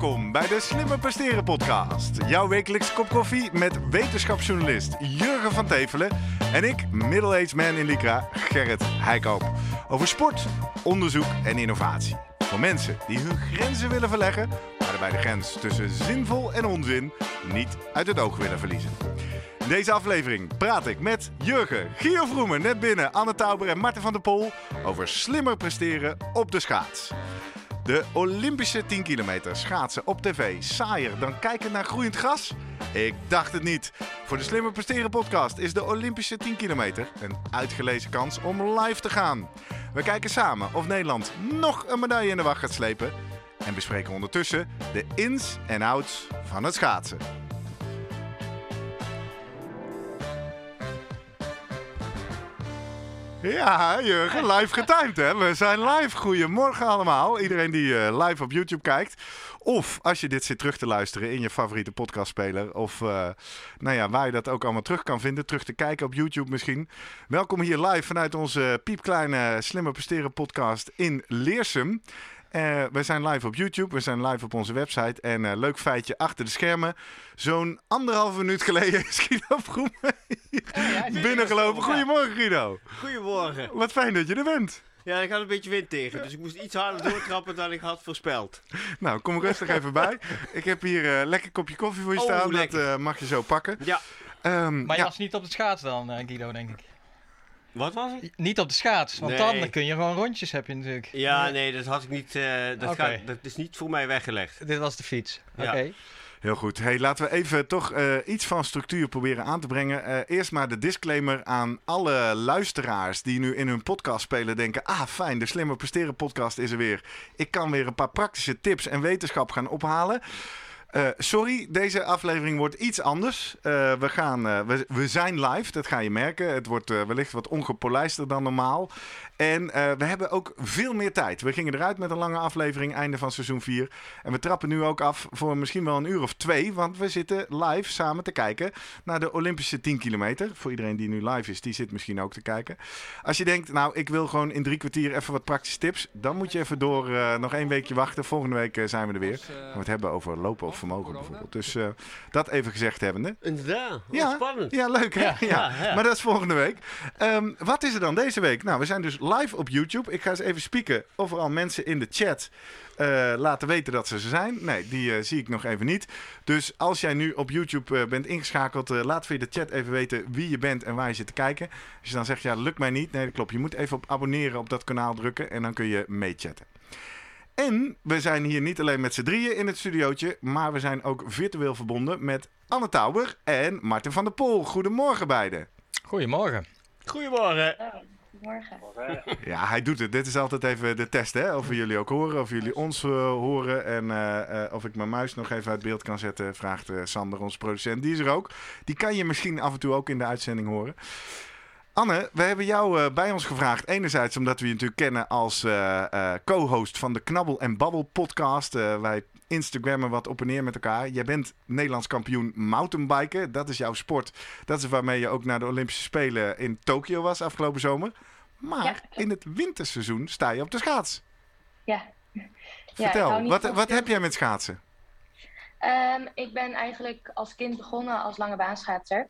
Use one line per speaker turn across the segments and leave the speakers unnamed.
Welkom bij de Slimmer Presteren podcast. Jouw wekelijkse kop koffie met wetenschapsjournalist Jurgen van Tevelen en ik, middle-aged man in Lycra, Gerrit Heikoop. Over sport, onderzoek en innovatie. Voor mensen die hun grenzen willen verleggen, maar daarbij de grens tussen zinvol en onzin niet uit het oog willen verliezen. In deze aflevering praat ik met Jurgen, Gio Vroemen, net binnen, Anne Tauber en Marten van der Pol over slimmer presteren op de schaats. De Olympische 10 kilometer schaatsen op tv saaier dan kijken naar groeiend gras? Ik dacht het niet. Voor de Slimmer Presteren podcast is de Olympische 10 kilometer een uitgelezen kans om live te gaan. We kijken samen of Nederland nog een medaille in de wacht gaat slepen. En bespreken ondertussen de ins en outs van het schaatsen. Ja, Jurgen, live getimed hè. We zijn live. Goedemorgen allemaal. Iedereen die eh, live op YouTube kijkt. Of als je dit zit terug te luisteren in je favoriete podcastspeler. Of uh, nou ja, waar je dat ook allemaal terug kan vinden. Terug te kijken op YouTube misschien. Welkom hier live vanuit onze piepkleine Slimmer Presteren podcast in Leersum. Uh, we zijn live op YouTube, we zijn live op onze website. En uh, leuk feitje achter de schermen. Zo'n anderhalve minuut geleden is Guido Vroemen oh, ja, binnengelopen. Goedemorgen Guido.
Goedemorgen.
Wat fijn dat je er bent.
Ja, ik had een beetje wind tegen, dus ik moest iets harder doortrappen dan ik had voorspeld.
Nou, kom rustig even bij. Ik heb hier een uh, lekker kopje koffie voor je oh, staan, lekker. dat mag je zo pakken.
Ja. Um, maar je ja. was niet op de schaats dan, Guido, denk ik.
Wat was het?
Niet op de schaats, want nee. dan kun je gewoon rondjes heb je natuurlijk.
Ja, nee, dat had ik niet. Uh, dat, okay. gaat, dat is niet voor mij weggelegd.
Dit was de fiets. Oké. Okay.
Heel goed. Hey, laten we even toch uh, iets van structuur proberen aan te brengen. Uh, eerst maar de disclaimer aan alle luisteraars die nu in hun podcast spelen denken... Ah, fijn, de Slimmer Presteren podcast is er weer. Ik kan weer een paar praktische tips en wetenschap gaan ophalen. Uh, sorry, deze aflevering wordt iets anders. Uh, we, gaan, uh, we, we, zijn live, dat ga je merken. Het wordt wellicht wat ongepolijster dan normaal. En we hebben ook veel meer tijd. We gingen eruit met een lange aflevering, einde van seizoen 4. En we trappen nu ook af voor misschien wel een uur of twee. Want we zitten live samen te kijken naar de Olympische 10 kilometer. Voor iedereen die nu live is, die zit misschien ook te kijken. Als je denkt, nou, ik wil gewoon in drie kwartier even wat praktische tips. Dan moet je even door nog één weekje wachten. Volgende week zijn we er weer. Gaan we het hebben over lopen of vermogen bijvoorbeeld. Dus uh, dat even gezegd hebbende.
Inderdaad, ja, spannend.
Ja, leuk hè? Ja, ja. ja, Maar dat is volgende week. Um, wat is er dan deze week? Nou, we zijn dus live op YouTube. Ik ga eens even spieken of er al mensen in de chat uh, laten weten dat ze ze zijn. Nee, die uh, zie ik nog even niet. Dus als jij nu op YouTube uh, bent ingeschakeld, laat via de chat even weten wie je bent en waar je zit te kijken. Als je dan zegt, ja, lukt mij niet. Nee, dat klopt. Je moet even op abonneren op dat kanaal drukken en dan kun je meechatten. En we zijn hier niet alleen met z'n drieën in het studiootje, maar we zijn ook virtueel verbonden met Anne Tauber en Martin van der Pol. Goedemorgen beiden.
Goedemorgen.
Goedemorgen.
Goedemorgen.
Ja, hij doet het. Dit is altijd even de test, hè? Of we jullie ook horen, of jullie ons uh, horen. En uh, uh, of ik mijn muis nog even uit beeld kan zetten, vraagt Sander, onze producent. Die is er ook. Die kan je misschien af en toe ook in de uitzending horen. Anne, we hebben jou uh, bij ons gevraagd. Enerzijds omdat we je natuurlijk kennen als uh, uh, co-host van de Knabbel en Babbel podcast. wij Instagrammen wat op en neer met elkaar. Jij bent Nederlands kampioen mountainbiken. Dat is jouw sport. Dat is waarmee je ook naar de Olympische Spelen in Tokio was afgelopen zomer. Maar ja. in het winterseizoen sta je op de schaats.
Ja.
Vertel, ja, wat, wat heb jij met schaatsen?
Um, ik ben eigenlijk als kind begonnen als lange baanschaatser.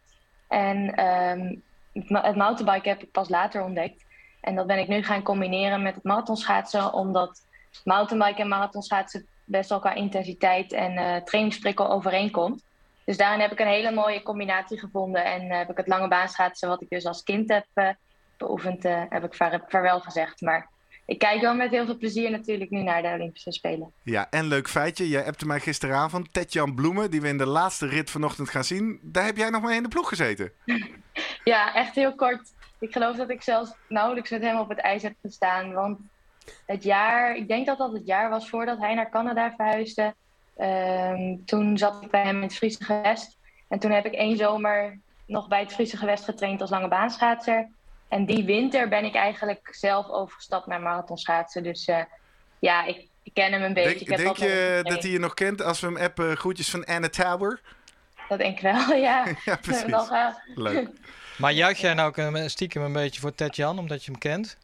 En um, het mountainbike heb ik pas later ontdekt. En dat ben ik nu gaan combineren met het marathonschaatsen, omdat mountainbike en marathonschaatsen best wel qua intensiteit en uh, trainingsprikkel overeenkomt. Dus daarin heb ik een hele mooie combinatie gevonden en uh, heb ik het lange baanschaatsen, wat ik dus als kind heb uh, beoefend, heb ik vaarwel gezegd. Maar ik kijk wel met heel veel plezier natuurlijk nu naar de Olympische Spelen.
Ja, en leuk feitje. Jij hebt mij gisteravond. Tetjan Bloemen, die we in de laatste rit vanochtend gaan zien. Daar heb jij nog mee in de ploeg gezeten.
ja, echt heel kort. Ik geloof dat ik zelfs nauwelijks met hem op het ijs heb gestaan. Want het jaar, ik denk dat dat het jaar was voordat hij naar Canada verhuisde. Um, toen zat ik bij hem in het Friese gewest. En toen heb ik één zomer nog bij het Friese gewest getraind als lange baanschaatser. En die winter ben ik eigenlijk zelf overgestapt naar marathonschaatsen. Dus uh, ja, ik, ik, ken hem een beetje.
Denk, denk je dat hij je nog kent als we hem appen? Groetjes van Anne Tower?
Dat denk ik wel, ja.
ja, precies. Leuk.
Maar juich jij nou stiekem een beetje voor Ted Jan, omdat je hem kent?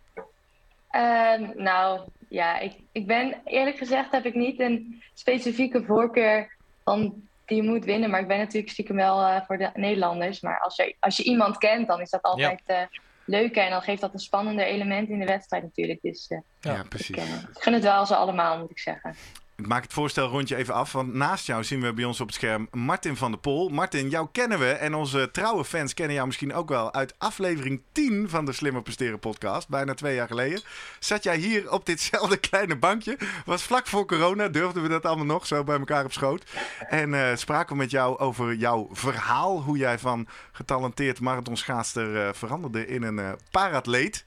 Uh, nou,
Ja, ik, ik ben eerlijk gezegd heb ik niet een specifieke voorkeur van die moet winnen. Maar ik ben natuurlijk stiekem wel uh, voor de Nederlanders. Maar als je, als je iemand kent, dan is dat altijd uh, leuker. En dan geeft dat een spannender element in de wedstrijd natuurlijk. Dus uh,
ja, precies.
Ik, ik gun het wel ze allemaal, moet ik zeggen.
Ik maak het voorstel rondje even af, want naast jou zien we bij ons op het scherm Martin van der Pol. Martin, jou kennen we en onze trouwe fans kennen jou misschien ook wel uit aflevering 10 van de Slimmer Presteren podcast, bijna twee jaar geleden. Zat jij hier op ditzelfde kleine bankje, was vlak voor corona, durfden we dat allemaal nog zo bij elkaar op schoot. En uh, spraken we met jou over jouw verhaal, hoe jij van getalenteerd marathonschaatster uh, veranderde in een uh, paratleet.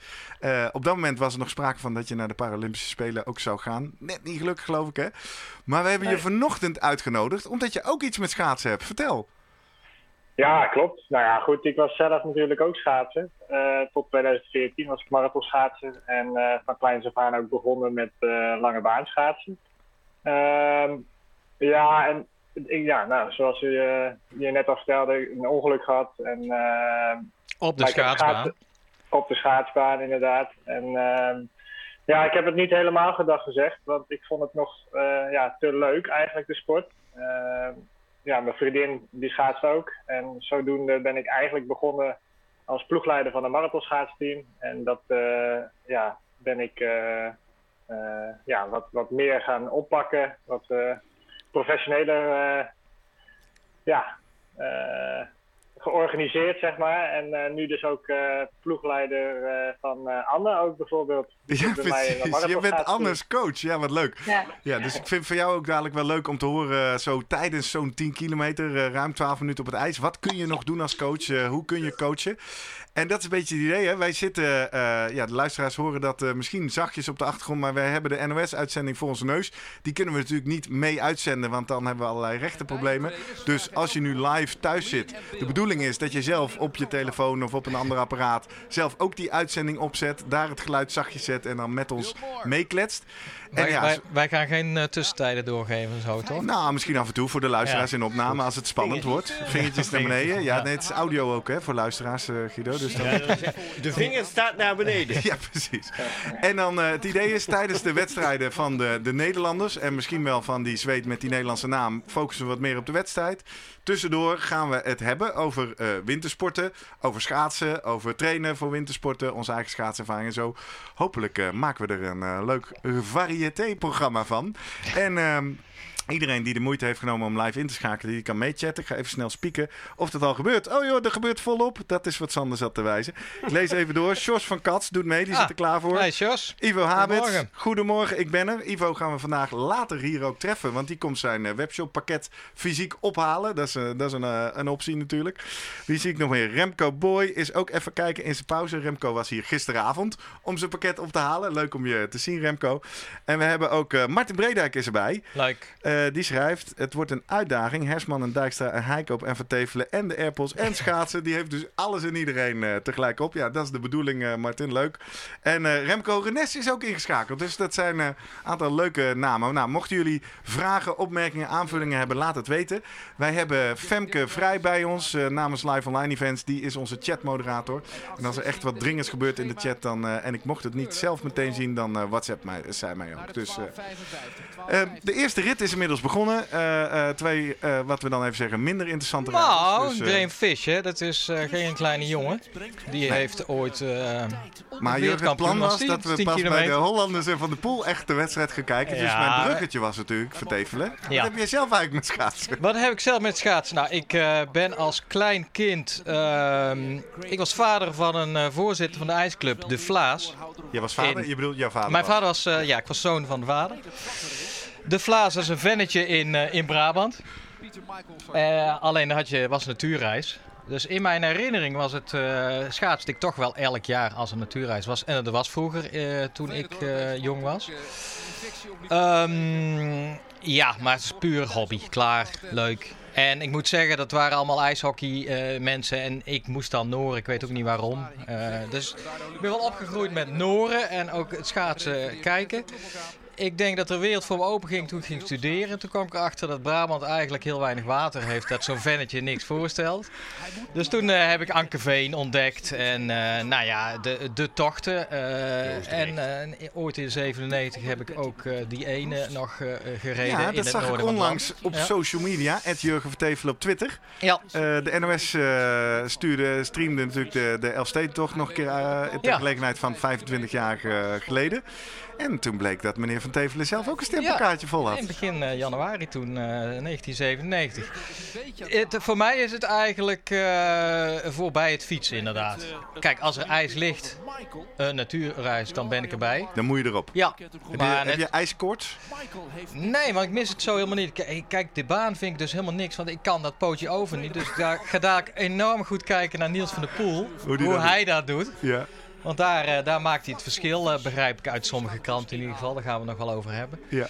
Op dat moment was er nog sprake van dat je naar de Paralympische Spelen ook zou gaan. Net niet gelukkig, geloof ik, hè? Maar we hebben nee. je vanochtend uitgenodigd omdat je ook iets met schaatsen hebt. Vertel.
Ja, klopt. Nou ja, goed. Ik was zelf natuurlijk ook schaatsen. Uh, tot 2014 was ik marathonschaatsen. En uh, van kleins af aan ook begonnen met lange baan schaatsen. Ehm, ja, en ja, nou, zoals je, je net al vertelde, een ongeluk gehad. En,
op de schaatsbaan?
op de schaatsbaan, inderdaad. En uh, ja, ik heb het niet helemaal gedacht gezegd, want ik vond het nog uh, ja, te leuk eigenlijk, de sport. Uh, ja, mijn vriendin die schaatst ook. En zodoende ben ik eigenlijk begonnen als ploegleider van een marathonschaatsteam. En dat uh, ja, ben ik ja, wat, wat meer gaan oppakken, wat professioneler ja, georganiseerd, zeg maar. En uh, nu dus ook uh, ploegleider uh, van Anne ook bijvoorbeeld.
Ja, precies. Je bent Anne's coach. Ja, wat leuk. Ja. ja, dus ik vind voor jou ook dadelijk wel leuk om te horen, zo tijdens zo'n 10 kilometer, ruim 12 minuten op het ijs. Wat kun je nog doen als coach? hoe kun je coachen? En dat is een beetje het idee. Hè? Wij zitten, ja, de luisteraars horen dat misschien zachtjes op de achtergrond, maar wij hebben de NOS-uitzending voor onze neus. Die kunnen we natuurlijk niet mee uitzenden, want dan hebben we allerlei rechtenproblemen. Dus als je nu live thuis zit, de bedoeling is dat je zelf op je telefoon of op een ander apparaat zelf ook die uitzending opzet, daar het geluid zachtjes zet en dan met ons meekletst.
En wij, ja, wij, wij, gaan geen uh, tussentijden doorgeven, zo toch?
Nou, misschien af en toe voor de luisteraars ja. in opname als het spannend wordt. Vingertjes naar beneden. Ja, nee, het is audio ook hè, voor luisteraars, uh, Guido. Dus dan...
de vinger staat naar beneden.
ja, precies. En dan uh, het idee is tijdens de wedstrijden van de, de Nederlanders en misschien wel van die zweet met die Nederlandse naam, focussen we wat meer op de wedstrijd. Tussendoor gaan we het hebben over uh, wintersporten, over schaatsen, over trainen voor wintersporten, onze eigen schaatservaring en zo. Hopelijk uh, maken we er een uh, leuk variété-programma van. En ehm, Iedereen die de moeite heeft genomen om live in te schakelen, die kan meechatten. Ik ga even snel spieken of dat al gebeurt. Oh joh, er gebeurt volop. Dat is wat Sander zat te wijzen. Ik lees even door. Sjors van Kats doet mee, die ah, zit er klaar voor.
Hey Sjors.
Ivo Habits. Goedemorgen. Goedemorgen, ik ben er. Ivo gaan we vandaag later hier ook treffen, want die komt zijn uh, webshop pakket fysiek ophalen. Dat is, uh, dat is een, uh, een optie natuurlijk. Wie zie ik nog meer? Remco Boy is ook even kijken in zijn pauze. Remco was hier gisteravond om zijn pakket op te halen. Leuk om je te zien, Remco. En we hebben ook Martin Bredijk is erbij.
Leuk.
Uh, die schrijft: Het wordt een uitdaging. Hersman en Dijkstra en Heikoop en Vertevelen en de Airpods en schaatsen. Die heeft dus alles en iedereen uh, tegelijk op. Ja, dat is de bedoeling, uh, Martin. Leuk. En Remco Renes is ook ingeschakeld. Dus dat zijn een aantal leuke namen. Nou, mochten jullie vragen, opmerkingen, aanvullingen hebben, laat het weten. Wij hebben Femke Vrij bij ons namens Live Online Events. Die is onze chatmoderator. En als er echt wat dringends gebeurt in de chat dan, en ik mocht het niet zelf meteen zien, dan WhatsApp mij, zij mij ook. Dus de eerste rit is inmiddels begonnen. Uh, uh, twee, uh, wat we dan even zeggen, minder interessante
Nou,
dus,
Graham Fish, hè? dat is geen kleine jongen. Die nee. heeft ooit.
maar Jurgen, het plan was dat we pas bij de Hollanders en Van de Poel echt de wedstrijd gaan kijken. Ja. Dus mijn bruggetje was natuurlijk vertevelen. Ja. Wat heb jij zelf eigenlijk met schaatsen?
Wat heb ik zelf met schaatsen? Nou, ik ben als klein kind. Ehm, ik was vader van een voorzitter van de ijsclub, De Vlaas.
Je was vader? In... Je bedoelt jouw vader?
Mijn
was.
vader was, ja, ik was zoon van de vader. De Vlaas is een vennetje in, uh, in Brabant. Uh, alleen had je, was natuurreis. Dus in mijn herinnering was het uh, schaatste ik toch wel elk jaar als een natuurreis was. En dat was vroeger toen ik jong was. Um, ja, maar het is puur hobby. Klaar, leuk. En ik moet zeggen, dat waren allemaal ijshockey mensen. En ik moest dan Noren. Ik weet ook niet waarom. Dus ik ben wel opgegroeid met Noren en ook het schaatsen kijken. Ik denk dat de wereld voor me open ging toen ik ging studeren. Toen kwam ik erachter dat Brabant eigenlijk heel weinig water heeft. Dat zo'n vennetje niks voorstelt. Dus toen eh, heb ik Ankeveen ontdekt. En eh, nou ja, de, de tochten. eh, en eh, ooit in 97 heb ik ook die ene nog eh, gereden
Ja,
in
dat
het
zag ik
noorden
onlangs op
Ja.
social media. Jurgen Vertevelen op Twitter.
Ja,
Eh, de NOS eh, stuurde, streamde natuurlijk de, de Elfstedentocht nog een keer ter
Ja.
gelegenheid van 25 jaar geleden. En toen bleek dat meneer Van Tevelen zelf ook een stempelkaartje vol had.
in begin eh, januari toen, eh, 1997. Het, voor mij is het eigenlijk eh, voorbij het fietsen inderdaad. Kijk, als er ijs ligt, een natuurreis, dan ben ik erbij.
Dan moet je erop.
Ja,
Heb je, heb
net-
je ijskoorts?
Nee, want ik mis het zo helemaal niet. Kijk, de baan vind ik dus helemaal niks, want ik kan dat pootje over niet. Dus daar, ik ga daar enorm goed kijken naar Niels van der Poel,
Hoe
hoe hij dat doet.
Ja.
Want daar, eh, daar maakt hij het verschil, eh, begrijp ik uit sommige kranten in ieder geval. Daar gaan we nog wel over hebben.
ja.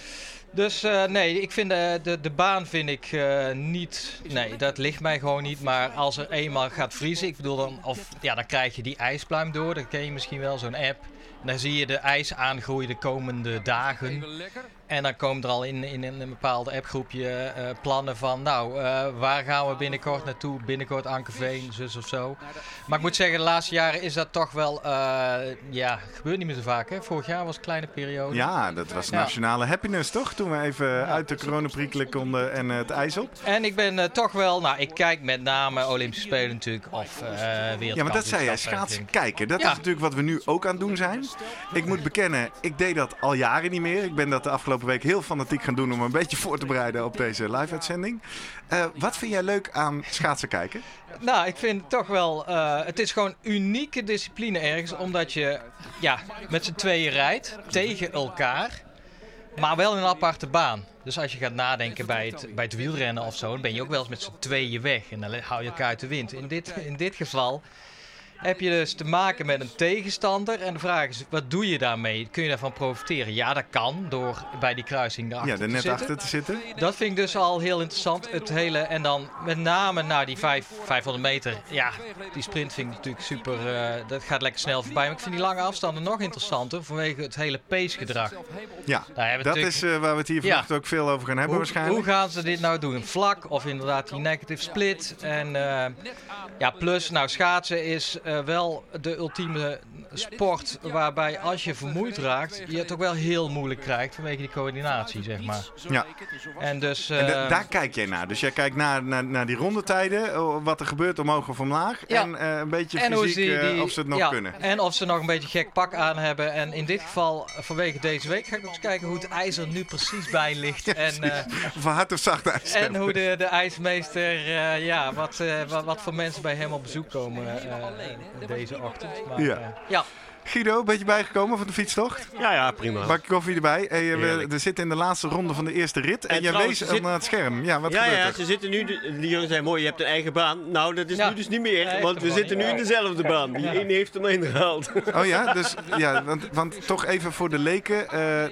Dus eh, nee, ik vind de, de, de baan vind ik niet. Nee, dat ligt mij gewoon niet. Maar als er eenmaal gaat vriezen, ik bedoel dan, of ja, dan krijg je die ijspluim door. Dat ken je misschien wel, zo'n app. En dan zie je de ijs aangroeien de komende dagen. En dan komt er al in, in, een bepaalde appgroepje eh, plannen van, nou, eh, waar gaan we binnenkort naartoe? Binnenkort Ankerveen, zus of zo. Maar ik moet zeggen, de laatste jaren is dat toch wel, eh, ja, gebeurt niet meer zo vaak. Hè? Vorig jaar was een kleine periode.
ja, dat was
Ja.
nationale happiness toch? Toen we even uit de coronaprikkelen konden en het ijs op.
En ik ben toch wel, nou, ik kijk met name Olympische Spelen natuurlijk, of.
Ja, maar dat zei jij,
en
schaatsen kijken. Dat
Ja.
is natuurlijk wat we nu ook aan het doen zijn. Ik moet bekennen, ik deed dat al jaren niet meer. Ik ben dat de afgelopen week heel fanatiek gaan doen om een beetje voor te bereiden op deze live-uitzending. Eh, wat vind jij leuk aan schaatsen kijken?
Nou, ik vind toch wel, eh, het is gewoon unieke discipline ergens, omdat je, ja, met z'n tweeën rijdt, tegen elkaar, maar wel in een aparte baan. Dus als je gaat nadenken bij het, bij het wielrennen of zo, dan ben je ook wel eens met z'n tweeën weg en dan hou je elkaar uit de wind. In dit, in dit geval heb je dus te maken met een tegenstander. En de vraag is, wat doe je daarmee? Kun je daarvan profiteren? Ja, dat kan, door bij die kruising erachter
Ja, er
te
net
zitten.
achter te zitten.
Dat vind ik dus al heel interessant. Het hele, en dan met name naar die vijf, 500 meter. Ja, die sprint vind ik natuurlijk super. eh, dat gaat lekker snel voorbij. Maar ik vind die lange afstanden nog interessanter vanwege het hele pacegedrag.
Ja,
Daar hebben we
dat is eh, waar we het hier
Ja.
vannacht ook veel over gaan hebben
Hoe,
waarschijnlijk.
hoe gaan ze dit nou doen? Vlak of inderdaad die negative split? En eh, ja, plus, nou, schaatsen is eh, wel de ultieme sport waarbij als je vermoeid raakt, je het ook wel heel moeilijk krijgt vanwege die coördinatie, zeg maar.
Ja.
En dus.
En da-
eh,
daar kijk jij naar. Dus jij kijkt naar, naar, naar die rondetijden, wat er gebeurt omhoog of omlaag.
Ja.
En eh, een beetje
En
fysiek,
ze die,
eh,
die-
of ze het nog
ja,
kunnen.
En of ze nog een beetje gek pak aan hebben. En in dit geval, eh, vanwege deze week, ga ik ook eens kijken hoe het ijs er nu precies bij ligt. en, eh,
Of hard of zacht ijs
en
hebben.
hoe de, de ijsmeester, eh, ja, wat, eh, wat, wat voor mensen bij hem op bezoek komen eh, eh, deze ochtend. Maar,
Ja.
ja.
Guido, een beetje bijgekomen van de fietstocht?
Ja, ja, prima.
Bakje koffie erbij. Hey, eh, we, we zitten in de laatste ronde van de eerste rit. En,
En
jij
trouwens,
wees
zit-
naar het scherm. Ja, wat
ja,
gebeurt
ja,
er?
ze zitten nu, de- die jongens zijn mooi, je hebt een eigen baan. Nou, dat is
Ja.
nu dus niet meer, want we zitten nu in dezelfde baan. Die ene heeft hem ingehaald.
Oh ja, dus ja, want, want toch even voor de leken. eh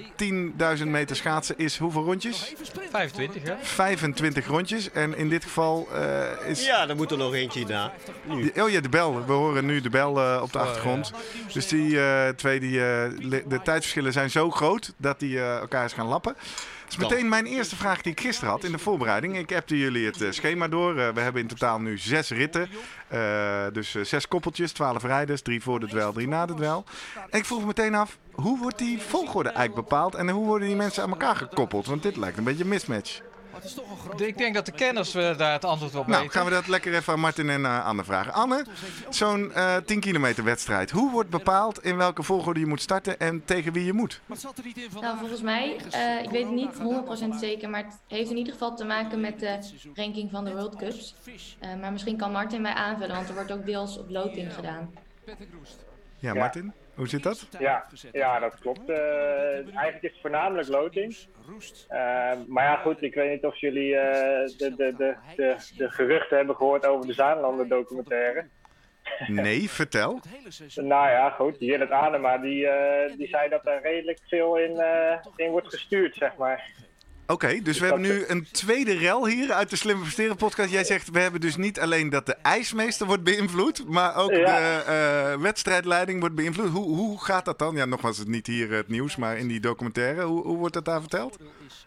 10.000 meter schaatsen is hoeveel rondjes?
25, hè?
25 rondjes. En in dit geval eh, is...
Ja, er moet er nog eentje na. Nu.
Oh ja, de bel. We horen nu de bel eh, op de achtergrond. Dus die eh, twee, die, eh, de tijdsverschillen zijn zo groot dat die eh, elkaar eens gaan lappen. Dat is meteen mijn eerste vraag die ik gisteren had in de voorbereiding. Ik appte jullie het schema door. We hebben in totaal nu zes ritten. Dus zes koppeltjes, twaalf rijders. Drie voor de dwel, drie na de dwel. En ik vroeg me meteen af, hoe wordt die volgorde eigenlijk bepaald? En hoe worden die mensen aan elkaar gekoppeld? Want dit lijkt een beetje een mismatch.
Ik denk dat de kenners eh, daar het antwoord op
Nou,
weten.
gaan we dat lekker even aan Martin en eh, Anne vragen. Anne, zo'n eh 10 kilometer wedstrijd. Hoe wordt bepaald in welke volgorde je moet starten en tegen wie je moet?
Nou, volgens mij, eh, ik weet het niet 100% zeker, maar het heeft in ieder geval te maken met de ranking van de World Cups. Eh, maar misschien kan Martin mij aanvullen, want er wordt ook deels op loting gedaan.
Ja,
Ja.
Martin, hoe zit dat?
Ja, ja, dat klopt. Eh, eigenlijk is het voornamelijk loting. Eh, maar ja, goed, ik weet niet of jullie eh, de, de, de, de, de geruchten hebben gehoord over de Zaanlanden documentaire.
Nee, vertel.
Nou ja, goed, Jillet Adema, die, die zei dat er redelijk veel in, in wordt gestuurd, zeg maar.
Oké, dus we hebben nu een tweede rel hier uit de Slimme Presteren podcast. Jij zegt, we hebben dus niet alleen dat de ijsmeester wordt beïnvloed, maar ook
Ja.
de eh, wedstrijdleiding wordt beïnvloed. Hoe, hoe gaat dat dan? Ja, nogmaals, het is niet hier het nieuws, maar in die documentaire. Hoe, hoe wordt dat daar verteld?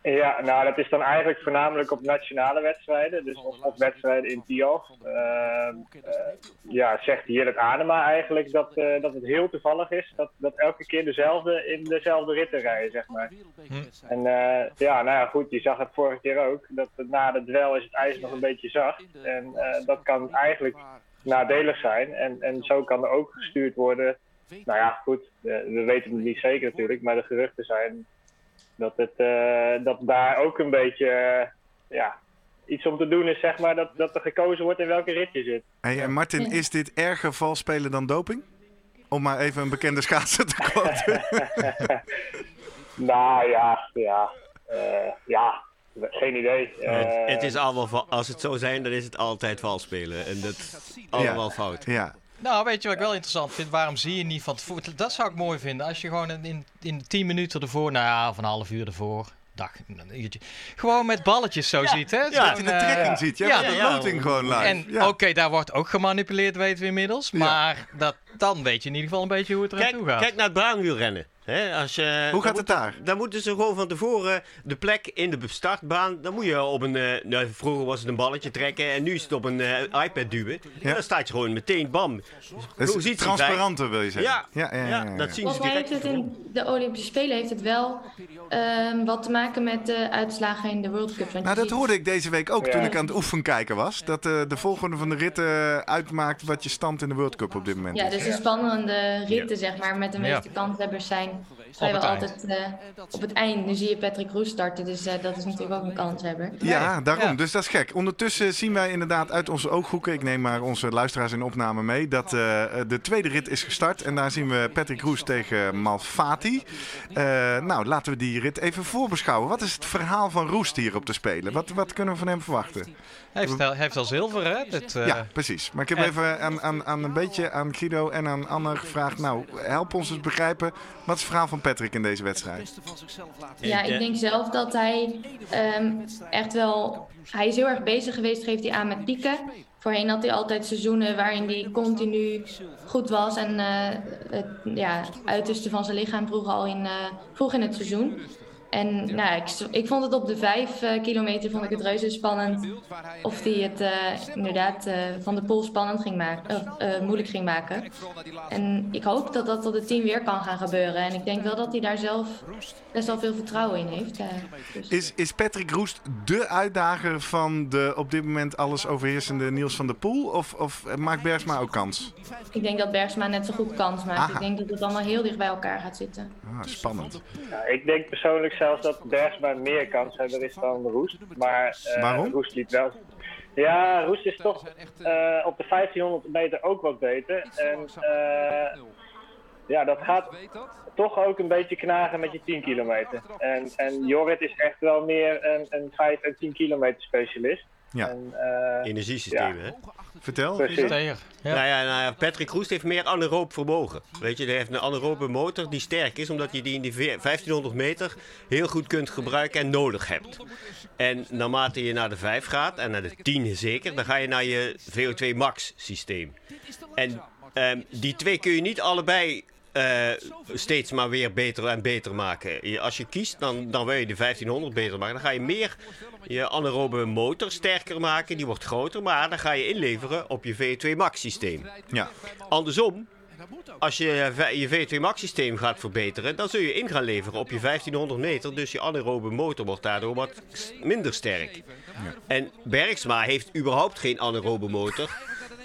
Ja, nou dat is dan eigenlijk voornamelijk op nationale wedstrijden, dus of wedstrijden in Tialf. Ehm, eh, ja, zegt Jillet Adema eigenlijk dat, eh, dat het heel toevallig is dat, dat elke keer dezelfde in dezelfde ritten rijden, zeg maar. En eh, ja, nou ja, goed, je zag het vorige keer ook, dat na de dwel is het ijs nog een beetje zacht. En eh, dat kan eigenlijk nadelig zijn en, en zo kan er ook gestuurd worden. Nou ja, goed, eh, we weten het niet zeker natuurlijk, maar de geruchten zijn dat, het, eh, dat daar ook een beetje ja, iets om te doen is, zeg maar, dat, dat er gekozen wordt in welke rit je zit.
Hey, en Martin, is dit erger vals spelen dan doping? Om maar even een bekende schaatser te quoten.
Nou ja, ja, ja, geen idee.
Het,
Eh,
het is allemaal, als het zou zijn, dan is het altijd vals spelen. En dat is allemaal fout.
ja.
Nou, weet je wat ik wel interessant vind? Waarom zie je niet van tevoren? Dat zou ik mooi vinden. Als je gewoon in, in 10 minuten ervoor, nou ja, of een half uur ervoor, dag, een uurtje, gewoon met balletjes zo ziet, hè?
ja,
Dat je de
eh,
trekking ziet. Je
ja,
hebt de
ja.
loting gewoon live.
En
ja.
oké, daar wordt ook gemanipuleerd, weten we inmiddels. Maar dat, dan weet je in ieder geval een beetje hoe het
Kijk,
toe gaat.
kijk naar het baanwielrennen. Hè, als je,
Hoe gaat
moet-
het daar?
Dan moeten ze gewoon van tevoren de plek in de startbaan. Dan moet je op een. eh, nou, vroeger was het een balletje trekken en nu is het op een eh, iPad duwen. En dan staat je gewoon meteen bam.
Dat
Hoe
is
ziet
transparanter, wil je zeggen.
Ja,
ja, ja, ja,
ja,
ja,
dat
ja.
zien ze direct.
heeft het in de Olympische Spelen heeft het wel ehm, wat te maken met de uitslagen in de World Cup. Want
Nou, dat hoorde ik deze week ook
Ja.
toen ik aan het oefen kijken was. Dat eh, de volgende van de ritten uitmaakt wat je stand in de World Cup op dit moment
Ja,
is.
dus de spannende ritten, zeg maar, met de
Ja.
meeste kanshebbers zijn vrijwel altijd eh, op het eind. Nu zie je Patrick Roes starten, dus eh, dat is natuurlijk ook een kanshebber.
Ja, daarom.
Ja.
Dus dat is gek. Ondertussen zien wij inderdaad uit onze ooghoeken, ik neem maar onze luisteraars in opname mee, dat eh, de tweede rit is gestart. En daar zien we Patrick Roes tegen Malfati. Eh, nou, laten we die rit even voorbeschouwen. Wat is het verhaal van Roest hier op te spelen? Wat, wat kunnen we van hem verwachten?
Hij heeft, al, heeft al zilver, hè? Dat, eh,
Ja, precies. Maar ik heb
en-
even aan, aan, aan een beetje aan Guido en aan Anne gevraagd. Nou, help ons eens begrijpen. Wat is het verhaal van Patrick in deze wedstrijd?
Ja, ik denk zelf dat hij ehm, echt wel... Hij is heel erg bezig geweest, geeft hij aan met pieken. Voorheen had hij altijd seizoenen waarin hij continu goed was. En eh, het ja, uiterste van zijn lichaam vroeg al in, eh, vroeg in het seizoen. En nou, ik, ik vond het op de vijf eh, kilometer vond ik het reuze spannend. Of hij het eh, inderdaad eh, van de pool spannend ging maken, of, eh, moeilijk ging maken. En ik hoop dat dat tot het team weer kan gaan gebeuren. En ik denk wel dat hij daar zelf best wel veel vertrouwen in heeft. dus.
Is, is Patrick Roest de uitdager van de op dit moment alles overheersende Niels van der Poel? Of, of maakt Bergsma ook kans?
Ik denk dat Bergsma net zo goed kans maakt.
Aha.
Ik denk dat het allemaal heel dicht bij elkaar gaat zitten.
Ah, spannend.
Ja, ik denk persoonlijk zelfs dat Bergsma meer kanshebber is dan Roest. Maar eh,
Waarom?
Roest liep wel. Ja, Roest is toch eh, op de 1500 meter ook wat beter. En eh, ja, dat gaat toch ook een beetje knagen met je 10 kilometer. En, en Jorrit is echt wel meer een, een 5 en 10 kilometer specialist.
Ja.
En, eh,
Energiesystemen, hè?
Vertel.
Precies.
Ja.
Nou ja, nou ja, Patrick Roest heeft meer anaeroop vermogen. Weet je, hij heeft een anaerobe motor die sterk is, omdat je die in die veer- 1500 meter heel goed kunt gebruiken en nodig hebt. En naarmate je naar de 5 gaat, en naar de 10 zeker, dan ga je naar je VO2 max systeem. En ehm, die twee kun je niet allebei eh, steeds maar weer beter en beter maken. Je- Als je kiest, dan, dan wil je de 1500 beter maken. Dan ga je meer je anaerobe motor sterker maken. Die wordt groter, maar dan ga je inleveren op je VO2 max systeem.
Ja.
Andersom, als je je VO2 max systeem gaat verbeteren, dan zul je in gaan leveren op je 1500 meter. Dus je anaerobe motor wordt daardoor wat minder sterk. En Bergsma heeft überhaupt geen anaerobe motor.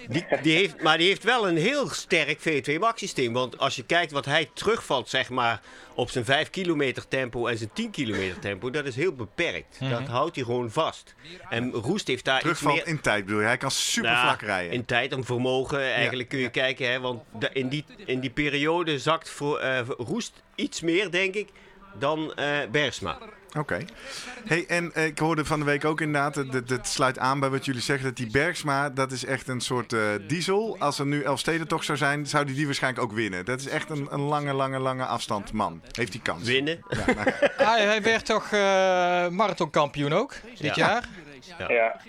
Die, die heeft, maar die heeft wel een heel sterk VO2 max systeem. Want als je kijkt wat hij terugvalt, zeg maar, op zijn 5 kilometer tempo en zijn 10 kilometer tempo, dat is heel beperkt. Dat houdt hij gewoon vast. En Roest heeft daar iets
Terugvalt
meer...
in tijd bedoel je. Hij kan super
Nou,
vlak rijden.
In tijd en vermogen, eigenlijk kun je kijken. Hè, want de- in, die, in die periode zakt voor, eh, Roest iets meer, denk ik. dan eh, Bergsma.
Oké. Hey, en eh, ik hoorde van de week ook inderdaad, dat, dat sluit aan bij wat jullie zeggen, dat die Bergsma, dat is echt een soort eh, diesel. Als er nu Elfstedentocht zou zijn, zou die die waarschijnlijk ook winnen. Dat is echt een, een lange, lange, lange afstand man. Heeft die kans.
Winnen.
Ja, nou,
Hij, hij werd toch eh, marathonkampioen ook dit
Ja.
jaar?
Ja.
ja,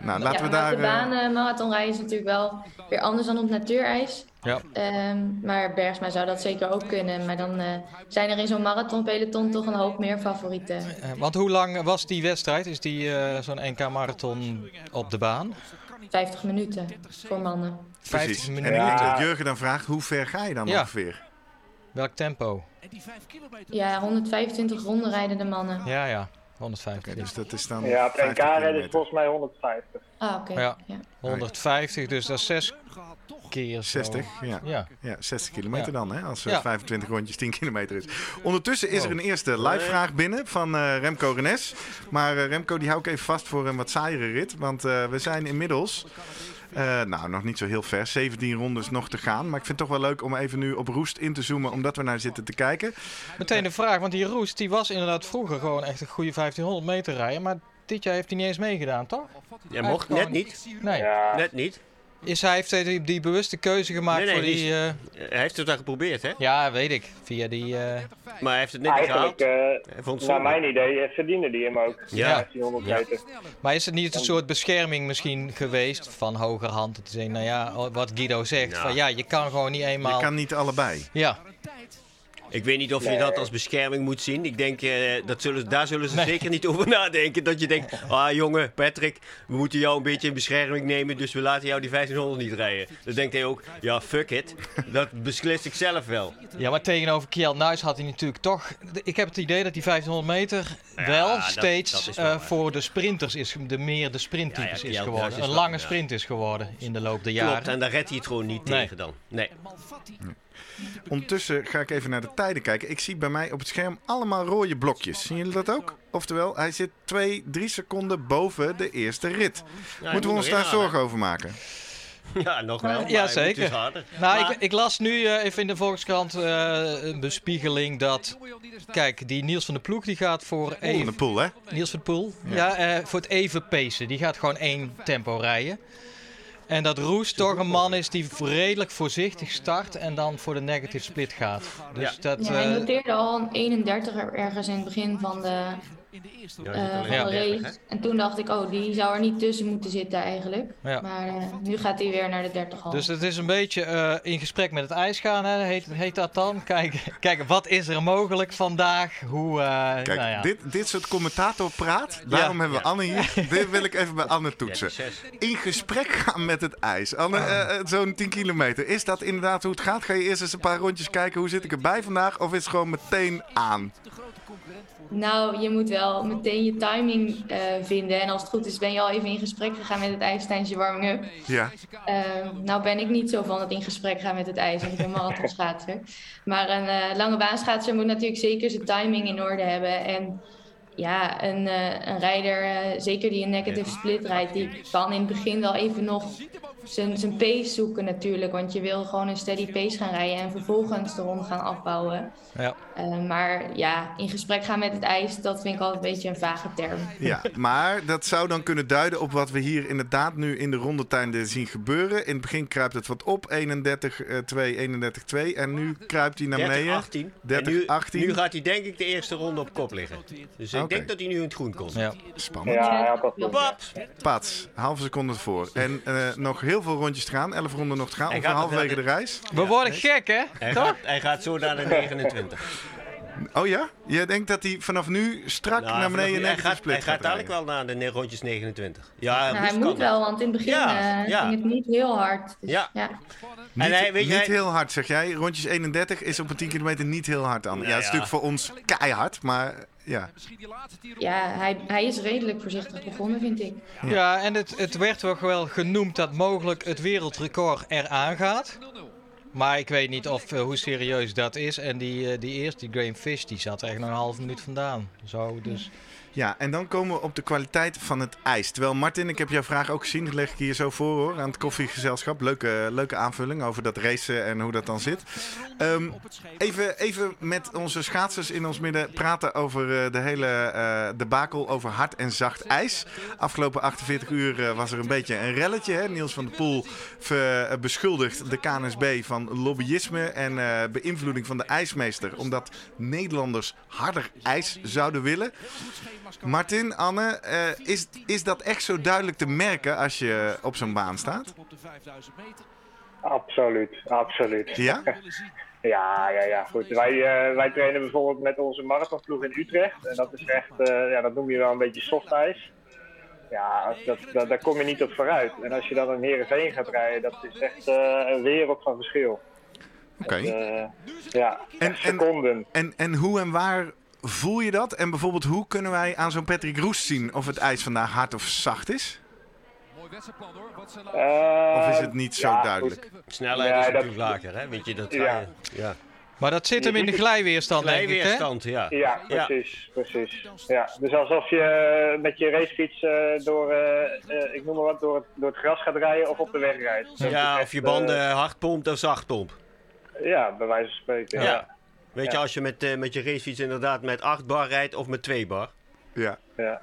nou laten
ja,
we
maar
daar...
de
eh,
baan eh, marathonrijden is natuurlijk wel weer anders dan op natuurijs.
Ja.
Ehm, maar Bergsma zou dat zeker ook kunnen. Maar dan eh, zijn er in zo'n marathonpeloton toch een hoop meer favorieten.
Want hoe lang was die wedstrijd? Is die eh, zo'n NK-marathon op de baan?
50 minuten voor mannen.
50
precies. En
minuten.
ik denk
Ja.
dat Jurgen dan vraagt, hoe ver ga je dan
Ja.
ongeveer?
Welk tempo?
Ja, 125 ronden rijden de mannen.
Ja, ja. 150.
Oké, dus dat is dan
Ja, op
50
NK is volgens mij 150.
Ah, oké.
Ja.
Ja.
150, dus dat is 6 keer zo.
60, ja.
Ja.
Ja, 60 kilometer
Ja.
dan, hè, als eh,
Ja.
25 rondjes 10 kilometer is. Ondertussen is er een eerste live vraag binnen van eh, Remco Renes. Maar eh, Remco, die hou ik even vast voor een wat saaiere rit. Want eh, we zijn inmiddels, eh, nou nog niet zo heel ver, 17 rondes nog te gaan. Maar ik vind het toch wel leuk om even nu op Roest in te zoomen, omdat we naar zitten te kijken.
Meteen de vraag, want die Roest die was inderdaad vroeger gewoon echt een goede 1500 meter rijden. Maar dit jaar heeft hij niet eens meegedaan, toch?
Ja, mocht
gewoon-
net niet.
Nee.
Ja,
Net niet.
Is hij heeft die, die bewuste keuze gemaakt
Nee, nee,
voor die...
die
eh,
Hij heeft het wel geprobeerd, hè?
ja, weet ik. Via die... eh,
Maar hij heeft het net niet
eigenlijk,
gehaald.
eh,
Hij vond het
naar mijn idee, eh, verdiende die hem ook.
Ja.
1500
Ja.
meter.
Maar is het niet een soort bescherming misschien geweest van hogerhand? Te zeggen, nou ja, wat Guido zegt. Van ja, je kan gewoon niet eenmaal...
Je kan niet allebei.
Ja,
Ik weet niet of je
Nee.
dat als bescherming moet zien. Ik denk, eh, dat zullen, daar zullen ze
Nee.
zeker niet over nadenken. Dat je denkt, ah jongen, Patrick, we moeten jou een beetje in bescherming nemen, dus we laten jou die 1500 niet rijden. Dan denkt hij ook, ja fuck it, dat beslis ik zelf wel.
ja, maar tegenover Kjeld Nuis had hij natuurlijk toch... Ik heb het idee dat die 1500 meter
Ja,
wel
dat-
steeds
dat is wel
eh, voor de sprinters is, de meer de sprinttypes
Ja, ja,
is geworden.
Is
een lange
ja.
sprint is geworden in de loop der jaren.
Klopt, en daar redt hij het gewoon niet
Nee.
tegen dan. Nee.
Ondertussen ga ik even naar de tijden kijken. Ik zie bij mij op het scherm allemaal rode blokjes. Zien jullie dat ook? Oftewel, hij zit 2, 3 seconden boven de eerste rit. Moeten we ons daar zorgen over maken?
Ja, nog wel.
Ja, zeker.
harder.
Nou,
Maar-
ik, ik las nu eh, even in de Volkskrant eh, een bespiegeling dat... Kijk, die Niels van de Ploeg die gaat voor
Van de
even...
pool, hè?
Niels van de Poel? Ja, eh, voor het even pacen. Die gaat gewoon één tempo rijden. En dat Roes toch een man is die redelijk voorzichtig start en dan voor de negative split gaat. Dus
Ja.
dat...
Ja, hij
eh,
noteerde al een 31 ergens in het begin van de, Eh, van
op
de
30,
race. En toen dacht ik, oh, die zou er niet tussen moeten zitten eigenlijk.
Ja.
Maar eh, nu gaat hij weer naar de 30 al.
Dus het is een beetje eh, in gesprek met het ijs gaan, hè? Heet, heet dat dan? Kijk, kijk, wat is er mogelijk vandaag? Hoe, eh,
Kijk,
nou ja.
dit, dit soort commentatorpraat, daarom hebben we
Ja.
Anne hier. dit wil ik even bij Anne toetsen. In gesprek gaan met het ijs. Anne, eh, eh, zo'n 10 kilometer. Is dat inderdaad hoe het gaat? Ga je eerst eens een paar rondjes kijken hoe zit ik erbij vandaag? Of is het gewoon meteen aan?
Nou, je moet wel meteen je timing eh, vinden. En als het goed is, ben je al even in gesprek gegaan met het ijs tijdens je warming-up.
Ja,
Eh, nou ben ik niet zo van het in gesprek gaan met het ijs, want ik ben marathonschaatser. Maar een eh, lange baanschaatser moet natuurlijk zeker zijn timing in orde hebben. En ja, een, eh, een rijder, zeker die een negative split rijdt, die kan in het begin wel even nog zijn, zijn pace zoeken natuurlijk. Want je wil gewoon een steady pace gaan rijden en vervolgens de ronde gaan afbouwen.
Ja.
Eh, maar ja, in gesprek gaan met het ijs, dat vind ik altijd een beetje een vage term.
ja, maar dat zou dan kunnen duiden op wat we hier inderdaad nu in de rondetijden zien gebeuren. In het begin kruipt het wat op, 31-2, 31-2. En nu kruipt hij naar
30,
beneden.
18.
30,
en nu,
18.
nu gaat hij denk ik de eerste ronde op kop liggen. Dus ik denk dat hij nu in het groen komt.
Ja.
Spannend.
Ja.
Paps!
Pats, halve seconde ervoor. En eh, nog heel veel rondjes te gaan, 11 ronden nog te gaan.
Nog
halverwege de reis.
We worden gek, hè?
Hij
Toch?
gaat, hij gaat zo naar de 29.
Oh ja? Jij denkt dat hij vanaf nu strak
Nou,
naar beneden
hij gaat,
split
hij gaat dadelijk wel naar de rondjes 29. Ja,
Nou, hij moet wel, want in het begin
Ja,
eh,
ja.
ging het niet heel hard. Dus,
Ja.
ja.
Niet,
En hij- weet je,
niet
hij-
heel hard, zeg jij. Rondjes 31 is op een 10 kilometer niet heel hard aan. Ja,
Nou
het is natuurlijk voor ons keihard, maar ja.
Ja, hij, hij is redelijk voorzichtig begonnen, vind ik.
Ja, en het, het werd toch wel genoemd dat mogelijk het wereldrecord eraan gaat. Maar ik weet niet of, eh, hoe serieus dat is. En die, eh, die eerste, die Graham Fish, die zat er echt nog een half minuut vandaan. Zo, dus
en dan komen we op de kwaliteit van het ijs. Terwijl Martin, ik heb jouw vraag ook gezien. Dat leg ik hier zo voor hoor, aan het koffiegezelschap. Leuke, leuke aanvulling over dat racen en hoe dat dan zit. Um, even, even met onze schaatsers in ons midden praten over uh, de hele uh, debakel over hard en zacht ijs. Afgelopen 48 uur uh, was er een beetje een relletje. Hè? Niels van der Poel beschuldigt de KNSB van lobbyisme en beïnvloeding van de ijsmeester. Omdat Nederlanders harder ijs zouden willen. Martin, Anne, uh, is, is dat echt zo duidelijk te merken als je op zo'n baan staat?
Absoluut, absoluut.
Ja?
ja, ja, ja. Goed. Wij, uh, wij trainen bijvoorbeeld met onze marathonploeg in Utrecht. En dat is echt, uh, ja, dat noem je wel een beetje softijs. Ja, dat, dat, daar kom je niet op vooruit. En als je dan in Heerenveen gaat rijden, dat is echt een wereld van verschil.
Oké. Okay.
ja, en, seconden.
En, en, en hoe en waar Voel je dat? En bijvoorbeeld, hoe kunnen wij aan zo'n Patrick Roest zien of het ijs vandaag hard of zacht is?
Uh,
of is het niet zo
ja,
duidelijk?
Snelheid is natuurlijk lager, hè? Weet je, dat
ja.
ja.
Maar dat zit hem in de glijweerstand,
glijweerstand
denk
ik, hè? Ja, precies, precies. Ja, dus alsof je met je racefiets uh, door, uh, ik noem maar wat, door het, door het gras gaat rijden of op de weg rijdt.
Ja, of je banden hard pompt of zacht pompt.
Ja, bij wijze van spreken. ja.
Weet je, als je met, uh, met je racefiets inderdaad met 8 bar rijdt of met 2 bar.
Ja.
ja.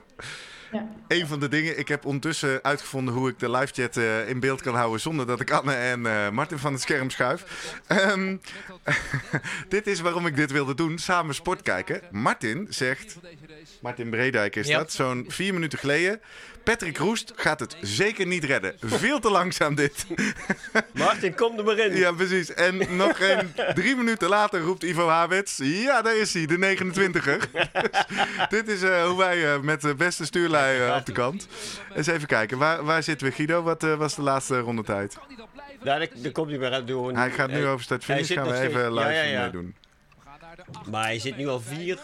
Ja. Een van de dingen, ik heb ondertussen uitgevonden hoe ik de livechat uh, in beeld kan houden zonder dat ik Anne en uh, Martin van het scherm schuif. Um, dit is waarom ik dit wilde doen, samen sport kijken. Martin zegt, Martin Bredijk is ja. dat, zo'n vier minuten geleden. Patrick Roest gaat het zeker niet redden. Veel te langzaam dit.
Martin, kom er maar in.
Ja, precies. En nog een drie minuten later roept Ivo Habets. Ja, daar is hij, de 29er. dit is uh, hoe wij uh, met de beste stuurlui uh, op de kant. Eens even kijken, waar, waar zitten we Guido? Wat was de laatste rondetijd?
Daar, daar komt hij weer door.
Hij gaat nu over start finish, gaan we even live ja, ja, ja. doen.
Maar hij zit nu al vier...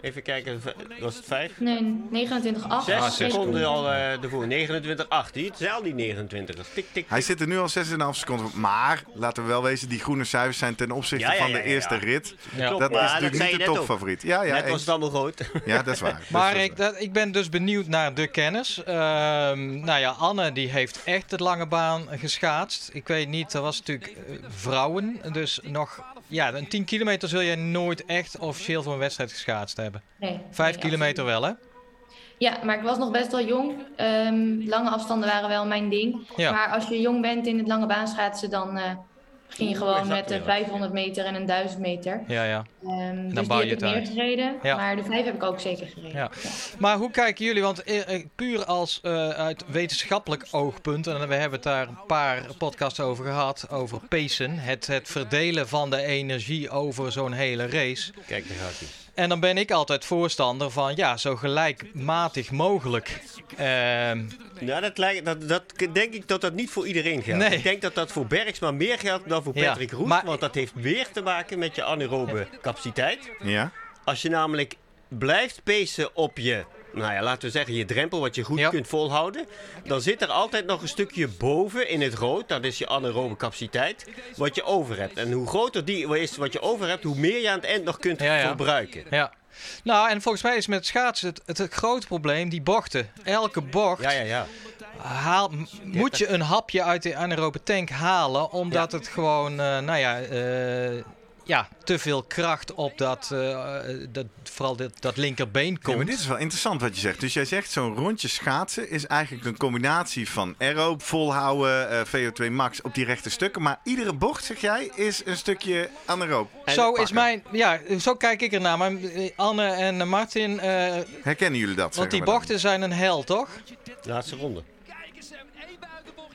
Even kijken, was het 5?
Nee, 29, 8.
6 ah, seconden al uh, ervoor. 29, 8. Die, al die 29. Tik, tik, tik.
Hij zit er nu al 6,5 seconden. Maar laten we wel wezen, die groene cijfers zijn ten opzichte ja, ja, van de eerste rit. Dat is natuurlijk niet de topfavoriet. Ja, ja,
net was het allemaal groot.
Ja, dat is waar.
maar ik, dat, ik ben dus benieuwd naar de kennis. Uh, nou ja, Anne die heeft echt de lange baan geschaatst. Ik weet niet, er was natuurlijk uh, vrouwen. Dus nog ja, een 10 kilometer zul je nooit echt officieel voor een wedstrijd geschaatst hebben.
Nee.
Vijf kilometer wel, hè?
Ja, maar ik was nog best wel jong. Um, lange afstanden waren wel mijn ding. Ja. Maar als je jong bent in het lange baan schaatsen, dan uh, ging je gewoon met de 500 meter en een 1000 meter.
Ja, ja.
Um, dan dus die heb ik meer gereden. Ja. Maar de 5 heb ik ook zeker gereden.
Ja. Maar hoe kijken jullie, want uh, puur als uh, uit wetenschappelijk oogpunt, en we hebben het daar een paar podcasts over gehad, over pacen, het, het verdelen van de energie over zo'n hele race.
Kijk, daar gaat hij.
En dan ben ik altijd voorstander van ja, zo gelijkmatig mogelijk. Uh,
ja, dat, lijkt, dat, dat denk ik dat dat niet voor iedereen geldt. Nee. Ik denk dat dat voor Bergsma meer geldt dan voor Patrick ja, Roes. Want dat heeft weer te maken met je anaerobe capaciteit.
Ja.
Als je namelijk blijft pacen op je nou ja, laten we zeggen, je drempel wat je goed kunt volhouden. Dan zit er altijd nog een stukje boven in het rood, dat is je anaerobe capaciteit, wat je over hebt. En hoe groter die is wat je over hebt, hoe meer je aan het eind nog kunt verbruiken.
Ja. Nou, en volgens mij is met schaatsen het, het, grote probleem die bochten. Elke bocht
ja, ja, ja.
Haal, moet je een hapje uit de anaerobe tank halen, omdat het gewoon, uh, nou ja, uh, ja, te veel kracht op dat, uh, dat vooral dat, dat linkerbeen komt. Ja,
maar dit is wel interessant wat je zegt. Dus jij zegt zo'n rondje schaatsen is eigenlijk een combinatie van aerobe, volhouden, uh, VO2 max op die rechte stukken. Maar iedere bocht, zeg jij, is een stukje anaerobe.
Zo is mijn, ja, zo kijk ik ernaar. Maar eh, Anne en Martin... Uh,
Herkennen jullie dat?
Want die bochten zijn een hel, toch?
Laatste ronde.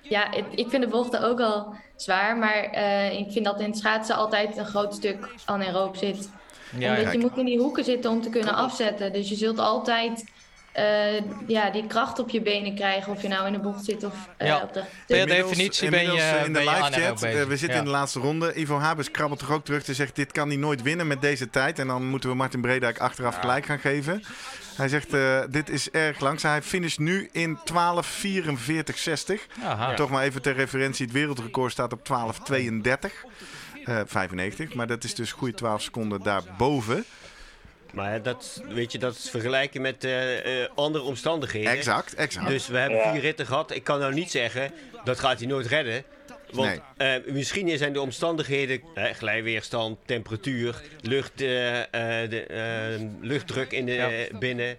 Ja, ik vind de bochten ook al zwaar. Maar uh, ik vind dat in het schaatsen altijd een groot stuk anaeroop zit. Ja, Omdat ja, je moet in die hoeken zitten om te kunnen afzetten. Dus je zult altijd uh, ja, die kracht op je benen krijgen. Of je nou in de bocht zit of uh, ja. op de...
Per definitie ben je
in de live chat. we zitten in de laatste ronde. Ivo Habers krabbelt toch ook terug te zegt... dit kan hij nooit winnen met deze tijd. En dan moeten we Martin Bredijk achteraf gelijk gaan geven. Hij zegt, uh, dit is erg langzaam. Hij finisht nu in 12.44.60. Toch maar even ter referentie. Het wereldrecord staat op 12.32. Uh, 95. Maar dat is dus goede 12 seconden daarboven.
Maar dat, weet je, dat is vergelijken met eh, eh, andere omstandigheden.
Exact, exact.
Dus we hebben
Ja.
vier ritten gehad. Ik kan nou niet zeggen, dat gaat hij nooit redden. Want eh, misschien zijn de omstandigheden, hè, glijweerstand, temperatuur, lucht, eh, eh, de, eh, luchtdruk in de, binnen,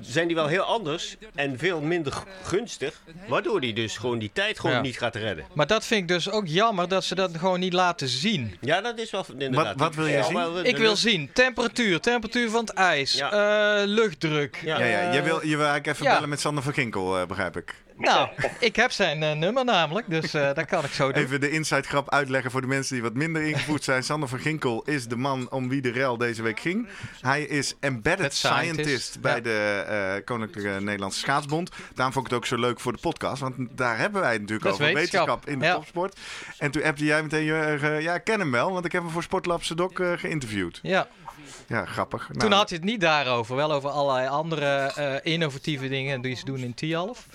zijn die wel heel anders en veel minder gu- gunstig. Waardoor hij dus gewoon die tijd gewoon
Ja.
niet gaat redden.
Maar dat vind ik dus ook jammer dat ze dat gewoon niet laten zien.
Ja, dat is wel inderdaad.
Wat- wat wil je
Ja,
zien?
Ik wil zien temperatuur, temperatuur van het ijs,
Ja.
eh, luchtdruk.
Ja.
ja, ja, je wil, je wil eigenlijk even
ja.
bellen met Sander van Ginkel, eh, begrijp ik.
Nou, ik heb zijn eh, nummer namelijk, dus eh dat kan ik zo doen.
Even de inside grap uitleggen voor de mensen die wat minder ingevoerd zijn. Sander van Ginkel is de man om wie de rel deze week ging. Hij is embedded scientist,
scientist,
bij
ja.
de eh, Koninklijke Nederlandse Schaatsbond. Daarom vond ik het ook zo leuk voor de podcast. Want daar hebben wij het natuurlijk over.
wetenschap.
Wetenschap in de
Ja.
topsport. En toen heb jij meteen, uh, ja, ik ken hem wel. Want ik heb hem voor Sportlab Sedok geïnterviewd.
Ja,
Ja, grappig.
toen
Nou,
had hij het niet daarover, wel over allerlei andere eh, innovatieve dingen die ze doen in Tialf.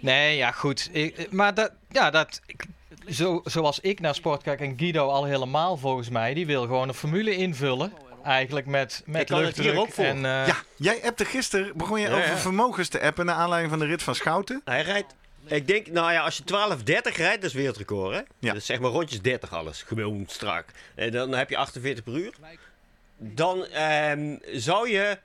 Nee, ja goed. Ik, maar dat, ja, dat, ik- zo, zoals ik naar sport kijk en Guido al helemaal volgens mij, die wil gewoon een formule invullen. Eigenlijk met, met
Ik kan het
luchtdruk
hier ook voor.
en eh,
Ja, jij appte gisteren, begon je
Ja,
over
ja.
vermogens te appen naar aanleiding van de rit van Schouten.
Hij rijdt. Ik denk, nou ja, als je 12.30 rijdt, dat is wereldrecord, hè?
Ja.
Dat is zeg maar rondjes 30 alles. Gewoon strak. En dan heb je 48 per uur. Dan ehm, zou je,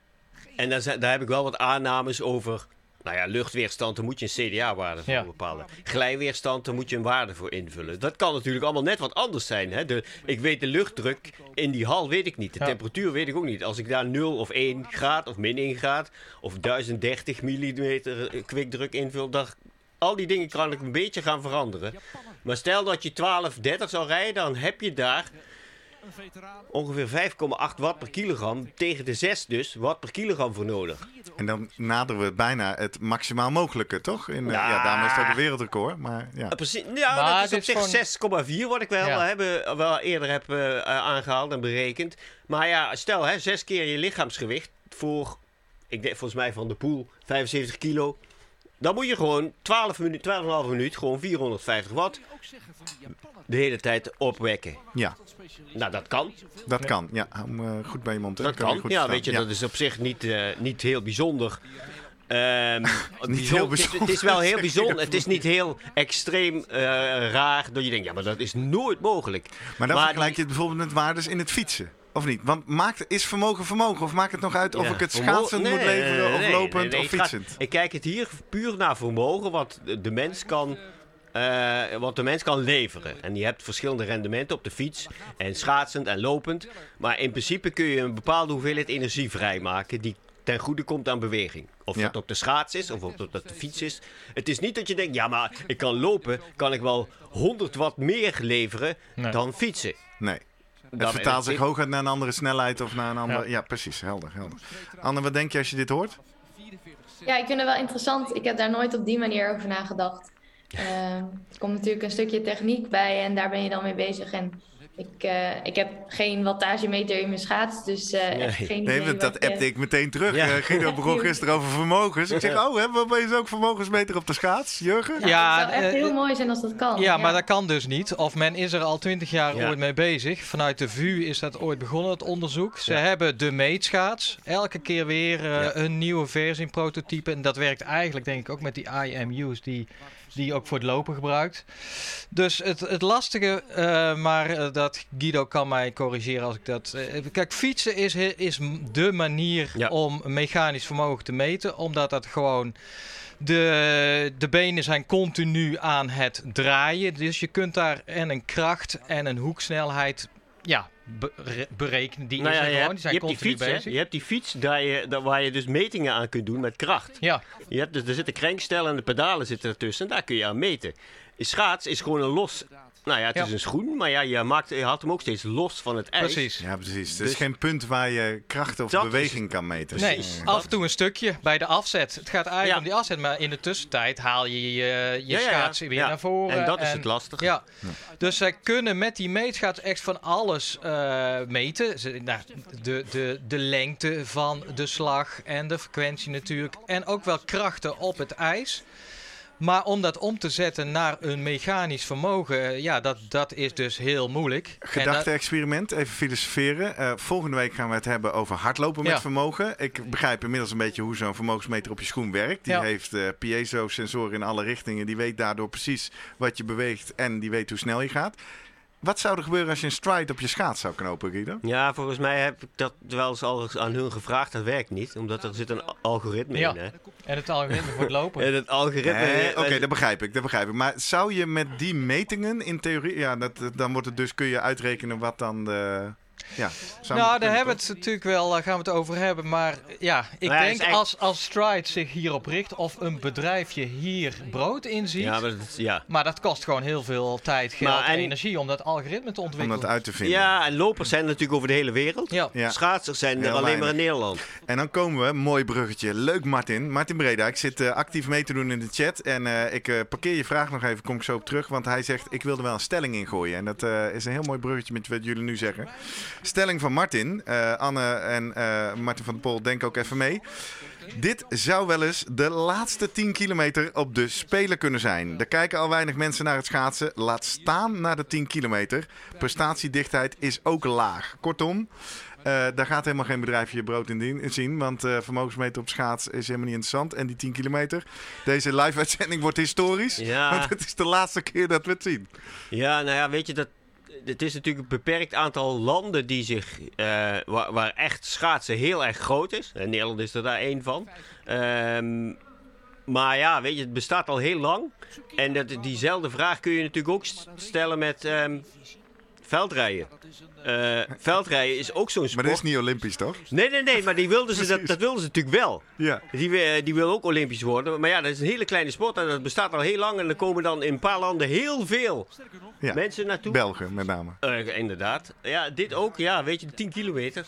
en daar, daar heb ik wel wat aannames over. Nou ja, luchtweerstand, daar moet je een CDA-waarde voor
Ja.
bepalen. Glijweerstand, daar moet je een waarde voor invullen. Dat kan natuurlijk allemaal net wat anders zijn. Hè? De, ik weet de luchtdruk in die hal, weet ik niet. De
Ja.
temperatuur weet ik ook niet. Als ik daar 0 of 1 graad of min 1 graad of 1030 millimeter eh, kwikdruk invul, dan, al die dingen kan ik een beetje gaan veranderen. Maar stel dat je 1230 zou rijden, dan heb je daar ongeveer 5,8 watt per kilogram tegen de 6 dus watt per kilogram voor nodig.
En dan naderen we bijna het maximaal mogelijke, toch? In, eh,
Ja.
ja, daarom is het ook een wereldrecord. Maar ja.
Uh, precies, ja,
Maar
dat is op zich
gewoon-
6,4 wat ik wel,
Ja.
hebben, wel eerder heb eh, eh, aangehaald en berekend. Maar ja, stel hè, zes keer je lichaamsgewicht voor, ik denk volgens mij van de pool, 75 kilo. Dan moet je gewoon 12 minuut, 12,5 minuut, gewoon 450 watt de hele tijd opwekken.
ja,
Nou, dat kan.
dat kan. Ja, eh, goed bij je mond. hè.
Dat kan. Ja,
staan.
weet je,
Ja.
dat is op zich niet, eh, niet heel bijzonder. Ehm, bijzon-
heel
het is- Het is wel heel bijzonder. Het is niet heel extreem eh, raar dat je denkt, ja, maar dat is nooit mogelijk.
Maar dan
Maar
vergelijk je het bijvoorbeeld met waardes in het fietsen. Of niet? Want maakt, is vermogen vermogen? Of maakt het nog uit of
Ja,
ik het schaatsend
nee,
moet leveren of
nee,
lopend
nee,
of fietsend?
ik kijk het hier puur naar vermogen wat de mens kan, eh, wat de mens kan leveren. En je hebt verschillende rendementen op de fiets en schaatsend en lopend. Maar in principe kun je een bepaalde hoeveelheid energie vrijmaken die ten goede komt aan beweging. Of
Ja.
dat op de schaats is of of dat op de fiets is. Het is niet dat je denkt, ja maar ik kan lopen, kan ik wel 100 watt meer leveren
Nee.
dan fietsen.
Nee. Het
Dan-
vertaalt zich hooguit naar een andere snelheid of naar een andere... Ja,
Ja.
precies. Helder, helder. Anne, wat denk je als je dit hoort?
Ja, ik vind het wel interessant. Ik heb daar nooit op die manier over nagedacht. Ehm, er komt natuurlijk een stukje techniek bij en daar ben je dan mee bezig. En ik, eh, ik heb geen wattagemeter in mijn schaats, dus eh,
Nee.
echt geen.
Nee, want dat
je-
appte ik meteen terug.
Ja.
Eh, Guido begon gisteren over vermogens. Ik zeg, oh, hebben we opeens ook vermogensmeter op de schaats, Jurgen?
Ja,
het zou echt
eh,
heel mooi zijn als dat kan.
Ja, maar dat kan dus niet. Of men is er al twintig jaar
Ja.
ooit mee bezig. Vanuit de VU is dat ooit begonnen, het onderzoek. Ze hebben de meetschaats. Elke keer weer eh,
Ja.
een nieuwe versie, een prototype. En dat werkt eigenlijk denk ik ook met die IMU's die, die je ook voor het lopen gebruikt. Dus het, het lastige, eh, maar eh, dat Guido kan mij corrigeren als ik dat... eh, kijk, fietsen is, is de manier
Ja.
om mechanisch vermogen te meten. Omdat dat gewoon... De, de benen zijn continu aan het draaien. Dus je kunt daar en een kracht en een hoeksnelheid ja, berekenen. Die
Nou ja,
gewoon. Die zijn
je hebt die fiets, hè?
bezig.
Je hebt die fiets daar je, daar waar je dus metingen aan kunt doen met kracht.
Ja,
Je hebt, dus, er zitten krenkstellen en de pedalen zitten ertussen. Daar kun je aan meten. Schaats is gewoon een los... Nou ja, het
Ja.
is een schoen, maar ja, je, maakt, je haalt hem ook steeds los van het ijs.
precies.
Ja, precies. Het
Dus-
is geen punt waar je kracht of
is-
beweging kan meten.
Nee,
Precies.
af en toe een stukje bij de afzet. Het gaat eigenlijk
Ja.
om die afzet, maar in de tussentijd haal je je, je
Ja, ja, ja.
schaats weer
Ja.
naar voren.
En dat is het lastige.
Ja, dus zij kunnen met die meetschaats echt van alles eh, meten. Ze, nou, de, de, de lengte van de slag en de frequentie natuurlijk. En ook wel krachten op het ijs. Maar om dat om te zetten naar een mechanisch vermogen, eh, ja, dat, dat is dus heel moeilijk.
Gedachte-experiment, even filosoferen. Eh, volgende week gaan we het hebben over hardlopen met
Ja.
vermogen. Ik begrijp inmiddels een beetje hoe zo'n vermogensmeter op je schoen werkt. Die
Ja.
heeft eh, piezo-sensoren in alle richtingen. Die weet daardoor precies wat je beweegt en die weet hoe snel je gaat. Wat zou er gebeuren als je een stride op je schaats zou knopen, Guido?
Ja, volgens mij heb ik dat wel eens al aan hun gevraagd. Dat werkt niet, omdat er zit een algoritme
Ja.
in. Hè?
En het algoritme voor het lopen.
En het algoritme...
Nee, Oké, dat begrijp ik, dat begrijp ik. Maar zou je met die metingen in theorie... Ja, dat, dan wordt het dus, kun je uitrekenen wat dan de... Ja,
nou, daar hebben we
toch?
het natuurlijk wel, daar gaan we het over hebben. Maar ja, ik
Nou ja,
denk als, als Stride zich hierop richt of een bedrijfje hier brood in ziet.
ja, maar dat, ja.
Maar dat kost gewoon heel veel tijd, geld
Maar
en,
en-
energie om dat algoritme te
Om
ontwikkelen.
dat uit te vinden.
ja, en lopers zijn er natuurlijk over de hele wereld.
Ja.
Ja.
Schaatsers zijn er alleen maar in. Nederland.
En dan komen we, mooi bruggetje. Leuk Martin. Martin Breda, ik zit eh, actief mee te doen in de chat. En eh, ik eh, parkeer je vraag nog even, kom ik zo op terug. Want hij zegt, ik wil er wel een stelling in gooien. En dat eh, is een heel mooi bruggetje met wat jullie nu zeggen. Stelling van Martin. Eh, Anne en eh, Martin van der Pol, denk ook even mee. Dit zou wel eens de laatste 10 kilometer op de Spelen kunnen zijn. Er kijken al weinig mensen naar het schaatsen. Laat staan naar de 10 kilometer. Prestatiedichtheid is ook laag. Kortom, eh, daar gaat helemaal geen bedrijfje je brood in zien. Want vermogensmeter op schaats is helemaal niet interessant. En die 10 kilometer, deze live-uitzending wordt historisch.
Ja.
Want het is de laatste keer dat we het zien.
Ja, nou ja, weet je, dat, het is natuurlijk een beperkt aantal landen die zich, eh, waar, waar echt schaatsen heel erg groot is. En Nederland is er daar één van. Ehm, maar ja, weet je, het bestaat al heel lang. En dat, diezelfde vraag kun je natuurlijk ook st- stellen met ehm, veldrijden. Eh, veldrijden is ook zo'n
Maar
sport.
dat is niet olympisch, toch?
Nee, nee, nee, maar die wilden ze, dat, dat wilden ze natuurlijk wel.
Ja.
Die, wi- die wil ook Olympisch worden. Maar ja, dat is een hele kleine sport en dat bestaat al heel lang. En er komen dan in een paar landen heel veel
ja.
mensen naartoe.
Belgen met name.
Eh, inderdaad. Ja, dit ook. Ja, weet je, 10 kilometer.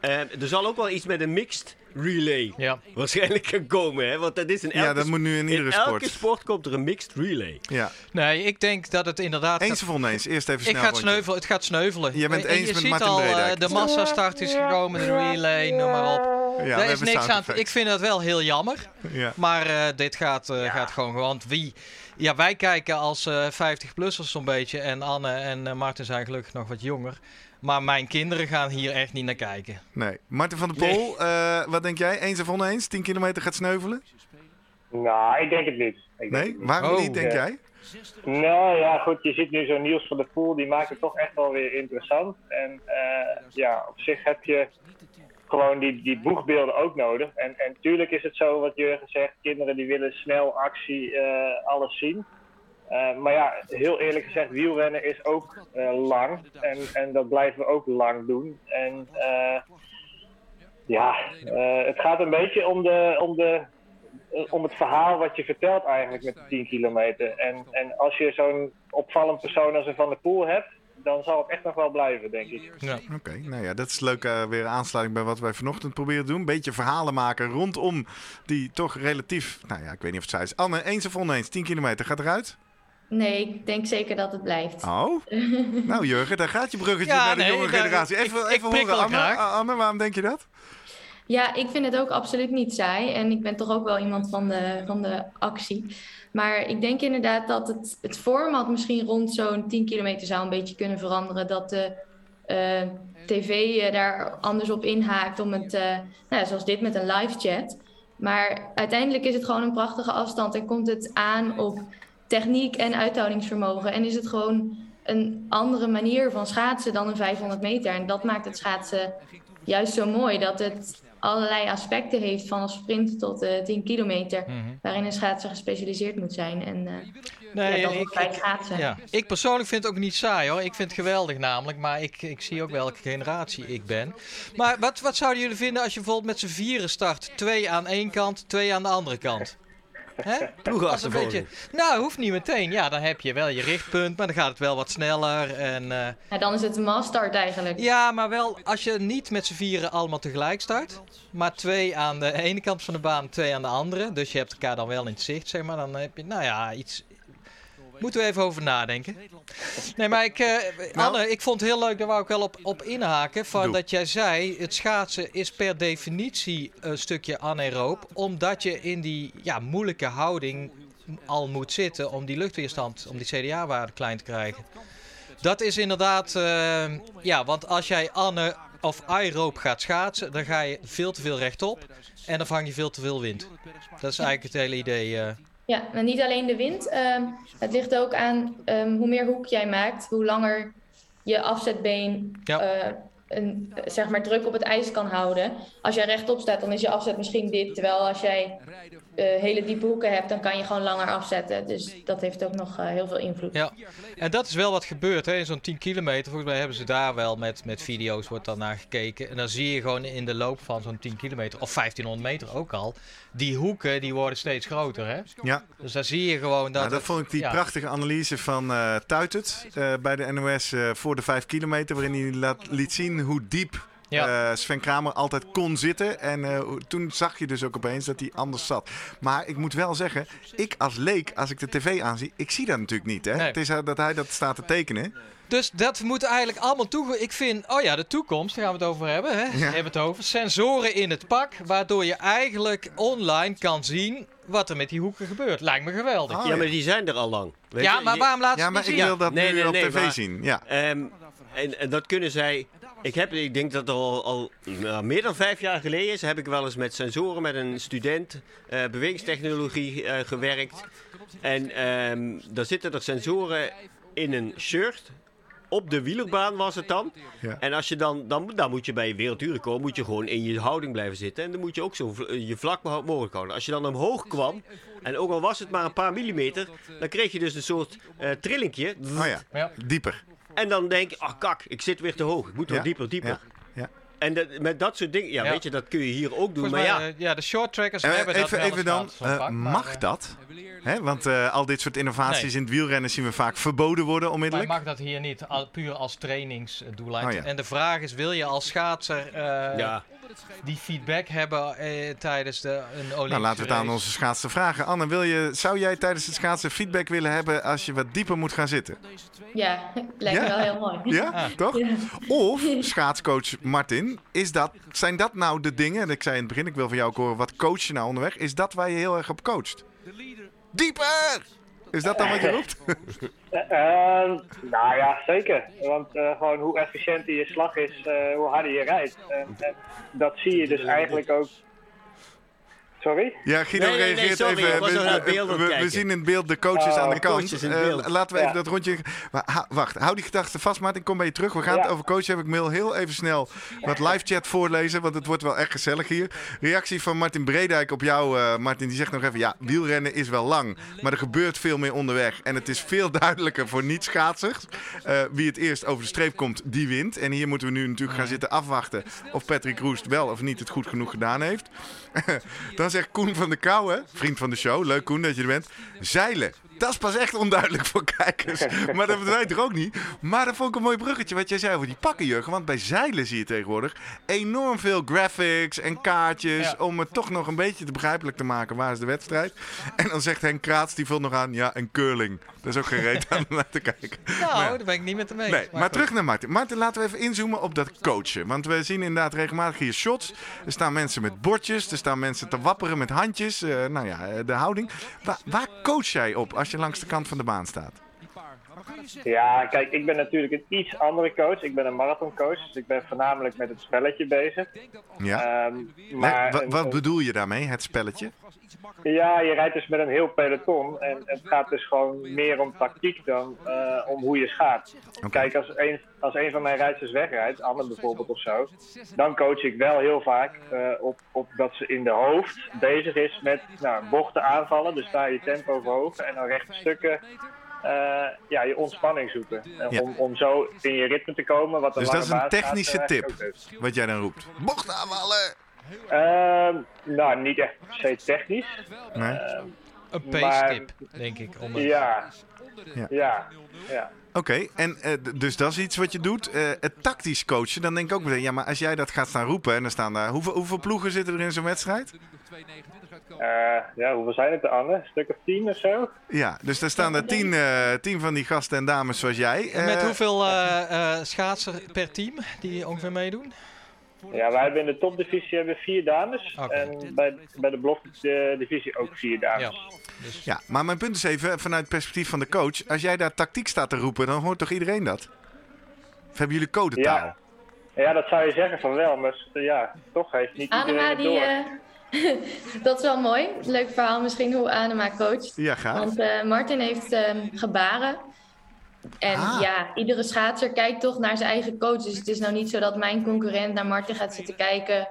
Eh, er zal ook wel iets met een mixed relay
Ja.
waarschijnlijk gaan komen. Hè? Want dat is in elke,
Ja, dat moet nu in iedere
elke
sport.
sport komt er een mixed relay.
Ja.
Nee, ik denk dat het inderdaad...
Eens of oneens? Eerst even
ik
snel
ga het
rondje.
sneuvelen, het gaat sneuvelen.
Je bent
En
eens
je
met
ziet
Martin
al, eh,
Bredijk.
de massastart is gekomen, de relay, noem maar op.
Ja, we
Daar is
hebben
niks aan. Ik vind dat wel heel jammer.
Ja.
Maar eh, dit gaat, eh, gaat gewoon. Want wie. Ja, wij kijken als eh 50-plussers zo'n beetje. En Anne en eh, Martin zijn gelukkig nog wat jonger. Maar mijn kinderen gaan hier echt niet naar kijken.
Nee. Martin van der Pol, eh, wat denk jij? Eens of oneens? 10 kilometer gaat sneuvelen?
Nou, ik denk het niet. Ik denk
Nee?
het niet.
Waarom
Oh.
niet, denk
Ja.
jij?
Nou ja, goed, je ziet nu zo'n Niels van der Poel, die maakt het toch echt wel weer interessant. En eh, ja, op zich heb je gewoon die, die boegbeelden ook nodig. En, en tuurlijk is het zo, wat Jurgen zegt, kinderen die willen snel actie, eh, alles zien. Eh, maar ja, heel eerlijk gezegd, wielrennen is ook eh, lang. En, en dat blijven we ook lang doen. En eh, ja, eh, het gaat een beetje om, de, om, de, om het verhaal wat je vertelt eigenlijk met de 10 kilometer. En, en als je zo'n opvallend persoon als een Van der Poel hebt, dan zal het echt nog wel blijven, denk ik.
Ja.
Oké, nou ja, dat is leuk eh, weer aansluiting bij wat wij vanochtend proberen te doen. Een beetje verhalen maken rondom die toch relatief, nou ja, ik weet niet of het zij is. Anne, eens of oneens, 10 kilometer, gaat eruit?
Nee, ik denk zeker dat het blijft.
Oh, nou Jurgen, daar gaat je bruggetje
Ja,
naar de
nee,
jonge
daar-
generatie. Even,
ik- ik
even
prikkel
horen, Anne, Anne, waarom denk je dat?
Ja, ik vind het ook absoluut niet saai. En ik ben toch ook wel iemand van de, van de actie. Maar ik denk inderdaad dat het, het format misschien rond zo'n 10 kilometer zou een beetje kunnen veranderen. Dat de eh, tv eh, daar anders op inhaakt om het, eh, nou, ja, zoals dit met een live chat. Maar uiteindelijk is het gewoon een prachtige afstand en komt het aan op techniek en uithoudingsvermogen. En is het gewoon een andere manier van schaatsen dan een 500 meter. En dat maakt het schaatsen juist zo mooi. Dat het allerlei aspecten heeft, van sprint tot eh 10 kilometer.
Mhm.
Waarin een schaatser gespecialiseerd moet zijn. En eh,
Nee,
ja, dat
ik,
ook bij
ik,
schaatsen.
ja. ik persoonlijk vind het ook niet saai hoor. Ik vind het geweldig namelijk. Maar ik, ik zie ook welke generatie ik ben. Maar wat, wat zouden jullie vinden als je bijvoorbeeld met z'n vieren start? Twee aan één kant, twee aan de andere kant. Hè? Als een
Ploegachtervolging.
beetje, nou, hoeft niet meteen. Ja, dan heb je wel je richtpunt, maar dan gaat het wel wat sneller. En, eh,
Ja, dan is het een massstart eigenlijk.
ja, maar wel als je niet met z'n vieren allemaal tegelijk start. Maar twee aan de ene kant van de baan, twee aan de andere. Dus je hebt elkaar dan wel in het zicht, zeg maar. Dan heb je, nou ja, iets... Moeten we even over nadenken. Nee, maar ik, eh, Anne, ik vond het heel leuk, daar wou ik wel op, op inhaken. Van
Doe.
dat jij zei, het schaatsen is per definitie een stukje anaeroop. Omdat je in die ja, moeilijke houding al moet zitten om die luchtweerstand, om die CDA-waarde klein te krijgen. Dat is inderdaad, uh, ja, want als jij Anne of aeroop gaat schaatsen, dan ga je veel te veel rechtop en dan vang je veel te veel wind. Dat is eigenlijk het hele idee. Uh.
Ja, maar niet alleen de wind. Uh, het ligt ook aan um, hoe meer hoek jij maakt, hoe langer je afzetbeen ja. uh, een, zeg maar druk op het ijs kan houden. Als jij rechtop staat, dan is je afzet misschien dit. Terwijl als jij hele diepe hoeken hebt, dan kan je gewoon langer afzetten. Dus dat heeft ook nog uh, heel veel invloed.
Ja, en dat is wel wat gebeurt hè? in zo'n 10 kilometer. Volgens mij hebben ze daar wel met, met video's wordt dan naar gekeken. En dan zie je gewoon in de loop van zo'n 10 kilometer, of 1500 meter ook al, die hoeken die worden steeds groter. Hè?
Ja.
Dus daar zie je gewoon dat...
Nou, dat vond ik die
ja.
prachtige analyse van uh, Tuitert bij de NOS voor de 5 kilometer, waarin hij laat, liet zien hoe diep ja. Uh, Sven Kramer altijd kon zitten. En uh, toen zag je dus ook opeens dat hij anders zat. Maar ik moet wel zeggen, ik als leek, als ik de tv aanzie, ik zie dat natuurlijk niet. Hè? Nee. Het is uh, dat hij dat staat te tekenen.
Dus dat moet eigenlijk allemaal toe. Ik vind, oh ja, de toekomst, daar gaan we het over hebben. Hè? Ja. We hebben het over sensoren in het pak, waardoor je eigenlijk online kan zien wat er met die hoeken gebeurt. Lijkt me geweldig.
Oh, ja, maar die zijn er al lang.
Weet ja, je? maar waarom laten ze
Ja, maar ik wil dat nee, nu nee, op nee, tv maar, zien. Ja.
Um, en, en, dat kunnen zij. Ik, heb, ik denk dat al, al nou, meer dan vijf jaar geleden is, heb ik wel eens met sensoren met een student uh, bewegingstechnologie uh, gewerkt. En um, daar zitten er sensoren in een shirt. Op de wielerbaan was het dan. Ja. En als je dan, dan, dan moet je bij je werelduurrecord moet je gewoon in je houding blijven zitten. En dan moet je ook zo je vlak mogelijk houden. Als je dan omhoog kwam, en ook al was het maar een paar millimeter, dan kreeg je dus een soort uh, trillingje.
Oh ja, ja. dieper.
En dan denk je, ach kak, ik zit weer te hoog. Ik moet wel dieper, dieper.
Ja. ja.
En dat, met dat soort dingen, ja, ja, weet je, dat kun je hier ook doen. Maar ja.
Uh, ja, de short trackers
uh,
hebben
even,
dat
Even dan, uh,
pak,
mag
maar,
dat? Hè? Want al dit soort innovaties nee. in het wielrennen zien we vaak verboden worden onmiddellijk.
Maar mag dat hier niet, al, puur als trainingsdoelijn. Oh, ja. En de vraag is, wil je als schaatser ja. Die feedback hebben tijdens de een Olympische
Nou, laten we het aan onze schaatsen vragen. Anne, wil je, zou jij tijdens het schaatsen feedback willen hebben als je wat dieper moet gaan zitten?
Ja, lijkt me wel heel mooi.
Ja, ah. toch? Of, schaatscoach Martin, is dat, zijn dat nou de dingen, ik zei in het begin, ik wil van jou ook horen, wat coach je nou onderweg, is dat waar je heel erg op coacht? Dieper! Is dat dan wat je roept?
uh, nou ja, zeker. Want uh, gewoon hoe efficiënter je slag is, uh, hoe harder je rijdt. En dat zie je dus eigenlijk ook Sorry?
Ja, Guido
nee, nee,
reageert
nee, sorry,
even.
We,
we, we, zien in het beeld de coaches
oh,
aan de kant.
Uh,
laten we even
ja.
dat rondje. Ha, wacht, hou die gedachte vast, Martin. Kom bij je terug. We gaan
ja.
het over coachen hebben. Ik wil heel even snel wat live chat voorlezen, want het wordt wel echt gezellig hier. Reactie van Martin Bredijk op jou, uh, Martin. Die zegt nog even: ja, wielrennen is wel lang, maar er gebeurt veel meer onderweg. En het is veel duidelijker voor niet-schaatsers. Uh, wie het eerst over de streep komt, die wint. En hier moeten we nu natuurlijk gaan zitten afwachten of Patrick Roest wel of niet het goed genoeg gedaan heeft. Dan zegt Koen van de Kouwen, vriend van de show, leuk Koen dat je er bent. Zeilen, dat is pas echt onduidelijk voor kijkers. Maar dat weet toch ook niet. Maar dat vond ik een mooi bruggetje wat jij zei over die pakken, Jurgen. Want bij zeilen zie je tegenwoordig enorm veel graphics en kaartjes... Ja. om het toch nog een beetje te begrijpelijk te maken. Waar is de wedstrijd? En dan zegt Henk Kraats, die vult nog aan, ja, en curling. Dat is ook geen reet aan om naar te kijken.
Nou, maar, daar ben ik niet met hem mee.
Nee, maar, maar terug naar Martin. Martin, laten we even inzoomen op dat coachen. Want we zien inderdaad regelmatig hier shots. Er staan mensen met bordjes. Er staan mensen te wapperen met handjes. Uh, nou ja, de houding. Waar, waar coach jij op als je langs de kant van de baan staat?
Ja, kijk, ik ben natuurlijk een iets andere coach. Ik ben een marathoncoach, dus ik ben voornamelijk met het spelletje bezig.
Ja. Um, maar nee, wat bedoel je daarmee, het spelletje?
Ja, je rijdt dus met een heel peloton en het gaat dus gewoon meer om tactiek dan uh, om hoe je schaat. Okay. Kijk, als een, als een van mijn rijders wegrijdt, Anne bijvoorbeeld of zo, dan coach ik wel heel vaak uh, op, op dat ze in de hoofd bezig is met nou, bochten aanvallen, dus daar je tempo verhogen en dan rechte stukken uh, ja, je ontspanning zoeken. Ja. Om, om zo in je ritme te komen. Wat
dus dat is een technische gaat, tip, wat jij dan roept. Bocht aanvallen!
Uh, nou, niet echt per se technisch.
Nee.
Uh,
een pace-tip, denk ik. Om
het... Ja, ja, ja. ja.
Oké, okay, en uh, dus dat is iets wat je doet. Uh, het tactisch coachen, dan denk ik ook meteen, ja, maar als jij dat gaat staan roepen en dan staan daar, hoeveel, hoeveel ploegen zitten er in zo'n wedstrijd?
Uh, ja, hoeveel zijn het er, Anne? Een stuk of tien of zo?
Ja, dus er staan er tien, uh, tien van die gasten en dames zoals jij.
Uh, Met hoeveel schaatsen per team die ongeveer meedoen?
Ja, wij hebben in de topdivisie hebben vier dames. En bij, bij de blokdivisie ook vier dames.
Ja. Dus,
Ja, maar mijn punt is even vanuit het perspectief van de coach. Als jij daar tactiek staat te roepen, dan hoort toch iedereen dat? Of hebben jullie codetaal?
Ja. Ja, dat zou je zeggen van wel, maar ja, toch heeft niet iedereen het
die,
door.
dat is wel mooi. Leuk verhaal misschien hoe Anema coacht.
Ja, gaaf.
Want eh, Martin heeft ehm, gebaren. En
Ah.
ja, iedere schaatser kijkt toch naar zijn eigen coach. Dus het is nou niet zo dat mijn concurrent naar Martin gaat zitten kijken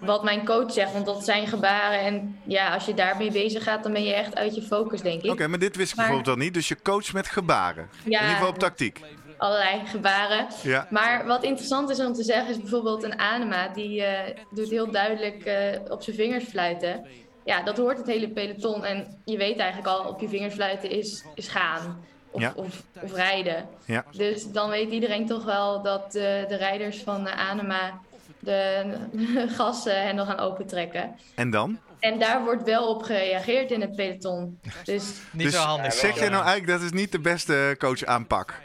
wat mijn coach zegt. Want dat zijn gebaren. En ja, als je daarmee bezig gaat, dan ben je echt uit je focus, denk ik.
Oké, maar dit wist ik
Maar-
bijvoorbeeld al niet. Dus je coach met gebaren. In
Ja.
ieder geval op tactiek.
Allerlei gebaren.
Ja.
Maar wat interessant is om te zeggen, is bijvoorbeeld een Anema. Die eh, doet heel duidelijk eh, op zijn vingers fluiten. Ja, dat hoort het hele peloton. En je weet eigenlijk al, op je vingers fluiten is, is gaan. Of,
Ja.
of, of rijden.
Ja.
Dus dan weet iedereen toch wel dat eh, de rijders van de Anema de gassen hendel gaan opentrekken.
En dan?
En daar wordt wel op gereageerd in het peloton. Dus
niet
Dus
zo handig.
zeg je nou eigenlijk dat is niet de beste coach aanpak?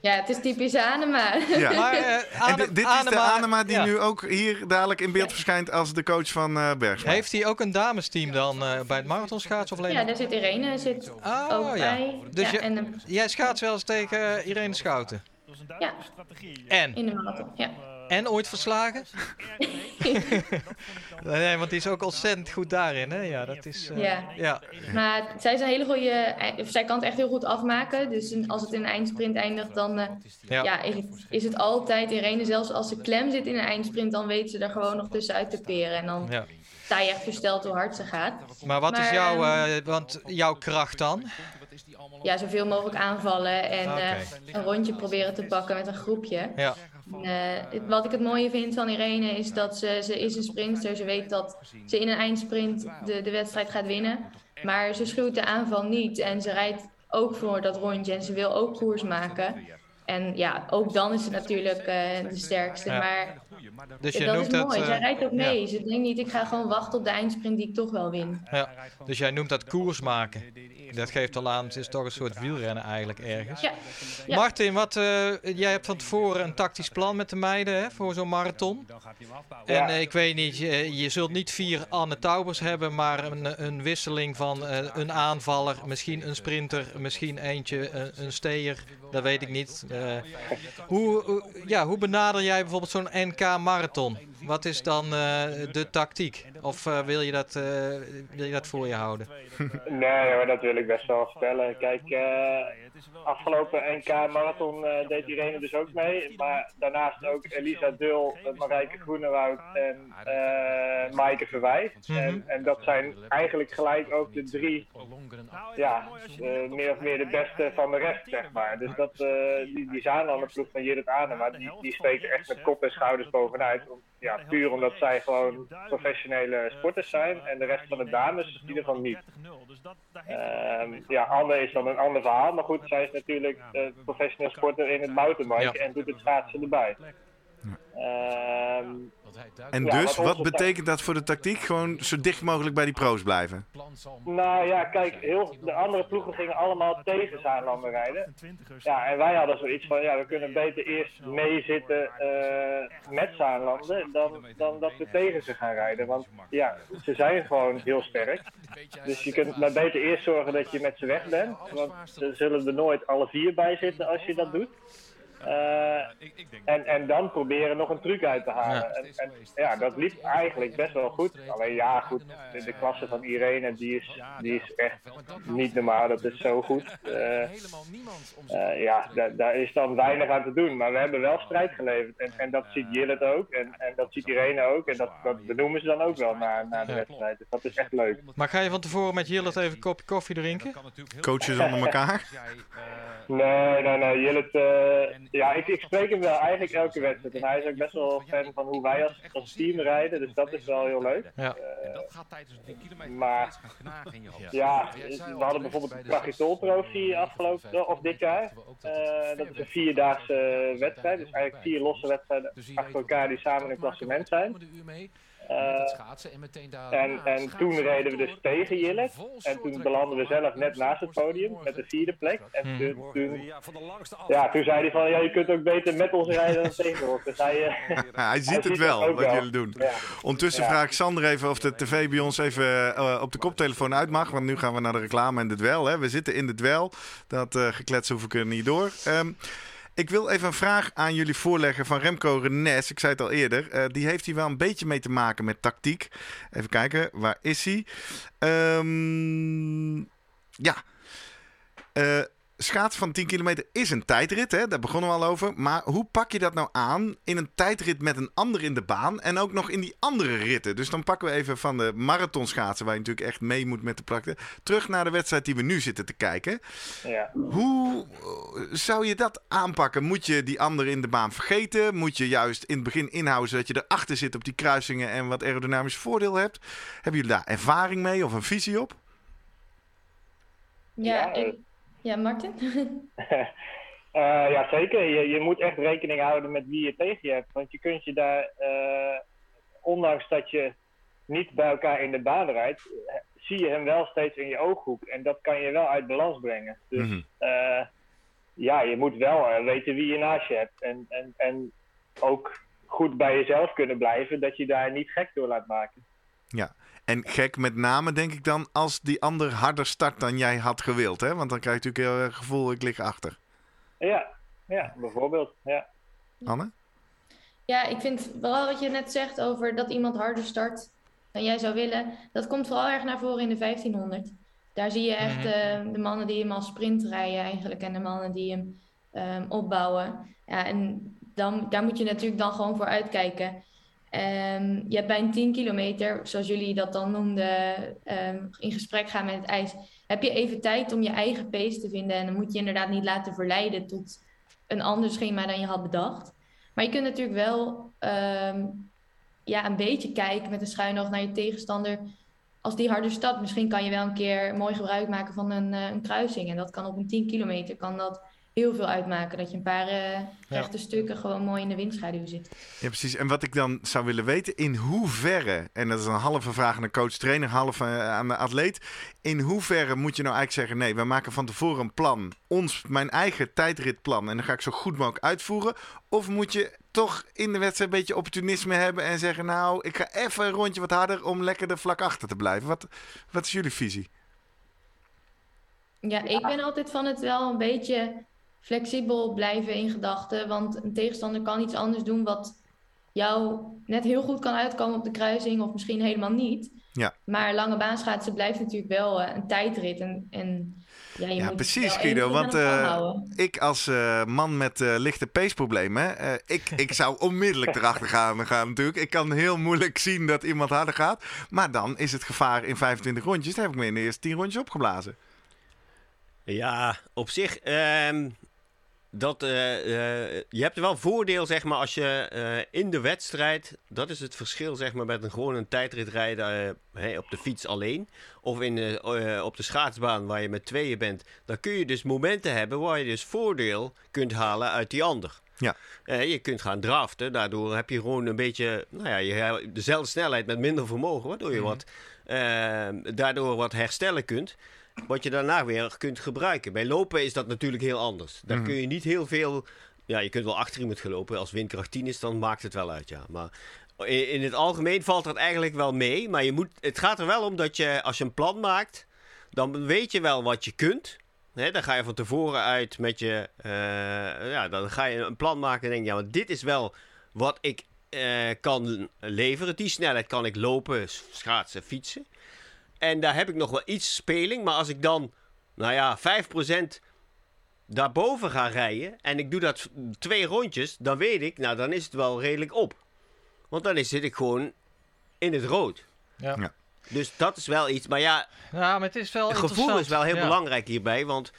Ja, het is typisch Anema.
Ja.
Maar, eh,
dit is de
Anema-
die
ja.
nu ook hier dadelijk in beeld verschijnt als de coach van eh Bergsma.
Heeft hij ook een damesteam dan eh, bij het marathonschaatsen of alleen?
Ja, daar zit Irene zit
Oh,
ook
ja.
bij.
Dus
ja,
je-
een-
Jij schaats wel eens tegen Irene Schouten.
ja,
En?
in de marathon. Ja.
En ooit verslagen? nee, want die is ook ontzettend goed daarin, hè? Ja, dat is... eh,
Ja.
ja.
Maar zij is een hele goede. Zij kan het echt heel goed afmaken. Dus als het in een eindsprint eindigt, dan eh,
Ja.
ja. is, het, is het altijd Irene. Zelfs als ze klem zit in een eindsprint, dan weet ze er gewoon nog tussenuit te peren. En dan sta je echt versteld hoe hard ze gaat.
Maar wat is jouw,
ehm,
eh, want jouw kracht dan?
Ja, zoveel mogelijk aanvallen en eh, een rondje proberen te pakken met een groepje.
Ja.
Eh, het- wat ik het mooie vind van Irene is dat ze, ze is een sprinter. Ze weet dat ze in een eindsprint de, de wedstrijd gaat winnen. Maar ze schuwt de aanval niet. En ze rijdt ook voor dat rondje. En ze wil ook koers maken. En ja, ook dan is ze natuurlijk eh, de sterkste.
Ja.
Maar
Dus je
dat
noemt
is
dat...
mooi.
eh,
Zij rijdt ook
ja.
mee. Ze denkt niet, ik ga gewoon wachten op de eindsprint die ik toch wel win.
Ja. Dus jij noemt dat koers maken. Dat geeft al aan, het is toch een soort wielrennen eigenlijk ergens.
Ja. Ja.
Martin, wat, eh, jij hebt van tevoren een tactisch plan met de meiden hè, voor zo'n marathon. En
Ja.
eh, ik weet niet, je, je zult niet vier Anne Taubers hebben, maar een, een wisseling van eh, een aanvaller, misschien een sprinter, misschien eentje, een, een steer, dat weet ik niet. Eh, hoe, hoe- ja, hoe benader jij bijvoorbeeld zo'n NK marathon? Wat is dan eh, de tactiek? Of eh, wil, je dat, eh, wil je dat voor je houden?
Nee hoor, dat wil ik best wel vertellen. Kijk, afgelopen NK Marathon deed Irene dus ook mee. Maar daarnaast ook Elisa Dul, Marijke Groenewoud en Maaike Verwij.
Mhm.
en, en dat zijn eigenlijk gelijk ook de drie, ja, meer of meer de beste van de rest, zeg maar. Dus dat, die, die Zaanlander-ploeg van Judith Anema, die, die steekt echt met kop en schouders bovenuit. Om- Ja, puur omdat zij gewoon professionele sporters zijn en de rest van de dames in ieder geval niet. Ehm, ja, Anne is dan een ander verhaal. Maar goed, zij is natuurlijk eh, professioneel sporter in het mountainbike
Ja.
en doet het schaatsen erbij. Ehm,
En
Ja,
dus,
wat
betekent dat voor de tactiek? Gewoon zo dicht mogelijk bij die pro's blijven.
nou ja, kijk, heel, de andere ploegen gingen allemaal tegen Zaanlanden rijden. Ja, en wij hadden zoiets van, ja, we kunnen beter eerst meezitten eh met Zaanlanden dan, dan dat we tegen ze gaan rijden. Want ja, ze zijn gewoon heel sterk. Dus je kunt maar beter eerst zorgen dat je met ze weg bent. Want er zullen er nooit alle vier bij zitten als je dat doet. Eh, en, en dan proberen nog een truc uit te halen.
Ja.
En, en ja, dat liep eigenlijk best wel goed. Alleen ja, goed, de, de klasse van Irene, die is, die is echt niet normaal. Dat is zo goed. Eh, eh, ja, daar, daar is dan weinig aan te doen. Maar we hebben wel strijd geleverd. En, en dat ziet Jillet ook. En, en dat ziet Irene ook. En dat, dat benoemen ze dan ook wel na, na de wedstrijd. Dus dat is echt leuk.
Maar ga je van tevoren met Jillet even een kopje koffie drinken?
Coaches onder elkaar.
Nee, nee, nee. Jillet, eh, ja, ik, ik spreek hem wel eigenlijk elke wedstrijd. En hij is ook best wel fan van hoe wij als, als team rijden. Dus dat is wel heel leuk.
Ja.
Eh, maar ja, we hadden bijvoorbeeld de Pragitol Trophy afgelopen, of dit jaar. Eh, dat is een vierdaagse wedstrijd. Dus eigenlijk vier losse wedstrijden achter elkaar die samen in het klassement zijn. En, en toen reden we dus tegen Jillet. En toen belanden we zelf net naast het podium met de vierde plek. En toen, toen, ja, toen zei hij van, ja, je kunt ook beter met ons rijden dan tegen ons. Dus hij, eh,
hij ziet het wel, wat jullie doen.
ja.
Ondertussen
Ja.
vraag ik Sander even of de tv bij ons even eh, op de koptelefoon uit mag. Want nu gaan we naar de reclame en de dwel. Hè. We zitten in de dwel. Dat eh geklets hoeven we niet door. Ehm, ik wil even een vraag aan jullie voorleggen van Remco Renes. Ik zei het al eerder. Eh, die heeft hier wel een beetje mee te maken met tactiek. Even kijken, waar is hij? Ehm, ja. Eh schaatsen van 10 kilometer is een tijdrit, hè? daar begonnen we al over. Maar hoe pak je dat nou aan in een tijdrit met een ander in de baan en ook nog in die andere ritten? Dus dan pakken we even van de marathonschaatsen, waar je natuurlijk echt mee moet met de praktijk, terug naar de wedstrijd die we nu zitten te kijken.
ja.
Hoe eh, zou je dat aanpakken? Moet je die ander in de baan vergeten? Moet je juist in het begin inhouden zodat je erachter zit op die kruisingen en wat aerodynamisch voordeel hebt? Hebben jullie daar ervaring mee of een visie op?
Ja,
Ja,
ik- ja Martin?
Eh, ja, zeker. Je, je moet echt rekening houden met wie je tegen je hebt. Want je kunt je daar, eh, ondanks dat je niet bij elkaar in de baan rijdt, eh, zie je hem wel steeds in je ooghoek. En dat kan je wel uit balans brengen. Dus
Mhm.
eh, ja, je moet wel weten wie je naast je hebt. En, en, en ook goed bij jezelf kunnen blijven, dat je daar niet gek door laat maken.
Ja, en gek met name denk ik dan als die ander harder start dan jij had gewild. Hè? Want dan krijg je natuurlijk heel erg het gevoel, ik lig achter.
Ja, ja bijvoorbeeld. Ja.
Anne?
Ja, ik vind vooral wat je net zegt over dat iemand harder start dan jij zou willen. Dat komt vooral erg naar voren in de 1500. Daar zie je echt
Mhm.
eh, de mannen die hem als sprint rijden eigenlijk en de mannen die hem ehm, opbouwen. Ja, en dan, daar moet je natuurlijk dan gewoon voor uitkijken. Ehm, je hebt bij een 10 kilometer, zoals jullie dat dan noemden, ehm, in gesprek gaan met het ijs. Heb je even tijd om je eigen pace te vinden. En dan moet je inderdaad niet laten verleiden tot een ander schema dan je had bedacht. Maar je kunt natuurlijk wel ehm, ja, een beetje kijken met een schuin naar je tegenstander. Als die harder stapt, misschien kan je wel een keer mooi gebruik maken van een, eh, een kruising. En dat kan op een 10 kilometer kan dat heel veel uitmaken. Dat je een paar eh, rechte stukken gewoon mooi in de windschaduw zit.
Ja, precies. En wat ik dan zou willen weten, in hoeverre, en dat is een halve vraag aan de coach-trainer, half eh, aan de atleet. In hoeverre moet je nou eigenlijk zeggen, nee, we maken van tevoren een plan, ons, mijn eigen tijdritplan, en dan ga ik zo goed mogelijk uitvoeren. Of moet je toch in de wedstrijd een beetje opportunisme hebben en zeggen, nou, ik ga even een rondje wat harder om lekker er vlak achter te blijven. Wat, wat is jullie visie?
Ja, ik ben altijd van het wel een beetje flexibel blijven in gedachten. Want een tegenstander kan iets anders doen wat jou net heel goed kan uitkomen op de kruising of misschien helemaal niet.
Ja.
Maar lange baanschaatsen blijft natuurlijk wel eh, een tijdrit. En, en ja, je
Ja,
moet
precies, Guido, want, eh. Ik als eh, man met eh, lichte paceproblemen, eh ik, ik zou onmiddellijk erachter gaan, gaan natuurlijk. Ik kan heel moeilijk zien dat iemand harder gaat. Maar dan is het gevaar in 25 rondjes. Daar heb ik me in de eerste 10 rondjes opgeblazen.
Ja, op zich. ehm, dat, eh, eh, je hebt wel voordeel, zeg maar, als je eh, in de wedstrijd. Dat is het verschil, zeg maar, met een gewoon een tijdrit rijden op de fiets alleen. Of in, eh, op de schaatsbaan waar je met tweeën bent. Dan kun je dus momenten hebben waar je dus voordeel kunt halen uit die ander.
Ja.
Je kunt gaan draften. Daardoor heb je gewoon een beetje. Nou ja, je dezelfde snelheid met minder vermogen. Waardoor je wat. eh, daardoor wat herstellen kunt. Wat je daarna weer kunt gebruiken. Bij lopen is dat natuurlijk heel anders. Daar
Mhm.
kun je niet heel veel. Ja, je kunt wel achter iemand gelopen. Als windkracht 10 is, dan maakt het wel uit. Ja. Maar in, in het algemeen valt dat eigenlijk wel mee. Maar je moet, het gaat er wel om dat je, als je een plan maakt, dan weet je wel wat je kunt. Dan ga je van tevoren uit met je. eh, ja, dan ga je een plan maken en denk je, ja, maar dit is wel wat ik eh, kan leveren. Die snelheid kan ik lopen, schaatsen, fietsen. En daar heb ik nog wel iets speling. Maar als ik dan, nou ja, 5% daarboven ga rijden. En ik doe dat twee rondjes. Dan weet ik, nou dan is het wel redelijk op. Want dan zit ik gewoon in het rood.
Ja.
Ja.
Dus dat is wel iets. Maar ja,
Ja, maar het is wel
het gevoel is wel heel
Ja.
belangrijk hierbij. Want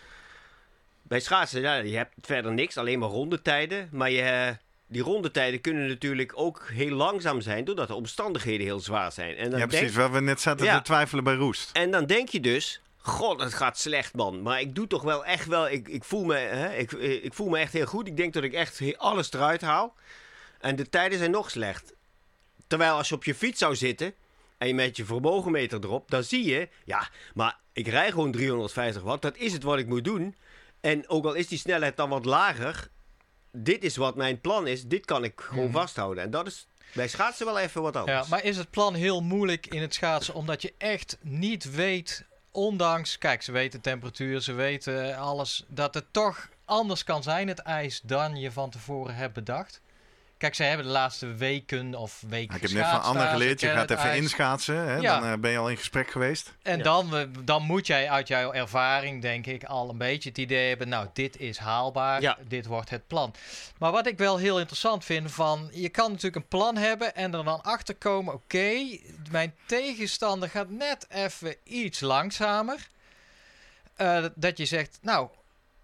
bij schaatsen, ja, je hebt verder niks. Alleen maar rondetijden. Maar je, die rondetijden kunnen natuurlijk ook heel langzaam zijn. Doordat de omstandigheden heel zwaar zijn. En dan
Ja,
denk-
precies. Waar we net zaten
Ja.
te twijfelen bij Roest.
en dan denk je dus, god, het gaat slecht, man. Maar ik doe toch wel echt wel, ik, ik, voel, me, hè, ik, ik voel me echt heel goed. Ik denk dat ik echt alles eruit haal. En de tijden zijn nog slecht. Terwijl als je op je fiets zou zitten en je met je vermogenmeter erop, dan zie je, ja, maar ik rij gewoon 350 watt. Dat is het wat ik moet doen. En ook al is die snelheid dan wat lager, dit is wat mijn plan is. Dit kan ik gewoon
Mhm.
vasthouden. En dat is bij schaatsen wel even wat anders.
Ja, maar is het plan heel moeilijk in het schaatsen omdat je echt niet weet, ondanks, kijk, ze weten temperatuur, ze weten alles, dat het toch anders kan zijn, het ijs, dan je van tevoren hebt bedacht? Kijk, ze hebben de laatste weken of weken
ik heb net van Anne geleerd, je gaat even inschaatsen. Hè?
Ja.
Dan eh, ben je al in gesprek geweest.
En
Ja.
dan, eh, dan moet jij uit jouw ervaring, denk ik, al een beetje het idee hebben: nou, dit is haalbaar,
Ja.
dit wordt het plan. Maar wat ik wel heel interessant vind: van je kan natuurlijk een plan hebben en er dan achter komen: oké, mijn tegenstander gaat net even iets langzamer. Eh, dat je zegt: nou,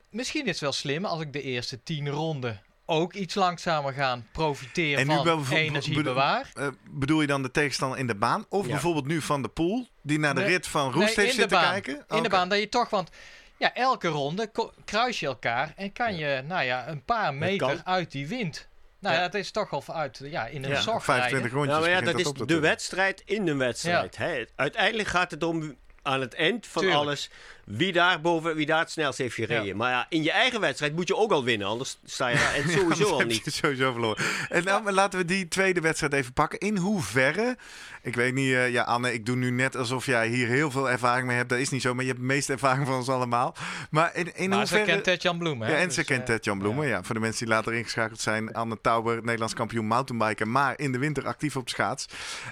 misschien is het wel slim als ik de eerste tien ronden ook iets langzamer gaan profiteren
En nu
van energiebewaar.
Eh, bedoel je dan de tegenstander in de baan? Of
Ja.
bijvoorbeeld nu van de pool, die naar de
Nee,
rit van Roest
Nee,
heeft
in de
zitten
baan.
kijken?
In de baan dat je toch, want ja, elke ronde kruis je elkaar en kan je, nou ja, een paar meter uit die wind. Nou ja, het is toch al uit, ja, in een
Ja,
zog
25
rijden.
rondjes.
Ja, maar ja, dat is de wedstrijd in een wedstrijd. Hè? Uiteindelijk gaat het om aan het eind van
Tuurlijk.
alles wie daar boven, wie daar het snelst heeft gereden.
Ja.
Maar ja, in je eigen wedstrijd moet je ook al winnen, anders sta je daar en sowieso al niet.
sowieso verloren. En nou, maar laten we die tweede wedstrijd even pakken. In hoeverre, ik weet niet, eh, ja Anne, ik doe nu net alsof jij hier heel veel ervaring mee hebt. Dat is niet zo, maar je hebt de meeste ervaring van ons allemaal. Maar in, in
Maar ze
hoeverre...
kent Ted-Jan Bloem, hè?
Ja, en
Dus,
ze kent
eh,
Ted Jan Bloemen. Ja. voor de mensen die later ingeschakeld zijn. Anne Tauber, Nederlands kampioen mountainbiken, maar in de winter actief op schaats.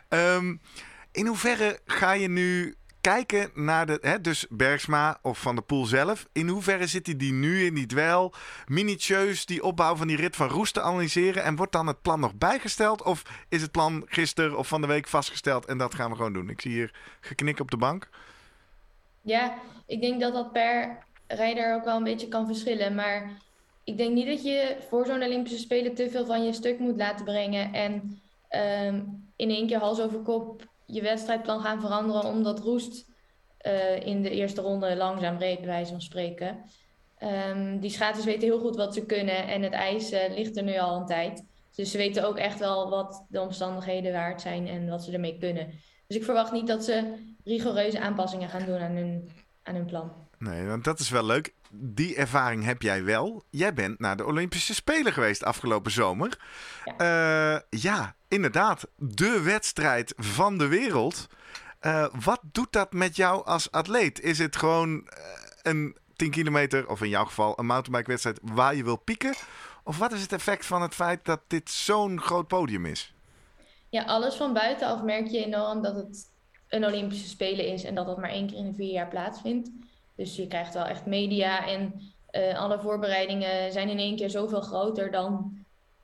Ehm, in hoeverre ga je nu kijken naar de, hè, dus Bergsma of Van der Poel zelf. In hoeverre zit hij die nu in die dweil minutieus die opbouw van die rit van Roest te analyseren? En wordt dan het plan nog bijgesteld? Of is het plan gisteren of van de week vastgesteld en dat gaan we gewoon doen? Ik zie hier geknik op de bank.
Ja, ik denk dat dat per rijder ook wel een beetje kan verschillen. Maar ik denk niet dat je voor zo'n Olympische Spelen te veel van je stuk moet laten brengen. En ehm, in één keer hals over kop je wedstrijdplan gaan veranderen. Omdat Roest eh, in de eerste ronde langzaam reed, bij wijze van spreken. Ehm, die schaters weten heel goed wat ze kunnen. En het ijs eh, ligt er nu al een tijd. Dus ze weten ook echt wel wat de omstandigheden waard zijn en wat ze ermee kunnen. Dus ik verwacht niet dat ze rigoureuze aanpassingen gaan doen aan hun, aan hun plan.
Nee, want dat is wel leuk. Die ervaring heb jij wel. Jij bent naar de Olympische Spelen geweest afgelopen zomer. Ja, ja inderdaad. De wedstrijd van de wereld. Uh, wat doet dat met jou als atleet? Is het gewoon uh, een 10 kilometer, of in jouw geval een mountainbike-wedstrijd waar je wil pieken? Of wat is het effect van het feit dat dit zo'n groot podium is?
Ja, alles van buitenaf merk je enorm dat het een Olympische Spelen is en dat dat maar één keer in de vier jaar plaatsvindt. Dus je krijgt wel echt media en uh, alle voorbereidingen zijn in één keer zoveel groter dan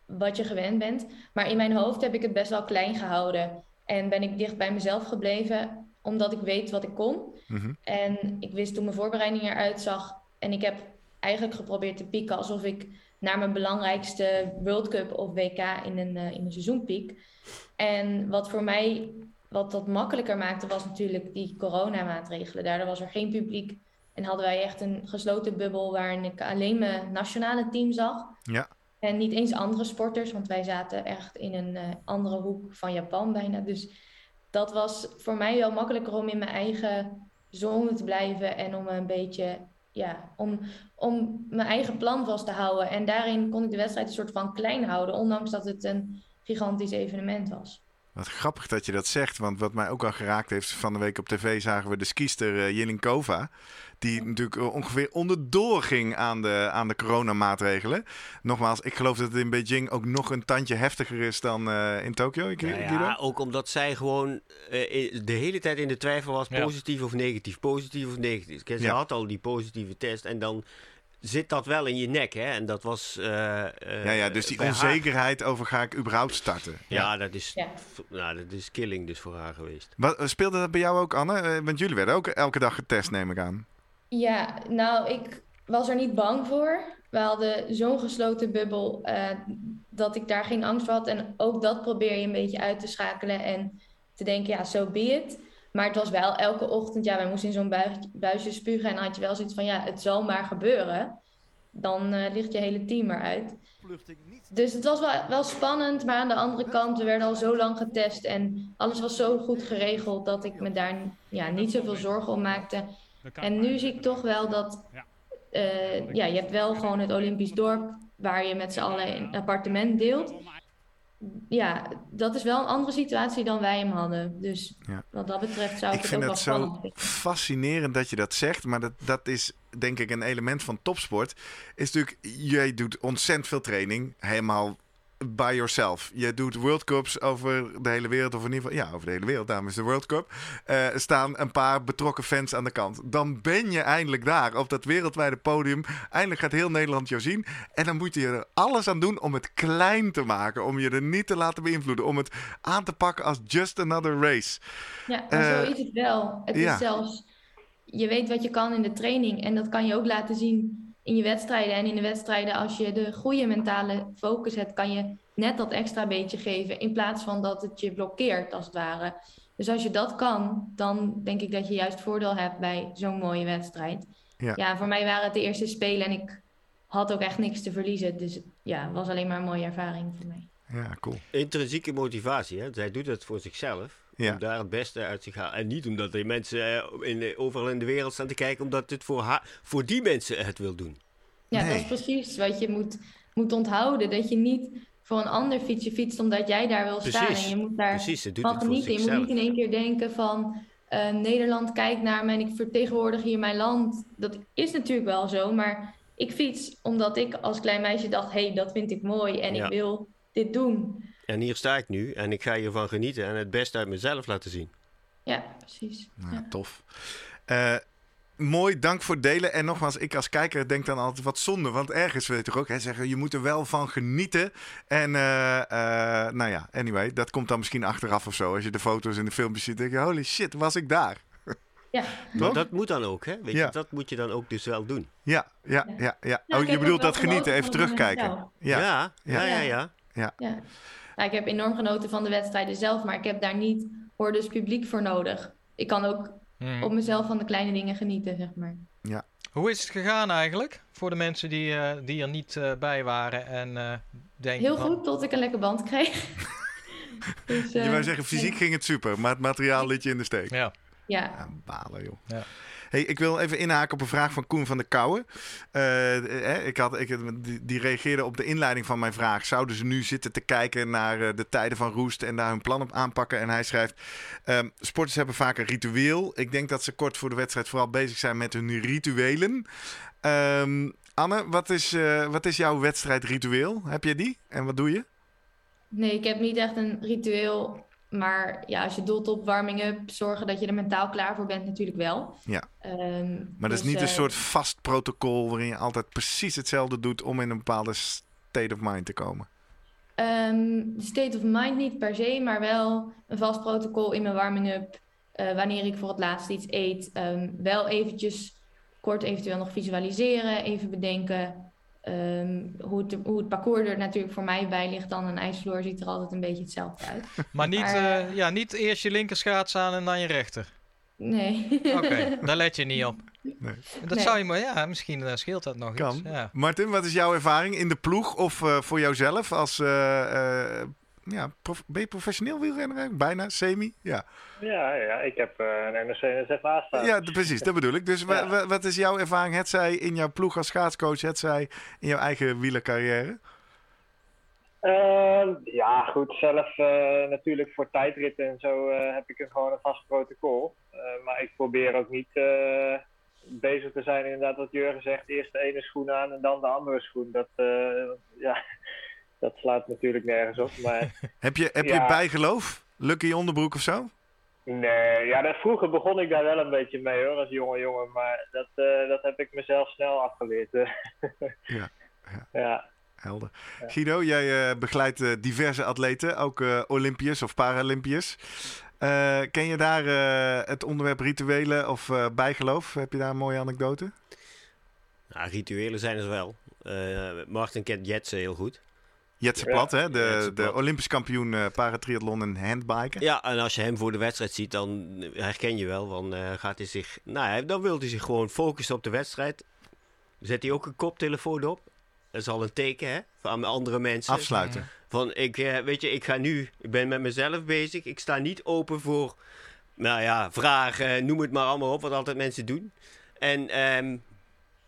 wat je gewend bent. Maar in mijn hoofd heb ik het best wel klein gehouden en ben ik dicht bij mezelf gebleven omdat ik weet wat ik kon.
Mhm.
En ik wist hoe mijn voorbereiding eruit zag en ik heb eigenlijk geprobeerd te pieken alsof ik naar mijn belangrijkste World Cup of WK in een, uh, in een seizoen piek. En wat voor mij wat dat makkelijker maakte, was natuurlijk die coronamaatregelen. Daardoor was er geen publiek en hadden wij echt een gesloten bubbel waarin ik alleen mijn nationale team zag.
Ja.
En niet eens andere sporters, want wij zaten echt in een uh, andere hoek van Japan bijna. Dus dat was voor mij wel makkelijker om in mijn eigen zone te blijven en om een beetje, ja, om, om mijn eigen plan vast te houden. En daarin kon ik de wedstrijd een soort van klein houden, ondanks dat het een gigantisch evenement was.
Wat grappig dat je dat zegt, want wat mij ook al geraakt heeft van de week op tv zagen we de skiester uh, Jelinkova. Die natuurlijk uh, ongeveer onderdoor ging aan de, aan de coronamaatregelen. Nogmaals, ik geloof dat het in Beijing ook nog een tandje heftiger is dan uh, in Tokio. Ik,
ja, ja, ook omdat zij gewoon uh, de hele tijd in de twijfel was, positief ja. of negatief, positief of negatief. Kijk, ze ja. had al die positieve test en dan zit dat wel in je nek, hè? En dat was. Uh, uh,
ja, ja, dus die onzekerheid haar... over ga ik überhaupt starten.
Ja, ja. dat is. Ja. Nou, dat is killing dus voor haar geweest.
Wat speelde dat bij jou ook, Anne? Want jullie werden ook elke dag getest, neem ik aan.
Ja, nou, ik was er niet bang voor. We hadden zo'n gesloten bubbel uh, dat ik daar geen angst voor had. En ook dat probeer je een beetje uit te schakelen en te denken, ja, zo so be it. Maar het was wel elke ochtend, ja, wij moesten in zo'n bui buisje spugen. En dan had je wel zoiets van, ja, het zal maar gebeuren. dan uh, ligt je hele team eruit. Dus het was wel, wel spannend, maar aan de andere kant, we werden al zo lang getest en alles was zo goed geregeld dat ik me daar ja, niet zoveel zorgen om maakte. En nu zie ik toch wel dat, uh, ja, je hebt wel gewoon het Olympisch dorp waar je met z'n allen een appartement deelt ja, dat is wel een andere situatie dan wij hem hadden. Dus ja. wat dat betreft zou ik,
ik
het ook
wel vind het zo fascinerend dat je dat zegt. Maar dat, dat is denk ik een element van topsport. Is natuurlijk, jij doet ontzettend veel training. Helemaal by yourself. Je doet World Cups over de hele wereld, of in ieder geval, ja, over de hele wereld, daarom is de World Cup. Uh, staan een paar betrokken fans aan de kant. Dan ben je eindelijk daar, op dat wereldwijde podium. Eindelijk gaat heel Nederland jou zien. En dan moet je er alles aan doen om het klein te maken, om je er niet te laten beïnvloeden, om het aan te pakken als just another race.
Ja, maar uh, zo is het wel. Het ja. is zelfs, je weet wat je kan in de training en dat kan je ook laten zien in je wedstrijden. En in de wedstrijden, als je de goede mentale focus hebt, kan je net dat extra beetje geven. In plaats van dat het je blokkeert, als het ware. Dus als je dat kan, dan denk ik dat je juist voordeel hebt bij zo'n mooie wedstrijd. Ja. ja, voor mij waren het de eerste spelen en ik had ook echt niks te verliezen. Dus ja, het was alleen maar een mooie ervaring voor mij.
Ja, cool.
Intrinsieke motivatie, hè? zij doet het voor zichzelf. Ja. Om daar het beste uit te gaan. En niet omdat er mensen eh, in, overal in de wereld staan te kijken, omdat het voor, haar, voor die mensen het wil doen.
Ja, dat is precies wat je moet, moet onthouden. Dat je niet voor een ander fietsje fietst omdat jij daar wil staan. En je moet daar precies, van genieten. Je moet niet in één keer denken van uh, Nederland kijkt naar me en ik vertegenwoordig hier mijn land. Dat is natuurlijk wel zo, maar ik fiets omdat ik als klein meisje dacht, hé, hey, dat vind ik mooi en ik wil dit doen.
En hier sta ik nu en ik ga hiervan genieten en het beste uit mezelf laten zien.
Ja, precies.
Nou, ja. Tof. Uh, mooi, dank voor het delen. En nogmaals, ik als kijker denk dan altijd wat zonde. Want ergens wil je toch ook hè, zeggen, je moet er wel van genieten. En uh, uh, nou ja, anyway, dat komt dan misschien achteraf of zo. Als je de foto's en de filmpjes ziet, denk je, holy shit, was ik daar.
Ja.
Maar dat moet dan ook, hè? Weet ja. je, dat moet je dan ook dus wel doen.
Ja, ja, ja. ja. oh, je bedoelt dat genieten, even terugkijken.
Ja, ja, ja, ja. ja,
ja. ja. Nou, ik heb enorm genoten van de wedstrijden zelf, maar ik heb daar niet voor dus publiek voor nodig. Ik kan ook hmm. op mezelf van de kleine dingen genieten, zeg maar.
Ja.
Hoe is het gegaan eigenlijk voor de mensen die, uh, die er niet uh, bij waren en uh, denken
Heel goed, tot ik een lekker band kreeg.
dus, je wou zeggen, fysiek ging het super, maar het materiaal liet je in de steek.
Ja.
Ja. ja
balen, joh. Ja. Hey, ik wil even inhaken op een vraag van Koen van der Kouwen. Uh, ik had, ik, die, die, reageerde op de inleiding van mijn vraag. Zouden ze nu zitten te kijken naar uh, de tijden van roest en daar hun plan op aanpakken? En hij schrijft: um, Sporters hebben vaak een ritueel. Ik denk dat ze kort voor de wedstrijd vooral bezig zijn met hun rituelen. Um, Anne, wat is, uh, wat is jouw wedstrijdritueel? Heb je die? En wat doe je?
Nee, ik heb niet echt een ritueel maar ja, als je doelt op warming-up, zorgen dat je er mentaal klaar voor bent, natuurlijk wel.
Ja.
Um,
maar dat is dus, niet een uh, soort vast protocol waarin je altijd precies hetzelfde doet om in een bepaalde state of mind te komen.
Um, state of mind niet per se, maar wel een vast protocol in mijn warming-up. Uh, wanneer ik voor het laatst iets eet, um, wel eventjes kort eventueel nog visualiseren, even bedenken Um, hoe, het, hoe het parcours er natuurlijk voor mij bij ligt dan een ijsvloer ziet er altijd een beetje hetzelfde uit.
Maar niet, maar, uh, ja, niet eerst je linker schaats aan en dan je rechter?
Nee.
Oké, okay, daar let je niet op. Nee. Dat
nee.
zou je maar, ja, misschien uh, scheelt dat nog
kan.
iets. Ja.
Martin, wat is jouw ervaring in de ploeg of uh, voor jouzelf als ja, prof, ben je professioneel wielrenner? Bijna, semi? Ja,
ja, ja ik heb uh, een NRC-NSF staan.
Ja, precies, dat bedoel ik. Dus ja. wat is jouw ervaring, het zij in jouw ploeg als schaatscoach, het zij in jouw eigen wielercarrière?
Uh, ja, goed. Zelf uh, natuurlijk voor tijdritten en zo uh, heb ik er gewoon een vast protocol. maar ik probeer ook niet bezig te zijn, inderdaad, wat Jurgen zegt. Eerst de ene schoen aan en dan de andere schoen. Dat, ja, dat slaat natuurlijk nergens op. Maar,
heb je, heb ja. je bijgeloof? Lucky onderbroek of zo?
Nee, ja, dat, vroeger begon ik daar wel een beetje mee hoor, als jonge jongen. Maar dat, uh, dat heb ik mezelf snel afgeleerd.
ja, ja. ja. Helder. Ja. Guido, jij uh, begeleidt uh, diverse atleten, ook Olympiërs of Paralympiërs. ken je daar het onderwerp rituelen of bijgeloof? Heb je daar een mooie anekdote?
Nou, rituelen zijn er wel. Martin kent Jetsen heel goed.
Jetse Plat, hè? De, de Olympisch kampioen uh, paratriathlon en handbiken.
Ja, en als je hem voor de wedstrijd ziet, dan herken je wel. Dan, uh, gaat hij zich, nou, dan wil hij zich gewoon focussen op de wedstrijd. zet hij ook een koptelefoon op. Dat is al een teken, hè? Van andere mensen.
Afsluiten.
Van, ik, eh, weet je, ik ga nu, ik ben met mezelf bezig. Ik sta niet open voor, nou ja, vragen, noem het maar allemaal op, wat altijd mensen doen. En ehm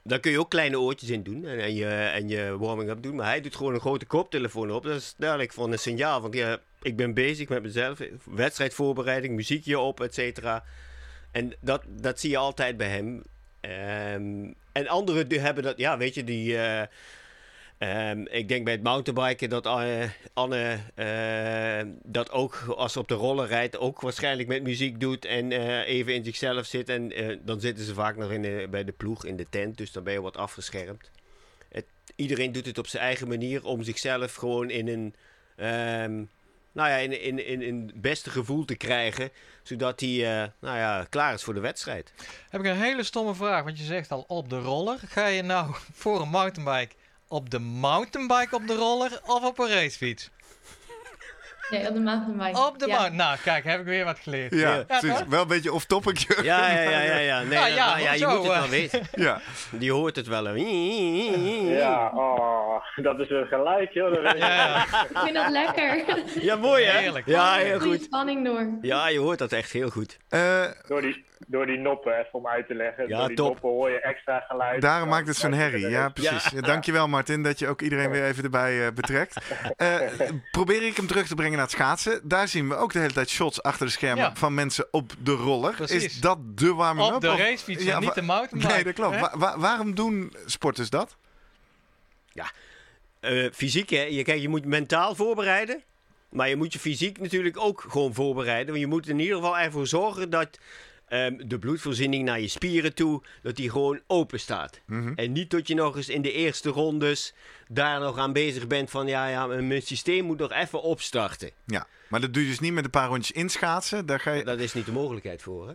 daar kun je ook kleine oortjes in doen en, en je, en je warming-up doen. Maar hij doet gewoon een grote koptelefoon op. Dat is duidelijk van een signaal van, ja, ik ben bezig met mezelf. Wedstrijdvoorbereiding, muziekje op, et cetera. En dat, dat zie je altijd bij hem. Ehm, en anderen die hebben dat, ja, weet je, die... eh, ehm, ik denk bij het mountainbiken dat eh, Anne eh, dat ook als ze op de roller rijdt, ook waarschijnlijk met muziek doet en eh, even in zichzelf zit. En dan zitten ze vaak nog in bij de ploeg in de tent, dus dan ben je wat afgeschermd. Het, iedereen doet het op zijn eigen manier om zichzelf gewoon in een, ehm, nou ja, in, in, in, in beste gevoel te krijgen, zodat hij nou ja, klaar is voor de wedstrijd.
Heb ik een hele stomme vraag, want je zegt al op de roller. Ga je nou voor een mountainbike op de mountainbike op de roller of op een racefiets?
Nee, op de mountainbike.
Op de
Ja.
mountain. Nou, kijk, heb ik weer wat geleerd.
Ja,
Ja,
het is
toch?
wel een beetje off-topic. Jurgen,
Ja, ja, ja, ja. ja. Nee,
Ja,
dat-
ja,
nou ja, je
zo,
moet het wel weten.
ja.
Die hoort het wel.
Ja, oh, dat is een geluid, joh. Ik.
Ja,
Ik vind dat lekker.
Ja, mooi hè?
Heerlijk.
Ja, heel goed.
spanning door.
Ja, je hoort dat echt heel goed.
Eh,
Door, die, door die noppen, even om uit te leggen.
Ja,
door die
top.
noppen hoor je extra geluid.
daarom maakt het zo'n herrie.
er
Ja, precies. Ja. Dankjewel Martin dat je ook iedereen weer even erbij eh, betrekt. Eh, probeer ik hem terug te brengen naar het schaatsen. Daar zien we ook de hele tijd shots achter de schermen
Ja.
van mensen op de roller.
Precies.
Is dat de warming-up?
op de racefiets
Ja,
en niet de mountainbike.
Nee, dat klopt.
hè?
Wa- wa- waarom doen sporters dat?
Eh, fysiek hè. Je, kijk, je moet mentaal voorbereiden. Maar je moet je fysiek natuurlijk ook gewoon voorbereiden. Want je moet in ieder geval ervoor zorgen dat ehm, de bloedvoorziening naar je spieren toe, dat die gewoon open staat.
Mhm.
En niet dat je nog eens in de eerste rondes daar nog aan bezig bent van ja, ja, mijn systeem moet nog even opstarten.
Ja, maar dat doe je dus niet met een paar rondjes inschaatsen. Daar ga je...
Daar is niet de mogelijkheid voor. Hè?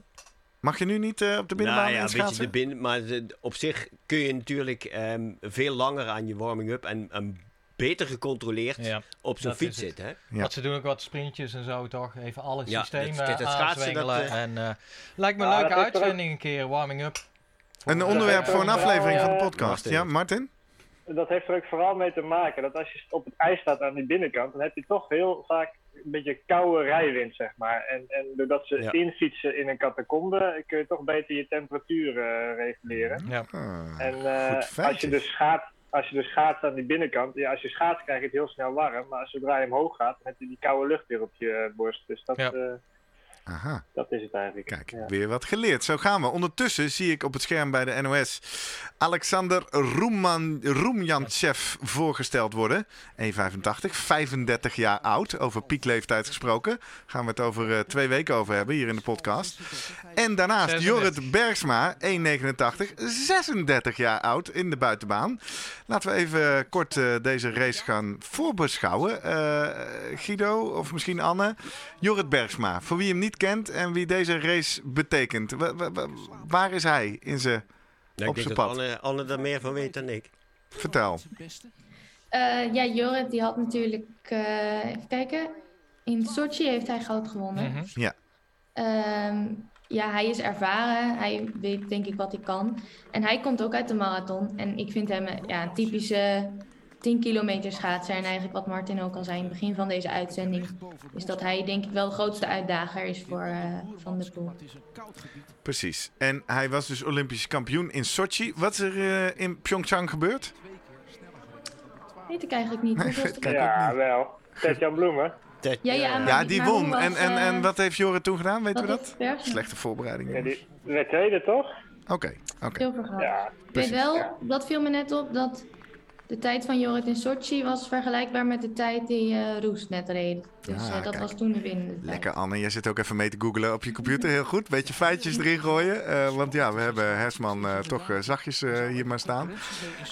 Mag je nu niet eh, op de binnenbaan
nou ja, een beetje
inschaatsen?
de binnen, maar de- op zich kun je natuurlijk ehm, veel langer aan je warming-up en, en beter gecontroleerd
Ja.
op zo'n fiets zitten. Hè?
Ja.
Want ze doen ook wat sprintjes en zo toch. Even alle
Ja,
systemen
dit- dit-
aanzwengelen.
dat, eh,
En eh, lijkt me een
Ja,
leuke uitzending een keer, warming up.
Een onderwerp voor een aflevering van de podcast.
Martin.
Ja, Martin?
Dat heeft er ook vooral mee te maken dat als je op het ijs staat aan die binnenkant, dan heb je toch heel vaak een beetje koude rijwind, zeg maar. En, en doordat ze
Ja.
infietsen in een catacombe, kun je toch beter je temperatuur eh, reguleren.
Ja.
Ah,
En eh, als je dus gaat, als je dus schaatst aan die binnenkant, ja, als je schaats krijg je het heel snel warm, maar zodra je omhoog gaat, heb je die koude lucht weer op je eh, borst. Dus dat,
Ja.
Eh,
Aha.
dat is het eigenlijk.
Kijk,
Ja.
weer wat geleerd. Zo gaan we. Ondertussen zie ik op het scherm bij de NOS Alexander Roeman, Roemjantsev voorgesteld worden. 1,85, 35 jaar oud. Over piekleeftijd gesproken. Gaan we het over eh, twee weken over hebben hier in de podcast. En daarnaast
36.
Jorrit Bergsma, 1,89, 36 jaar oud in de buitenbaan. Laten we even kort eh, deze race gaan voorbeschouwen. Eh, Guido of misschien Anne. Jorrit Bergsma, voor wie hem niet kent en wie deze race betekent. Wa- wa- wa- waar is hij in zijn... Op
ik denk
zijn
dat
pad.
Anne, Anne er meer van weet dan ik.
Vertel.
Eh, ja, Jorrit die had natuurlijk, eh, even kijken, in Sochi heeft hij goud gewonnen.
Mhm.
Ja.
Ehm, ja, hij is ervaren. Hij weet denk ik wat hij kan. En hij komt ook uit de marathon. En ik vind hem ja, een typische 10 kilometer schaatser. En eigenlijk wat Martin ook al zei in het begin van deze uitzending. Is dat hij denk ik wel de grootste uitdager is voor eh, Van de Poel.
Precies. En hij was dus Olympisch kampioen in Sochi. Wat is er eh, in Pyeongchang gebeurd?
Weet ik eigenlijk niet.
Nee, weet ik
Ja,
niet.
wel. Ted-Jan Bloemen.
Ja, ja, maar-
Ja, die won.
was,
En, en, en
eh,
wat heeft Jorrit toen gedaan? Weten we dat? Slechte voorbereiding.
Ja, die, werd tweede, toch?
Oké, oké.
Ja,
Ik weet wel, dat viel me net op, dat de tijd van Jorrit in Sochi was vergelijkbaar met de tijd die Roes net reed. Dus eh, dat
kijk.
was toen de winnende tijd.
Lekker Anne, jij zit ook even mee te googlen op je computer. Heel goed. Beetje feitjes erin gooien. Eh, want ja, we hebben Hersman eh, toch eh, zachtjes eh, hier maar staan.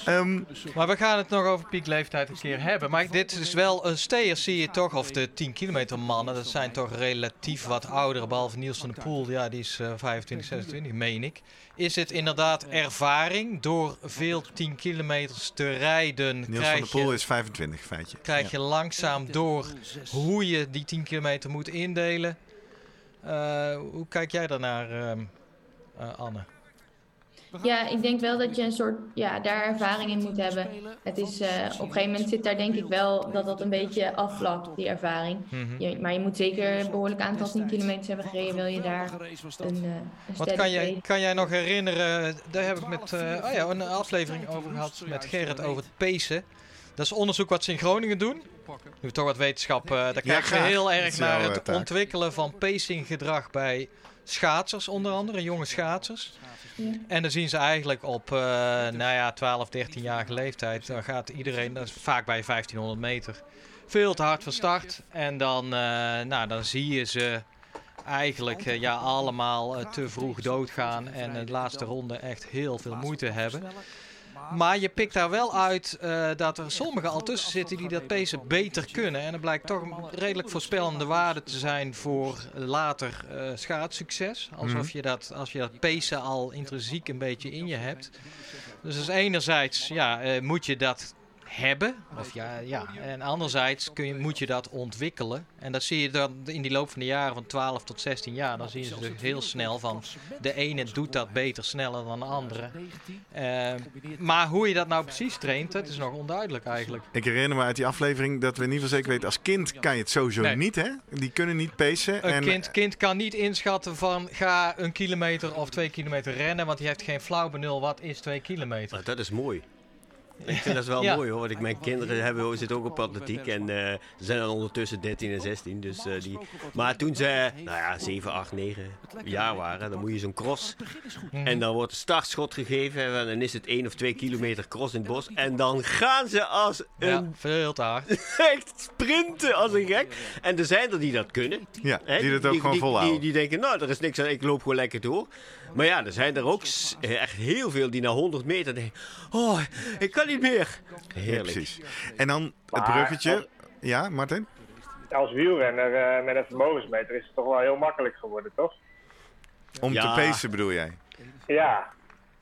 Ehm,
Maar we gaan het nog over piekleeftijd een keer hebben. Maar dit is wel een steer, zie je toch, of de 10 kilometer mannen. Dat zijn toch relatief wat oudere, behalve Niels van der Poel. Ja, die is eh, 25, 26, meen ik. Is het inderdaad ervaring door veel 10 kilometers te rijden?
Niels van der Poel is 25, feitje.
krijg je langzaam door hoe je die 10 kilometer moet indelen. Eh, hoe kijk jij daarnaar, ehm, eh, Anne?
Ja, ik denk wel dat je een soort, ja, daar ervaring in moet hebben. Het is, uh, op een gegeven moment zit daar denk ik wel dat dat een beetje afvlakt, die ervaring.
Mhm.
je, maar je moet zeker een behoorlijk aantal 10 kilometers hebben gereden, wil je daar een, uh, een
Wat kan jij, kan jij nog herinneren, daar heb ik met, uh, oh ja, een aflevering over gehad met Gerrit over het pacen. Dat is onderzoek wat ze in Groningen doen. Nu toch wat wetenschap, daar kijken ja, we heel erg naar het ontwikkelen van pacinggedrag bij schaatsers onder andere, jonge schaatsers. Ja. En dan zien ze eigenlijk op uh, nou ja, 12, 13-jarige leeftijd, dan gaat iedereen, dat is vaak bij 1500 meter, veel te hard van start. En dan, uh, nou, dan zie je ze eigenlijk uh, ja, allemaal te vroeg doodgaan en in de laatste ronde echt heel veel moeite hebben. Maar je pikt daar wel uit uh, dat er sommigen al tussen zitten die dat pacen beter kunnen. En het blijkt toch een redelijk voorspellende waarde te zijn voor later uh, schaatssucces. Alsof je dat, als je dat pacen al intrinsiek een beetje in je hebt. Dus, dus enerzijds ja, uh, moet je dat hebben. Of ja, ja. En anderzijds kun je, moet je dat ontwikkelen. En dat zie je dan in die loop van de jaren van 12 tot 16 jaar. Dan zien ze dus heel snel van de ene doet dat beter, sneller dan de andere. Uh, maar hoe je dat nou precies traint, dat is nog onduidelijk eigenlijk.
Ik herinner me uit die aflevering dat we in ieder geval zeker weten... als kind kan je het sowieso nee. niet, hè? Die kunnen niet pacen.
Een
en...
kind, kind kan niet inschatten van ga een kilometer of twee kilometer rennen... want die heeft geen flauw benul wat is twee kilometer.
Dat is mooi. Ik vind dat wel ja. mooi hoor, want ik, mijn kinderen hebben, zitten ook op atletiek en uh, ze zijn dan ondertussen 13 en 16. Dus, uh, die, maar toen ze nou ja, 7, 8, 9 jaar waren, dan moet je zo'n cross. En dan wordt een startschot gegeven en dan is het 1 of 2 kilometer cross in het bos. En dan gaan ze als een...
Ja, veel te hard.
echt sprinten als een gek. En er zijn er die dat kunnen.
Ja, hè? die dat ook
die,
gewoon
die,
volhouden.
Die, die denken, nou, er is niks aan, ik loop gewoon lekker door. Maar ja, er zijn er ook echt heel veel die na 100 meter denken: Oh, ik kan niet meer. Heerlijk.
Ja, precies. En dan het bruggetje. Ja, Martin?
Als wielrenner uh, met een vermogensmeter is het toch wel heel makkelijk geworden, toch?
Om ja. te pacen bedoel jij?
Ja.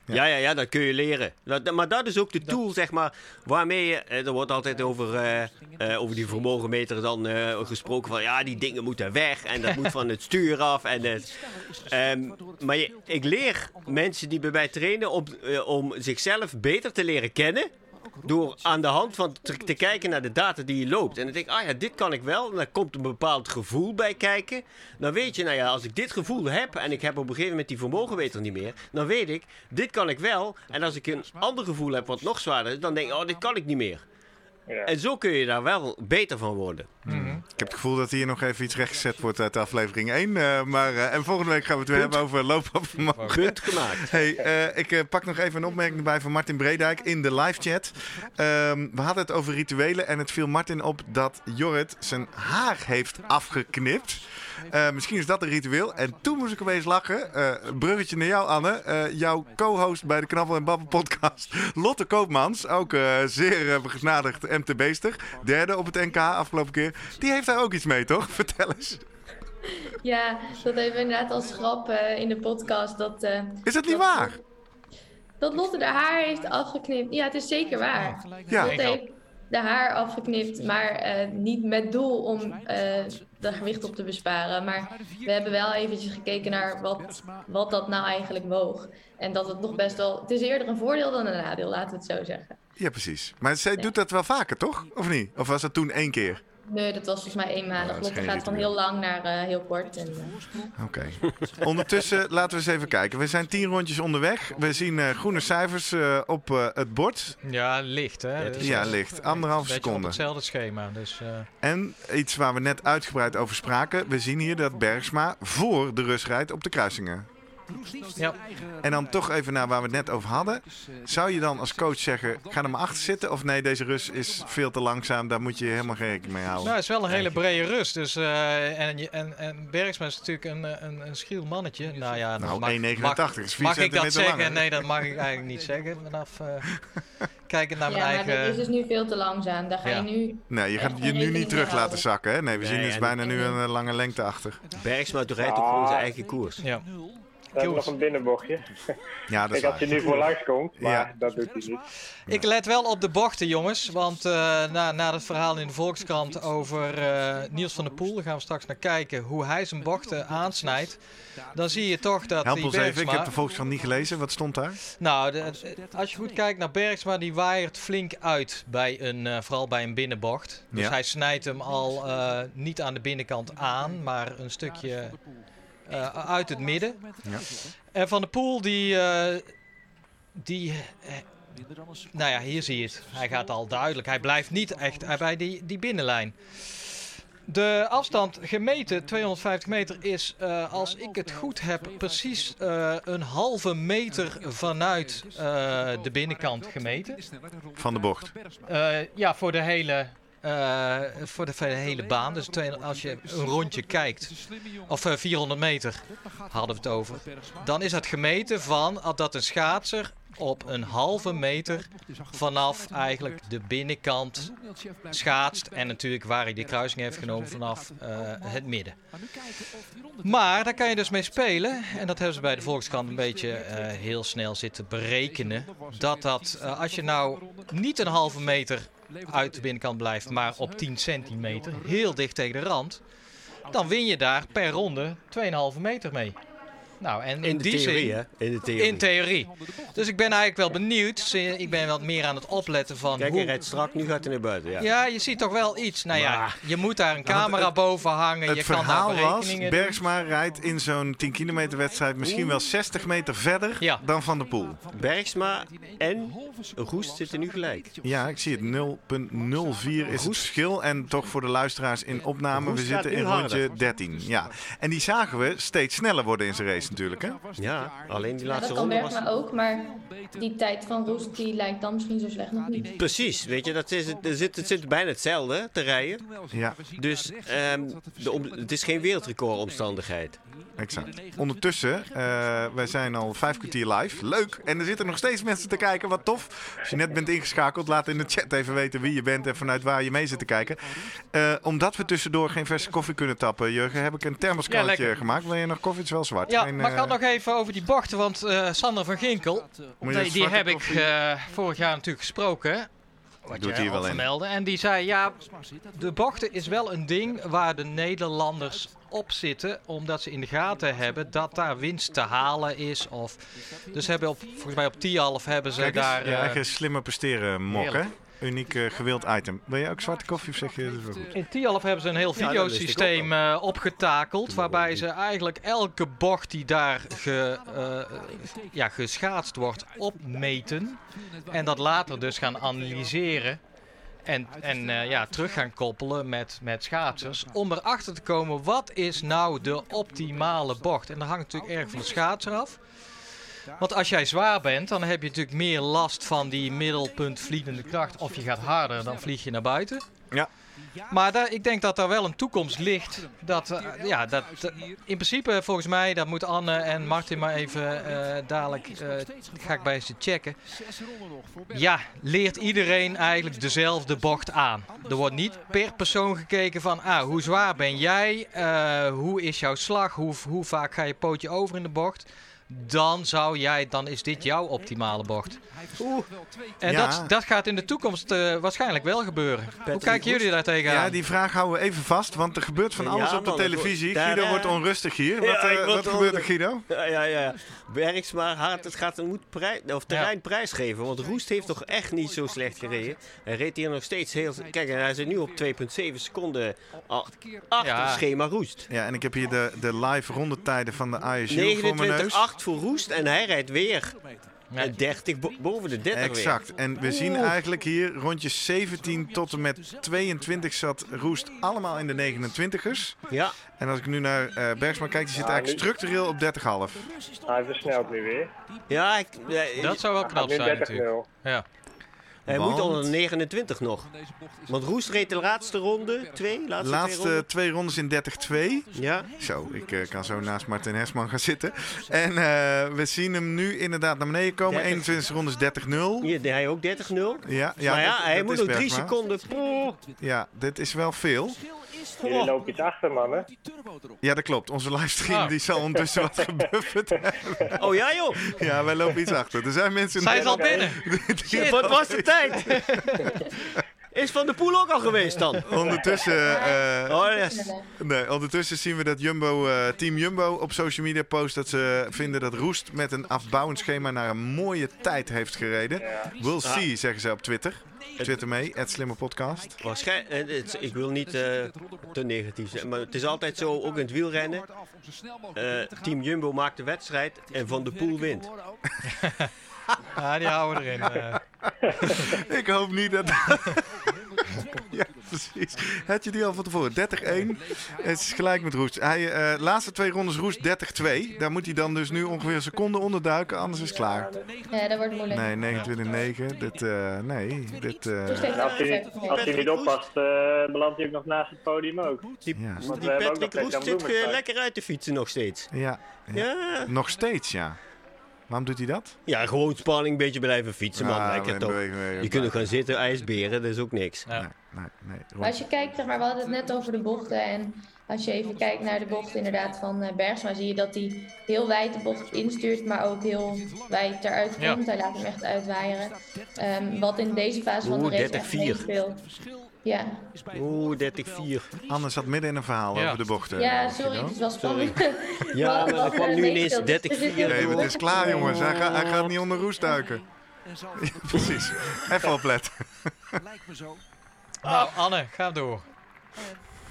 Ja, ja, ja, dat kun je leren. Dat, maar dat is ook de tool, zeg maar, waarmee je... Er wordt altijd over, uh, uh, over die vermogenmeter dan uh, gesproken van... Ja, die dingen moeten weg en dat moet van het stuur af. En um, maar je, ik leer mensen die bij mij trainen om, om zichzelf beter te leren kennen... Door aan de hand van te, te, kijken naar de data die je loopt. En dan denk ik, ah ja, dit kan ik wel. En dan komt een bepaald gevoel bij kijken. Dan weet je, nou ja, als ik dit gevoel heb en ik heb op een gegeven moment die vermogenmeter niet meer. Dan weet ik, dit kan ik wel. En als ik een ander gevoel heb wat nog zwaarder is, dan denk ik, oh, dit kan ik niet meer. Ja. En zo kun je daar wel beter van worden.
-hmm. Ik heb het gevoel dat hier nog even iets rechtgezet wordt uit aflevering 1. Uh, maar, uh, en volgende week gaan we het weer hebben over lopen op vermogen.
Punt gemaakt.
Hey, uh, ik pak nog even een opmerking erbij van Martin Bredijk in de live chat. Um, we hadden het over rituelen en het viel Martin op dat Jorrit zijn haar heeft afgeknipt. Uh, misschien is dat een ritueel. En toen moest ik opeens lachen. Uh, bruggetje naar jou, Anne. Uh, jouw co-host bij de Knabbel en Babbel podcast. Lotte Koopmans. Ook zeer begnadigd MTB'ster. Derde op het NK afgelopen keer. Die heeft daar ook iets mee, toch? Vertel eens.
Ja, dat hebben we inderdaad als grap in de podcast. Dat,
is dat niet dat, waar?
Dat Lotte haar haar heeft afgeknipt. Ja, het is zeker waar.
Ja.
Lotte heeft de haar afgeknipt, maar niet met doel om gewicht op te besparen. Maar we hebben wel eventjes gekeken naar wat, wat dat nou eigenlijk woog. En dat het nog best wel... Het is eerder een voordeel dan een nadeel, laten we het zo zeggen.
Ja, precies. Maar zij doet dat wel vaker, toch? Of niet? Of was dat toen één keer?
Nee, dat was volgens mij eenmalig. Lotte gaat van heel lang naar uh, heel kort. En,
uh... Oké. Okay. Ondertussen laten we eens even kijken. We zijn tien rondjes onderweg. We zien uh, groene cijfers op het bord.
Ja, licht hè?
Dus ja, licht. Anderhalf seconde.
Hetzelfde schema. Dus,
en iets waar we net uitgebreid over spraken. We zien hier dat Bergsma voor de Rus rijdt op de kruisingen.
Ja.
En dan toch even naar waar we het net over hadden. Zou je dan als coach zeggen, ga er maar achter zitten? Of nee, deze Rus is veel te langzaam, daar moet je helemaal geen rekening mee houden.
Nou, het is wel een hele brede Rus. Dus, uh, en, en, en Bergsma is natuurlijk een, een, een schriel mannetje. Nou ja,
nou,
mag,
1,89
mag,
is 4
mag ik dat zeggen?
langer.
Nee, dat mag ik eigenlijk niet zeggen. Vanaf uh, kijken naar mijn
ja,
eigen...
Ja, maar dit is dus nu veel te langzaam. Daar ga
Ja.
je nu...
Nee, je gaat je nu niet terug laten zakken. Hè? Nee, we
Nee,
zien dus bijna nu een eh, lange lengte achter.
Bergsma rijdt gewoon zijn eigen koers.
Ja.
We hebben nog een binnenbochtje.
Ja, dat is
Kijk, als je nu voor langs komt, maar
Ja.
dat doet hij niet.
Ik let wel op de bochten, jongens. Want eh, na, na het verhaal in de Volkskrant over eh, Niels van der Poel, daar gaan we straks naar kijken, hoe hij zijn bochten aansnijdt. Dan zie je toch dat
Help
die
ons even, ik heb de Volkskrant niet gelezen. Wat stond daar?
Nou, de- als je goed kijkt naar Bergsma, die waaiert flink uit, bij een, eh, vooral bij een binnenbocht. Dus
Ja.
hij snijdt hem al eh, niet aan de binnenkant aan, maar een stukje eh, uit het midden.
Ja.
En Van der Poel, die... eh, die eh, nou ja, hier zie je het. Hij gaat al duidelijk. Hij blijft niet echt bij die, die binnenlijn. De afstand gemeten, 250 meter, is, eh, als ik het goed heb, precies eh, een halve meter vanuit eh, de binnenkant gemeten.
Van de bocht.
Eh, ja, voor de hele, eh, voor de, hele baan. Dus als je een rondje kijkt, of eh, 400 meter hadden we het over, dan is het gemeten van dat een schaatser op een halve meter vanaf eigenlijk de binnenkant schaatst. En natuurlijk waar hij de kruising heeft genomen vanaf eh, het midden. Maar daar kan je dus mee spelen. En dat hebben ze bij de Volkskrant een beetje eh, heel snel zitten berekenen. Dat dat, eh, als je nou niet een halve meter uit de binnenkant blijft, maar op 10 centimeter, heel dicht tegen de rand, dan win je daar per ronde 2,5 meter mee. Nou, en in,
In de
die
theorie,
zin,
hè? In de theorie.
in theorie. Dus ik ben eigenlijk wel benieuwd. Ik ben wat meer aan het opletten van
Kijk,
hoe...
hij rijdt strak, nu gaat hij naar buiten. Ja.
Ja, je ziet toch wel iets. Nou ja, je moet daar een camera
het-
boven hangen.
Het
je kan daar
verhaal was,
berekeningen doen.
Bergsma rijdt in zo'n 10 kilometer wedstrijd misschien wel 60 meter verder
Ja.
dan Van der Poel.
Bergsma en Roest zitten nu gelijk.
Ja, ik zie het. 0,04 is het verschil. En toch voor de luisteraars in opname,
Roest
we zitten in rondje
harder.
13. Ja. En die zagen we steeds sneller worden in zijn race natuurlijk. Hè?
Ja, alleen die
Ja,
laatste
kan
ronde was...
Ook, maar die tijd van Roest die lijkt dan misschien zo slecht nog niet.
Precies, weet je, dat is, het, er zit, het zit bijna hetzelfde te rijden.
Ja,
Dus ehm, de om- het is geen wereldrecordomstandigheid.
Exact. Ondertussen, eh, wij zijn al vijf kwartier live. Leuk. En er zitten nog steeds mensen te kijken. Wat tof. Als je net bent ingeschakeld, laat in de chat even weten wie je bent en vanuit waar je mee zit te kijken. Eh, omdat we tussendoor geen verse koffie kunnen tappen, Jurgen, heb ik een
Ja, lekker.
gemaakt. Wil je nog koffie? Het is wel zwart.
Ja,
Geen,
maar ik had
eh,
nog even over die bochten, want Sander van Ginkel, die, die heb ik vorig jaar natuurlijk gesproken. Wat
Doet
al
wel in.
En die zei, ja, de bochten is wel een ding waar de Nederlanders op zitten, omdat ze in de gaten hebben dat daar winst te halen is. Of, dus hebben op, volgens mij op Tialf hebben ze
Kijk eens,
daar...
je
eh,
eigen slimmer presteren mok, hè?
heerlijk.
Uniek eh, gewild item. Wil je ook zwarte koffie of zeg je... Dat is wel goed.
In Tialf hebben ze een heel
Ja,
videosysteem eh, opgetakeld. Waarbij ze eigenlijk elke bocht die daar ge, eh, ja, geschaatst wordt opmeten. En dat later dus gaan analyseren. En, en eh, ja, terug gaan koppelen met, met schaatsers. Om erachter te komen wat is nou de optimale bocht. En dat hangt natuurlijk erg van de schaatser af. Want als jij zwaar bent, dan heb je natuurlijk meer last van die middelpunt vliegende kracht. Of je gaat harder, dan vlieg je naar buiten.
Ja.
Maar ik denk dat daar wel een toekomst ligt. Dat, eh, ja, dat, in principe, volgens mij, dat moet Anne en Martin maar even eh, dadelijk, eh, ga ik bij ze checken. Ja, leert iedereen eigenlijk dezelfde bocht aan. Er wordt niet per persoon gekeken van, ah, hoe zwaar ben jij? Hoe is jouw slag? Hoe, hoe vaak ga je pootje over in de bocht? Dan zou jij, dan is dit jouw optimale bocht. En
Ja.
dat, dat gaat in de toekomst eh, waarschijnlijk wel gebeuren. Hoe kijken jullie daar tegenaan?
Ja, die vraag houden we even vast, want er gebeurt van
Ja,
alles op de
man,
televisie. Guido wordt onrustig hier.
Ja,
Wat, eh, wat gebeurt er. Guido?
Ja, ja, ja. Bergsma hard, het gaat, prij, of terrein
Ja.
prijsgeven. Want Roest heeft toch echt niet zo slecht gereden. Hij reed hier nog steeds heel... Kijk, en hij zit nu op 2,7 seconden achter
Ja.
schema Roest.
Ja, en ik heb hier de, de live rondetijden van de ISU voor mijn neus.
29,8 voor Roest en hij rijdt weer
Ja.
eh, 30, bo- boven de 30 weer.
Exact. En we zien eigenlijk hier rondjes 17 tot en met 22 zat Roest allemaal in de 29ers.
Ja,
En als ik nu naar eh, Bergsma kijk, die zit
Ja,
eigenlijk
nu-
structureel op 30,5.
Hij versnelt nu weer.
ja ik, eh,
Dat zou wel knap zijn natuurlijk.
30-0.
Ja.
Hij
Want-
moet onder 29 nog. Want Roest reed de laatste ronde, twee, laatste, twee
Laatste
ronden.
twee rondes in 30-2.
Ja,
Zo, ik eh, kan zo naast Martin Hesman gaan zitten. En eh, we zien hem nu inderdaad naar beneden komen.
30.
21 rondes 30-0.
hier deed hij ook 30-0.
Ja, ja,
maar ja,
dat-
hij
dat
moet nog drie seconden.
Ja, dit is wel veel.
Jullie lopen iets achter, mannen.
Ja, dat klopt. Onze livestream
Ah.
die zal ondertussen wat gebufferd hebben.
Oh ja joh,
Ja, wij lopen iets achter. Er zijn mensen...
Zijn ze al binnen?
wat was de tijd? Is Van de Poel ook al geweest dan?
Ondertussen, eh,
Oh yes.
nee, ondertussen zien we dat Jumbo, eh, Team Jumbo op social media post dat ze vinden dat Roest met een afbouwend schema naar een mooie tijd heeft gereden. We'll see, zeggen ze op Twitter. Twitter mee, het slimme podcast.
Waarschijnlijk, eh, ik wil niet eh, te negatief zijn, maar het is altijd zo, ook in het wielrennen. Eh, Team Jumbo maakt de wedstrijd en Van de Poel wint.
Ja, die houden we erin. eh.
Ik hoop niet dat. ja, precies. Had je die al van tevoren? 30-1. Het is gelijk met Roest. Hij, eh, laatste twee rondes Roest 30-2. Daar moet hij dan dus nu ongeveer een seconde onderduiken, anders is het klaar.
Ja, dat wordt moeilijk.
Nee, 29-9. Dit, eh, nee, dit.
als hij, als hij niet oppast, belandt hij ook nog naast het podium ook.
Die,
Ja.
Want we
die
hebben ook
Patrick
nog
Roest zit lekker uit te fietsen nog steeds.
ja, ja.
Ja,
Nog steeds, ja. Waarom doet hij dat?
ja gewoon spanning, een beetje blijven fietsen man.
Ah,
lekker
we
toch.
bewegen
Je kunt ook gaan zitten, ijsberen, dat is ook niks.
Ja.
Nee, nee, nee.
Maar als je kijkt, zeg maar, we hadden het net over de bochten. En als je even kijkt naar de bocht inderdaad van eh, Bergsma, zie je dat hij heel wijd de bocht instuurt, maar ook heel wijd eruit
Ja.
komt. Hij laat hem echt uitwaaieren. Ehm, wat in deze fase van de race echt
30-4.
Ja,
Oeh, 30-4.
Anders zat midden in een verhaal
Ja.
over de bochten.
ja
eh,
sorry, het was spannend.
Ja, maar er kwam nu ineens
meespeelt, dus er
30-4.
zit heel
Nee, het is klaar, jongens. Hij, gaat- hij gaat niet onder roest duiken. Ja, precies. Even opletten.
Nou, Anne, ga door.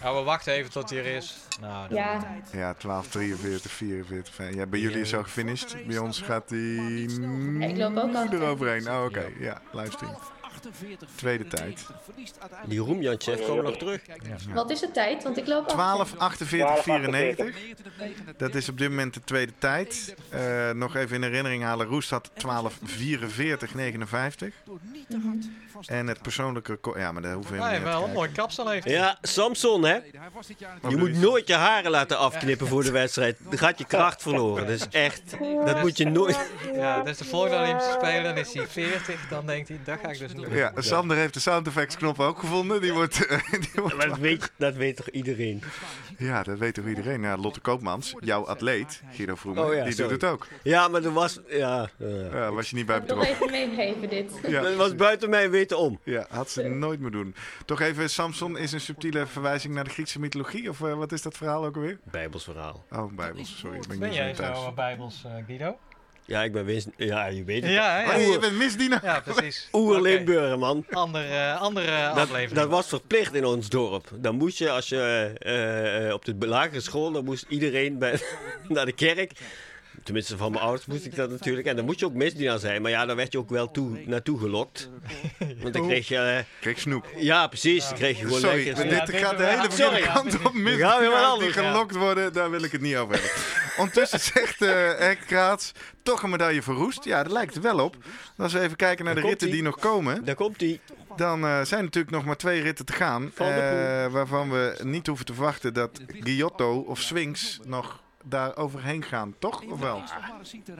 Nou, we wachten even tot hij er is. Nou, dan-
Ja,
Ja, 12, 43, 44. vijf. Ja, bij jullie is al gefinished. Bij ons gaat hij
ik loop ook al.
eroverheen. Oh, oké. Ja, livestream. Tweede tijd.
Die Roemjantjev komen nog terug.
wat is de tijd? Want ik loop al.
12, 48, 94. Dat is op dit moment de tweede tijd. Eh, nog even in herinnering halen. Roest had 12, 44, 59. En het persoonlijke. Ja, maar daar hoeven we
Hij
helemaal
heeft
niet
wel een mooi kapsel heeft.
Ja, Samson hè. Je moet nooit je haren laten afknippen voor de wedstrijd. Dan gaat je kracht verloren. Dat is echt, dat moet je nooit...
Ja, dus de volgende Olympische Spelen, dan is hij 40. Dan denkt hij, dat ga ik dus niet doen.
Ja, Sander heeft de sound effects knop ook gevonden. Die wordt... eh, die wordt
Maar dat weet, dat weet toch iedereen?
ja, dat weet toch iedereen. Ja, Lotte Koopmans, jouw atleet, Guido Vroemen,
Oh ja,
die
sorry.
doet het ook.
Ja, maar er was... Ja, ja.
Ja, was je niet bij
Ik wil
betrokken.
even meegeven dit.
Ja,
dat was buiten mijn weten om.
ja, had ze nooit meer doen. Toch even, Samson is een subtiele verwijzing naar de Griekse mythologie? Of eh, wat is dat verhaal ook alweer?
Bijbels verhaal.
Oh, Bijbels, sorry. Ben, ik
Ben
niet
jij
zo
bijbels, eh, Guido?
Ja, ik ben winst... Ja, je weet het.
Ja, ja.
Oh, je bent misdienaar.
Ja, precies.
Oer
Oké.
Limburger, man.
Andere, andere
Dat,
aflevering.
dat was verplicht in ons dorp. Dan moest je, als je eh, eh, op de lagere school, dan moest iedereen bij, naar de kerk. Tenminste, van mijn ouders moest ik dat natuurlijk. En dan moest je ook misdienaar zijn. Maar ja, daar werd je ook wel toe, naartoe gelokt. Want dan kreeg je... eh,
Kijk, snoep.
ja, precies. Dan kreeg je gewoon
Sorry,
lekker...
dit gaat de hele verkeerde
Sorry.
kant op.
gaan we helemaal
Misdienaars die gelokt worden, daar wil ik het niet over hebben. Ondertussen zegt eh Kraats, toch een medaille voor Roest. Ja, dat lijkt er wel op. Als we even kijken naar de ritten die nog komen,
Daar komt hij.
dan eh, zijn er natuurlijk nog maar twee ritten te gaan. Eh, waarvan we niet hoeven te verwachten dat Giotto of Swings nog daar overheen gaan. Toch? Of wel?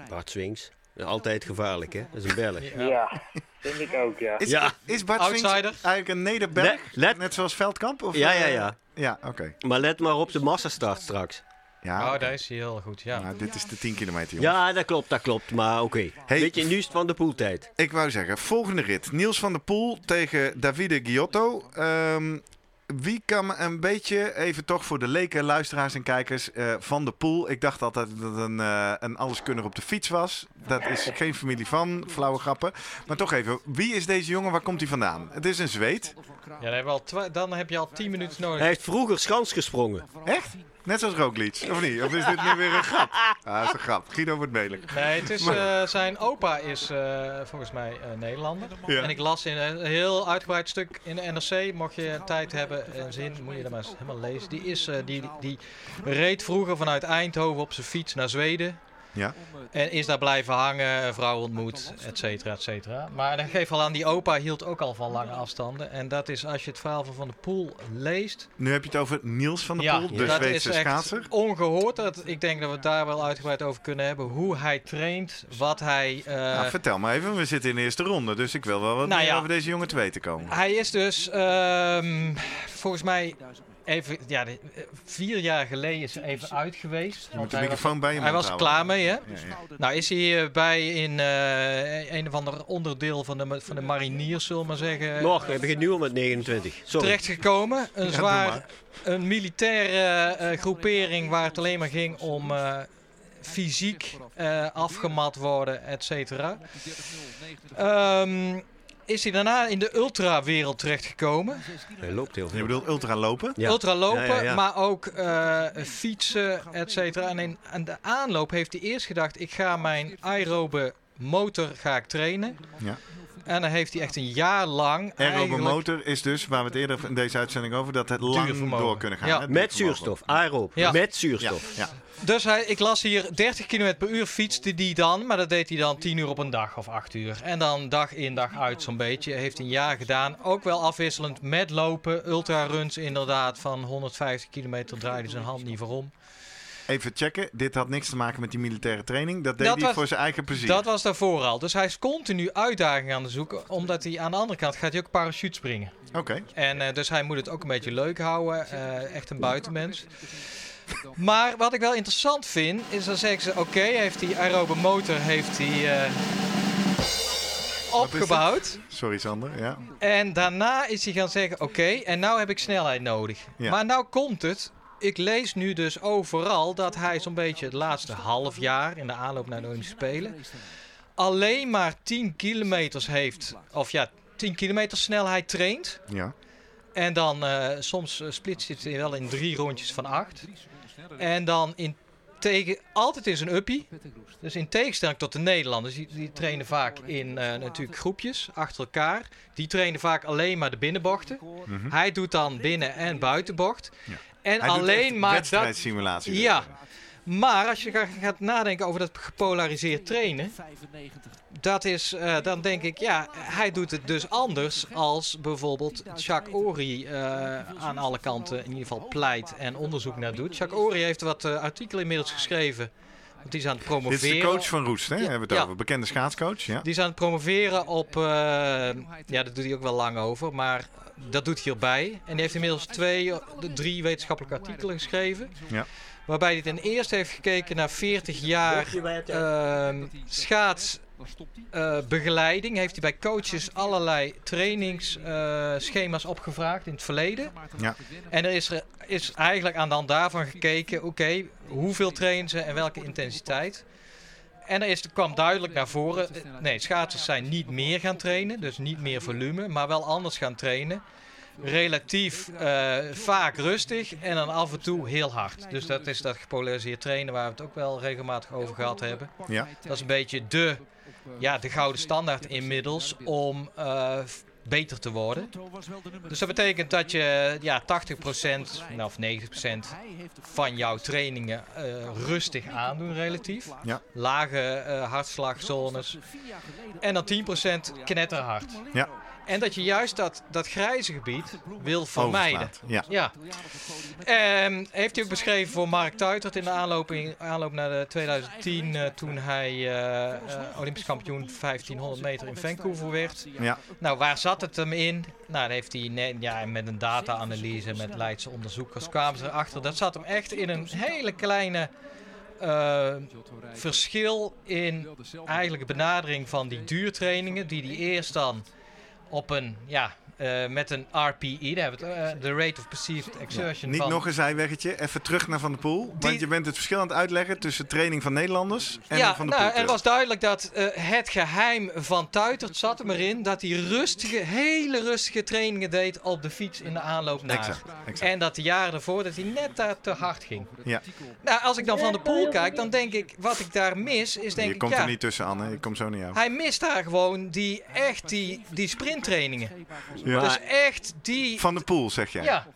Bart Swings. Altijd gevaarlijk, hè? Dat is een Belg.
Ja.
Ja, vind ik ook, ja.
Is,
Ja.
is Bart Swings eigenlijk een nederberg?
Let-
Net zoals Veldkamp? Of,
Ja,
eh,
ja, ja.
Ja, oké.
Maar let maar op de massastart straks.
Ja,
Oh, daar is hij heel goed, ja.
maar dit is de 10 kilometer, jongens.
Ja, dat klopt, dat klopt. Maar oké.
Hey.
Weet je, nu is van de poeltijd.
Ik wou zeggen, volgende rit. Niels van der Poel tegen Davide Giotto. Ehm, wie kan me een beetje, even toch voor de leken, luisteraars en kijkers, eh, van de Poel. Ik dacht altijd dat het een, eh, een alleskunner op de fiets was. Dat is geen familie van, flauwe grappen. Maar toch even, wie is deze jongen, waar komt hij vandaan? Het is een Zweed.
Ja, dan, hebben we al dan heb je al 10 minuten nodig.
Hij heeft vroeger schans gesprongen.
Echt? Net zoals Roglic, of niet? Of is dit nu weer een grap? Ah, dat is een grap. Guido wordt melig.
Nee, het is, eh, zijn opa is eh, volgens mij eh, Nederlander.
Ja.
En ik las in een heel uitgebreid stuk in de NRC. Mocht je tijd hebben en zin, moet je dat maar eens helemaal lezen. Die, is, die, die reed vroeger vanuit Eindhoven op zijn fiets naar Zweden.
Ja.
En is daar blijven hangen, een vrouw ontmoet, et cetera, et cetera. Maar dan geef al aan, die opa hield ook al van lange afstanden. En dat is, als je het verhaal van Van der Poel leest...
Nu heb je het over Niels van der Poel, de
dat
Zweedse
is echt
schaatser.
ongehoord. Dat, ik denk dat we het daar wel uitgebreid over kunnen hebben. Hoe hij traint, wat hij... eh,
Nou, vertel maar even, we zitten in de eerste ronde, dus ik wil wel wat
Nou
meer
ja.
over deze jongen te weten komen.
Hij is dus, ehm, volgens mij even, ja, de- eh, vier jaar geleden is hij even uit geweest.
Je moet de
hij was-
microfoon bij je
Hij was er
houden.
klaar mee, hè?
Ja, ja.
Nou is hij eh, bij in eh, een of ander onderdeel van de, van de mariniers, zullen we maar zeggen,
Nog, we beginnen nu al met 29. Sorry.
terechtgekomen. Een zwaar, een militaire eh, groepering waar het alleen maar ging om eh, fysiek eh, afgemat worden, et cetera. Ehm, is hij daarna in de ultrawereld terechtgekomen.
Hij loopt heel
Je
veel.
bedoelt ultra lopen?
Ja.
Ultra lopen,
Ja, ja, ja.
maar ook eh, fietsen, et cetera. En in, aan de aanloop heeft hij eerst gedacht, ik ga mijn aerobe motor ga ik trainen.
Ja.
En dan heeft hij echt een jaar lang
Aerobe
eigenlijk-
motor is dus, waar we het eerder in deze uitzending over, dat het lang door kunnen gaan.
Ja.
hè?
Met zuurstof, aeroop.
Ja.
Met zuurstof.
ja.
Dus hij, ik las hier 30 km per uur fietste die dan, maar dat deed hij dan 10 uur op een dag of 8 uur. En dan dag in dag uit zo'n beetje. Heeft hij een jaar gedaan. Ook wel afwisselend met lopen. Ultraruns inderdaad van 150 kilometer draaide zijn hand niet voor om.
Even checken, dit had niks te maken met die militaire training. Dat deed
Dat
hij
was-
voor zijn eigen plezier.
Dat was daarvoor al. Dus hij is continu uitdagingen aan het zoeken. Omdat hij aan de andere kant gaat hij ook parachute springen.
Oké.
En eh, dus hij moet het ook een beetje leuk houden. eh, echt een buitenmens. Maar wat ik wel interessant vind, is dan zeggen ze... Oké, heeft die aerobe motor heeft hij, eh, opgebouwd.
Sorry Sander, ja.
En daarna is hij gaan zeggen... Oké, en nou heb ik snelheid nodig.
Ja.
Maar nou komt het... Ik lees nu dus overal dat hij zo'n beetje het laatste half jaar... in de aanloop naar de Olympische Spelen... alleen maar 10 kilometers heeft... Of ja, 10 kilometer snelheid traint...
ja.
En dan eh, soms uh, splitst het wel in drie rondjes van acht. En dan in tegen, altijd in zijn uppie. Dus in tegenstelling tot de Nederlanders, die, die trainen vaak in eh, natuurlijk groepjes achter elkaar. Die trainen vaak alleen maar de binnenbochten. Hij doet dan binnen- en buitenbocht.
Mhm. Ja.
En
Hij
alleen maar dat.
wedstrijdsimulatie.
Ja, maar als je ga- gaat nadenken over dat gepolariseerd trainen, dat is, eh, dan denk ik, ja, hij doet het dus anders als bijvoorbeeld Jacques Ory eh, aan alle kanten in ieder geval pleit en onderzoek naar doet. Jacques Ory heeft wat eh, artikelen inmiddels geschreven, want die is aan het
Dit
promoveren.
is de coach van Roest, hè?
Ja,
Hebben we het
ja.
over. Bekende schaatscoach, ja.
Die is aan het promoveren op, eh, ja, dat doet hij ook wel lang over, maar dat doet hij erbij. En die heeft inmiddels twee, drie wetenschappelijke artikelen geschreven.
Ja.
Waarbij hij ten eerste heeft gekeken naar 40 jaar ehm schaatsbegeleiding. heeft hij bij coaches allerlei trainingsschema's opgevraagd in het verleden.
Ja.
En er is, er is eigenlijk aan de hand daarvan gekeken, oké, hoeveel trainen ze en welke intensiteit. En er is, kwam duidelijk naar voren, eh, nee, schaatsers zijn niet meer gaan trainen, dus niet meer volume, maar wel anders gaan trainen. Relatief eh, vaak rustig en dan af en toe heel hard. Dus dat is dat gepolariseerd trainen waar we het ook wel regelmatig over gehad hebben.
Ja.
Dat is een beetje de, ja, de gouden standaard inmiddels om eh, beter te worden. Dus dat betekent dat je ja, 80% nou, of 90% van jouw trainingen eh, rustig aandoen relatief.
Ja.
Lage eh, hartslagzones. En dan 10% knetterhard.
Ja.
En dat je juist dat, dat grijze gebied wil vermijden.
Ja.
Ja. Ehm, heeft hij ook beschreven voor Mark Tuitert in de aanloop, in, aanloop naar de 2010, eh, toen hij eh, eh, Olympisch kampioen 1500 meter in Vancouver werd.
Ja.
Nou, waar zat het hem in? Nou, dan heeft hij net, ja, met een data-analyse met Leidse onderzoekers kwamen ze erachter. Dat zat hem echt in een hele kleine verschil in eigenlijk de benadering van die duurtrainingen, die hij eerst dan op een, ja, eh, met een RPE, daar hebben we het, eh, de Rate of Perceived Exertion
Niet nog een zijweggetje, even terug naar Van der Poel.
Die-
Want je bent het verschil aan het uitleggen tussen training van Nederlanders en
ja,
van de
nou,
Poel.
en het was duidelijk dat eh, het geheim van Tuitert zat er maar in dat hij rustige, hele rustige trainingen deed op de fiets in de aanloop naar.
Exact, exact.
En dat de jaren ervoor dat hij net daar te hard ging.
Ja.
Nou, als ik dan van de pool kijk, dan denk ik, wat ik daar mis, is denk
je
ik,
komt
ja,
er niet tussen, Anne. Ik kom zo naar jou.
hij mist daar gewoon die, echt die, die sprinttrainingen.
Ja.
Dus echt die,
Van de Poel, zeg jij?
ja.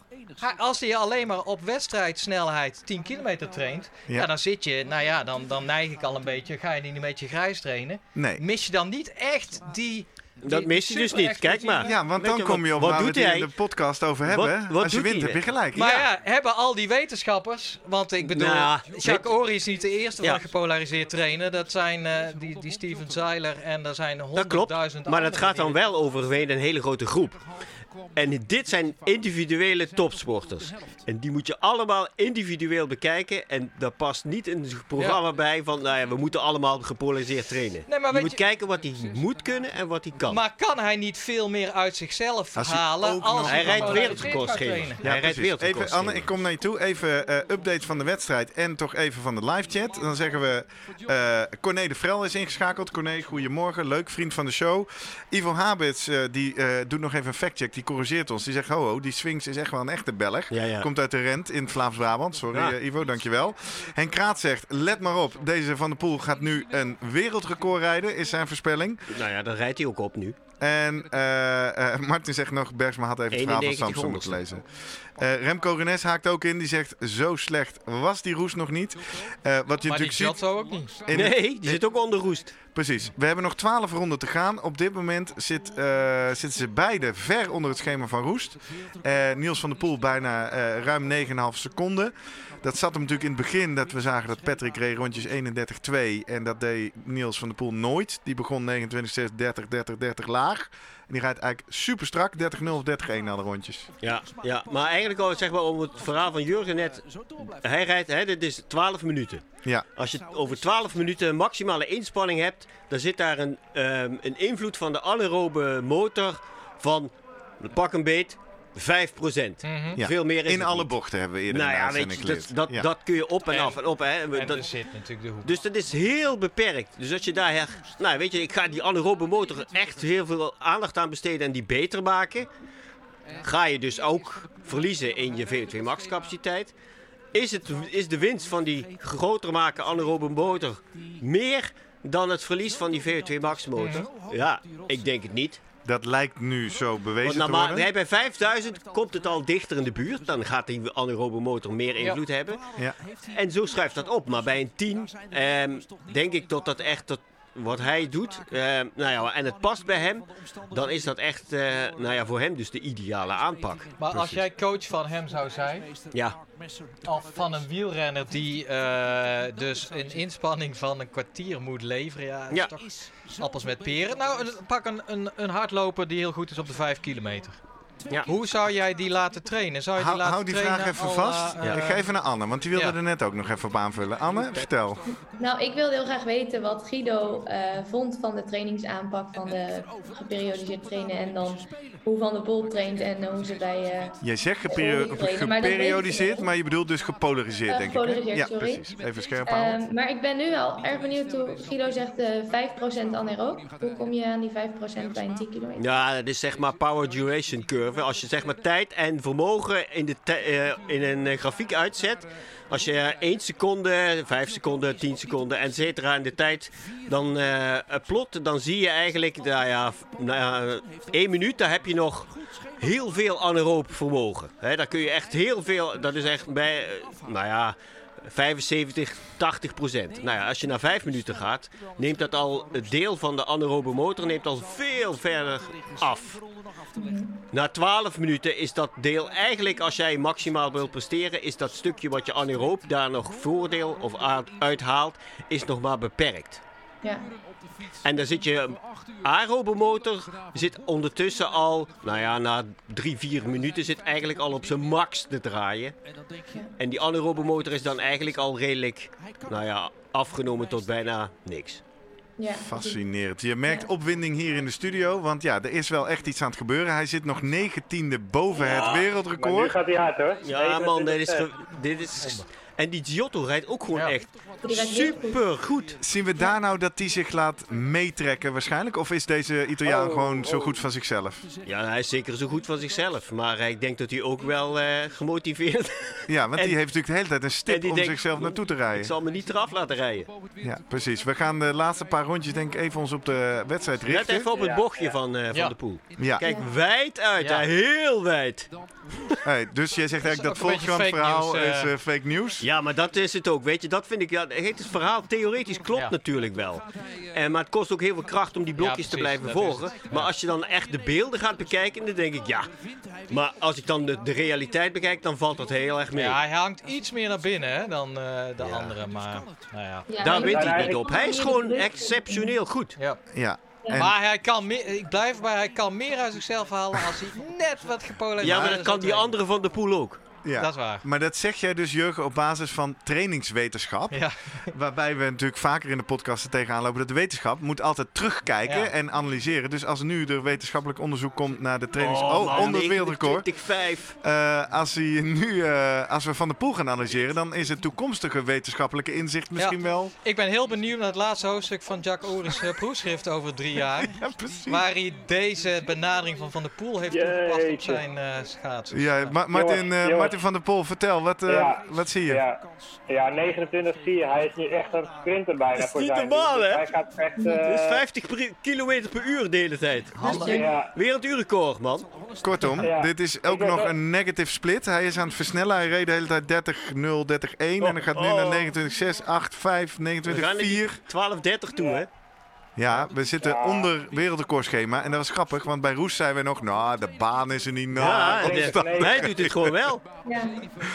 Als hij alleen maar op wedstrijdsnelheid 10 kilometer traint,
Ja.
ja. dan zit je, nou ja, dan, dan neig ik al een beetje, ga je niet een beetje grijs trainen.
Nee.
Mis je dan niet echt die...
Dat mist hij dus niet. Kijk maar.
Ja, want dan
je,
kom je op
wat
waar we
doet hij?
de podcast over hebben.
wat
Als je wint, heb je gelijk.
Maar
ja.
ja, hebben al die wetenschappers, want ik bedoel,
Nou,
Jacques Ory is niet de eerste
Ja.
van gepolariseerd trainen. Dat zijn eh, die, die Steven Zeiler en er zijn
Dat
honderdduizend
klopt. Maar dat gaat dan wel over een hele grote groep. En dit zijn individuele topsporters. En die moet je allemaal individueel bekijken. En daar past niet een programma bij van, nou ja, we moeten allemaal gepolariseerd trainen.
Nee, maar
je moet
je-
kijken wat hij moet kunnen en wat hij kan.
Maar kan hij niet veel meer uit zichzelf
Als
halen
ook
als
nog-
hij rijdt
gepolariseerd
wereldrecord
gaat
schema.
trainen?
Ja, hij rijdt
precies. Even, Anne, ik kom naar je toe. Even eh, updates van de wedstrijd en toch even van de live chat. Dan zeggen we, eh Corné de Vrel is ingeschakeld. Corné, goedemorgen. Leuk, vriend van de show. Ivo Habits, eh, die eh, doet nog even een factcheck. Die corrigeert ons. Die zegt, ho, ho die Sphinx is echt wel een echte Belg.
Ja, ja.
Komt uit de Rent in Vlaams-Brabant. Sorry
Ja.
eh, Ivo, dankjewel. Henk Kraat zegt, let maar op. Deze Van der Poel gaat nu een wereldrecord rijden, is zijn voorspelling.
Nou ja, daar rijdt hij ook op nu.
En eh, eh, Martin zegt nog, Bergsma had even het verhaal van
91
Samsung moeten lezen. Eh, Remco Renes haakt ook in, die zegt, zo slecht was die roes nog niet. Eh, wat je
Maar die
natuurlijk ziet...
Ook niet.
in het-
nee, die zit ook onder roest.
Precies. We hebben nog 12 ronden te gaan. Op dit moment zit, eh, zitten ze beide ver onder het schema van Roest. Eh, Niels van der Poel bijna eh, ruim 9,5 seconden. Dat zat hem natuurlijk in het begin dat we zagen dat Patrick reed rondjes 31-2. En dat deed Niels van der Poel nooit. Die begon 29-6, 30, 30, 30 laag. En die rijdt eigenlijk super strak 30-0 of 30-1 na de rondjes.
Ja, ja, maar eigenlijk al zeg maar om het verhaal van Jurgen net. Hij rijdt, hè, dit is 12 minuten.
Ja,
Als je over 12 minuten maximale inspanning hebt, dan zit daar een, ehm, een invloed van de anaerobe motor van, pak een beet, 5%.
ja.
Veel meer is
in
het
alle
niet.
bochten hebben we eerder
Nou
in de
ja, weet je, dat, dat,
Ja.
dat kun je op en,
En-
af en op. Hè.
En
Dat-
er zit natuurlijk de hoek.
dus dat is heel beperkt. Dus als je daar, her- nou weet je, ik ga die anaerobe motor echt heel veel aandacht aan besteden en die beter maken. Ga je dus ook verliezen in je VO2 max capaciteit. Is, het, is de winst van die groter maken anaerobe motor meer dan het verlies van die VO2 max motor? Ja, ik denk het niet.
Dat lijkt nu zo
Want
bewezen te worden.
bij 5000 komt het al dichter in de buurt. Dan gaat die anaerobe motor meer invloed hebben.
Ja.
En zo schuift dat op. Maar bij een 10 ehm, denk ik dat dat echt tot wat hij doet, ehm, nou ja, en het past bij hem, dan is dat echt, eh, nou ja, voor hem dus de ideale aanpak.
Maar als jij coach van hem zou zijn,
Ja,
of van een wielrenner die eh, dus een inspanning van een kwartier moet leveren, ja, dat is
Ja.
toch appels met peren. Nou, pak een, een, een hardloper die heel goed is op de 5 kilometer.
Ja.
Hoe zou jij die laten trainen? Zou je die
Hou,
laten
hou die
trainen
vraag even
al,
vast.
eh,
Ja.
Ik ga even naar Anne, want die wilde
Ja.
er net ook nog even op aanvullen. Anne, vertel.
Nou, ik wilde heel graag weten wat Guido eh, vond van de trainingsaanpak van de geperiodiseerd trainen en dan hoe Van der Poel traint en hoe ze bij... eh,
Jij zegt
maar ik
geperiodiseerd, maar je bedoelt dus gepolariseerd, denk ik. hè? Ja,
sorry.
precies. Even scherp houden.
Ehm, maar ik ben nu al erg benieuwd hoe Guido zegt eh 5% anaeroop. Hoe kom je aan die 5% bij een 10 kilometer?
ja, dat is zeg maar power duration curve. Als je zeg maar tijd en vermogen in, de eh, in een eh, grafiek uitzet. Als je eh, 1 seconde, 5 seconden, 10 seconden, et cetera in de tijd dan eh, plot, dan zie je eigenlijk, nou ja, f- nou ja, 1 minuut, daar heb je nog heel veel anaeroop vermogen. Hè, daar kun je echt heel veel, dat is echt bij, nou ja, 75, 80 procent. Nou ja, als je naar 5 minuten gaat, neemt dat al het deel van de anaerobe motor neemt al veel verder af. Na 12 minuten is dat deel eigenlijk, als jij maximaal wilt presteren, is dat stukje wat je anaeroop daar nog voordeel of uit- uithaalt, is nog maar beperkt.
Ja.
En dan zit je aerobe motor zit ondertussen al, nou ja, na 3, 4 minuten zit eigenlijk al op zijn max te draaien. En die anaerobe motor is dan eigenlijk al redelijk, nou ja, afgenomen tot bijna niks.
ja.
Fascinerend. Je merkt opwinding hier in de studio, want ja, er is wel echt iets aan het gebeuren. Hij zit nog negentiende boven het
Maar nu
wereldrecord.
gaat hij hard hoor.
Ja man, dit is,
29,6.
ge- dit is... En die Giotto rijdt ook gewoon
Ja.
echt Super goed.
Zien we daar nou dat hij zich laat meetrekken waarschijnlijk? Of is deze Italiaan
Oh,
gewoon zo
oh.
goed van zichzelf?
Ja, hij is zeker zo goed van zichzelf. Maar ik denk dat hij ook wel eh, gemotiveerd
Ja, want
En-
die heeft natuurlijk de hele tijd een
en
stip om
denkt,
zichzelf naartoe te
Ik
rijden.
zal me niet eraf laten rijden.
Ja, precies. We gaan de laatste paar rondjes denk ik even ons op de wedstrijd
Let
richten.
even op het bochtje van, eh, van
Ja.
de poel.
Ja.
Kijk, wijd uit,
Ja.
hè, heel wijd.
Hey, dus jij zegt eigenlijk dat Volkskrant
fake
verhaal
nieuws,
is
eh,
fake nieuws?
Ja, maar dat is het ook. Weet je, dat vind ik. Ja, het verhaal theoretisch klopt
Ja.
natuurlijk wel. En, maar het kost ook heel veel kracht om die blokjes
Ja,
te blijven
is
volgen. Maar
Ja.
als je dan echt de beelden gaat bekijken, dan denk ik ja. Maar als ik dan de, de realiteit bekijk, dan valt dat heel erg mee.
Ja, hij hangt iets meer naar binnen hè, dan eh, de andere, maar nou ja.
Ja,
Daar wint hij niet op. Hij is gewoon exceptioneel goed.
ja.
Ja. En-
Maar hij kan meer, ik blijf bij, hij kan meer uit zichzelf halen als hij net wat gepolariseerd
Ja, maar
is
dat kan die andere van de pool ook.
Ja.
Dat is waar.
Maar dat zeg jij dus, Jurgen, op basis van trainingswetenschap.
Ja,
Waarbij we natuurlijk vaker in de podcast er tegenaan lopen dat de wetenschap moet altijd terugkijken
Ja.
en analyseren. Dus als nu er wetenschappelijk onderzoek komt naar de trainings... Oh,
man,
onder het wereldrecord.
29,5.
Eh, als, hij nu, eh, als we Van de Poel gaan analyseren, dan is het toekomstige wetenschappelijke inzicht misschien wel...
ik ben heel benieuwd naar het laatste hoofdstuk van Jack Oris eh, proefschrift over drie jaar.
Ja, precies.
Waar hij deze benadering van Van der Poel heeft toegepast op zijn eh schaatsen.
Ja, Ma- Martin, eh. Martin van der Poel, vertel, wat, eh,
Ja.
wat zie je?
Ja, ja 29-4. Hij is nu echt een sprinter bijna
Dat is
voor
niet
zijn
normaal.
Dus
hè?
Hij gaat echt...
Dat is
eh,
50 per- kilometer per uur de hele tijd.
ja,
Werelduurrecord, man.
Kortom,
Ja.
dit is ook nog een negative split. Hij is aan het versnellen. Hij reed de hele tijd 30-0, 30-1. en dan gaat nu
Oh.
naar 29-6, 8, 5,
We gaan naar
29-4.
die 12-30 toe, hè?
Ja, we zitten
Ja.
onder wereldrecordschema. En dat was grappig, want bij Roes zeiden we nog... Nou, de baan is er niet na.
Ja,
nee,
de-
nee.
hij doet het gewoon wel.
Ja.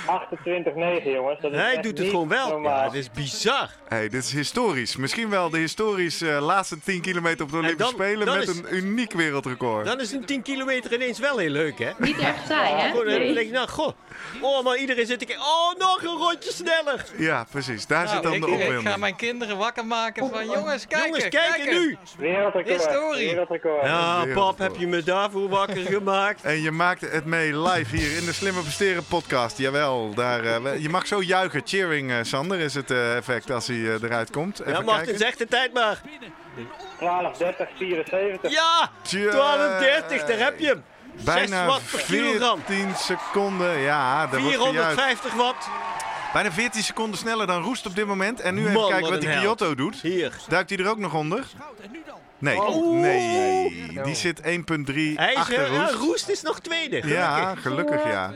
28-9, jongens. Dat is
Hij
echt
doet het gewoon wel. Ja, het is bizar.
Hey, dit is historisch. Misschien wel de historisch eh, laatste 10 kilometer op de Olympische
dan-
Spelen...
dan
met
is-
een uniek wereldrecord.
Dan is een 10 kilometer ineens wel heel leuk, hè?
Niet erg saai, hè?
Gewoon, dan
Nee.
denk ik, nou, goh. Oh, maar iedereen zit te kijken. Oh, nog een rondje sneller.
Ja, precies. Daar zit
Nou,
dan
ik,
de
ik ga
opwinding.
mijn kinderen wakker maken van jongens, kijken,
Jongens, kijken nu.
Wereldrecord.
Historie.
Wereldrecord.
Ja, pap, heb je me daarvoor wakker gemaakt?
En je maakt het mee live hier in de Slimmer Presteren podcast. Jawel, daar, eh, je mag zo juichen. Cheering, eh, Sander, is het eh, effect als hij eruit komt. Even
Ja, Martin, zeg de tijd maar.
12, 30, 74.
Ja,
Tja.
12,30, daar heb je hem. 6
Bijna
watt per kilogram.
14 seconden. Ja, daar wordt gejuicht.
450 watt.
Bijna 14 seconden sneller dan Roest op dit moment. En nu even kijken
wat
die. Kyoto doet.
Hier.
Duikt hij er ook nog onder? Nee,
Oh.
nee. Die zit 1,3
Hij is,
achter
eh, ja,
Roest.
Roest is nog tweede.
Ja, gelukkig ja.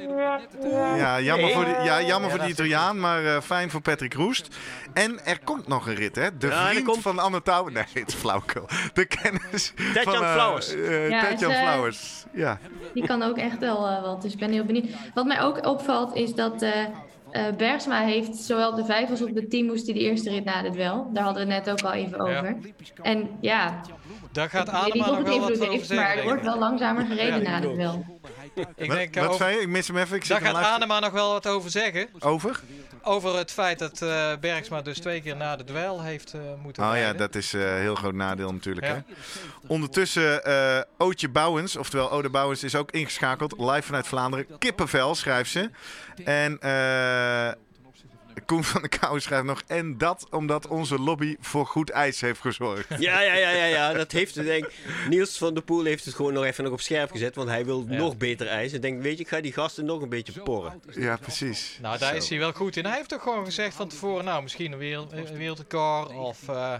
Ja, jammer, voor, de, ja, jammer voor die Italiaan, maar eh, fijn voor Patrick Roest. En er komt nog een rit, hè? De
Ja,
vriend
komt-
van Anne Touw. Nee, het is flauwkul. De kennis
Tatjan
van... eh,
Flowers.
eh,
Ja,
Flowers. Ja.
Die kan ook echt wel wat, dus ik ben heel benieuwd. Wat mij ook opvalt is dat eh, eh, Bergsma heeft zowel op de vijf als op de tien moest hij de eerste rit na het wel. Daar hadden we het net ook al even
Ja.
over. En ja,
Daar gaat
ik weet niet
Adema
of
nog
het
wel wat
invloed
over
heeft, maar
zeggen.
er wordt wel langzamer gereden na het wel.
Ik
Wat,
denk eh,
wat
over,
zei je? Ik mis hem even. Ik
daar gaat
luisteren.
Adema nog wel wat over zeggen.
Over?
Over het feit dat eh, Bergsma dus twee keer na de duel heeft eh, moeten
Oh ja,
rijden.
dat is een heel groot nadeel natuurlijk.
Ja.
Hè? Ondertussen, Ootje Bouwens, oftewel Ode Bouwens, is ook ingeschakeld. Live vanuit Vlaanderen. Kippenvel, schrijft ze. En eh Koen van der Kouwen schrijft nog... En dat omdat onze lobby voor goed ijs heeft gezorgd.
Ja, ja, ja, ja, ja, dat heeft het denk. Niels van der Poel heeft het gewoon nog even nog op scherp gezet, want hij wil
Ja.
nog beter ijs. En denkt, weet je, ik ga die gasten nog een beetje porren.
Ja, precies.
Nou, daar
Zo.
is hij wel goed in. Hij heeft toch gewoon gezegd van tevoren, nou, misschien een, wereld, wereldrecord of... eh,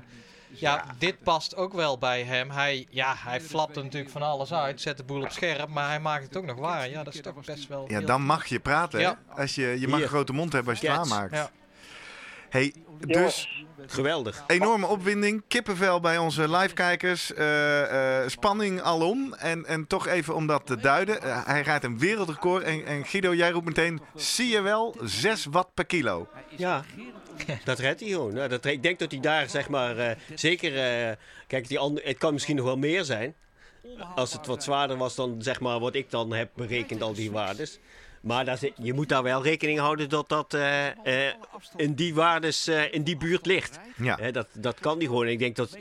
ja, dit past ook wel bij hem. Hij, ja, hij flapt er natuurlijk van alles uit, zet de boel op scherp, maar hij maakt het ook nog waar. Ja, dat is toch best wel
Ja, dan mag je praten.
Ja.
Als je, je mag een grote mond hebben als je het
Cats.
aanmaakt.
Ja.
Hey, dus
Geweldig.
enorme opwinding. Kippenvel bij onze livekijkers. eh, eh, spanning alom. En, en toch even om dat te duiden. Eh, hij rijdt een wereldrecord. En, en Guido, jij roept meteen... Zie je wel? 6 watt per kilo.
Ja, dat redt hij gewoon. Nou, dat, ik denk dat hij daar, zeg maar, eh, zeker... eh, kijk, die het kan misschien nog wel meer zijn. Als het wat zwaarder was dan, zeg maar, wat ik dan heb berekend, al die waardes. Maar daar zit- je moet daar wel rekening houden dat dat eh, in die waardes, in die buurt ligt.
Ja.
Dat, dat kan die gewoon. Ik denk dat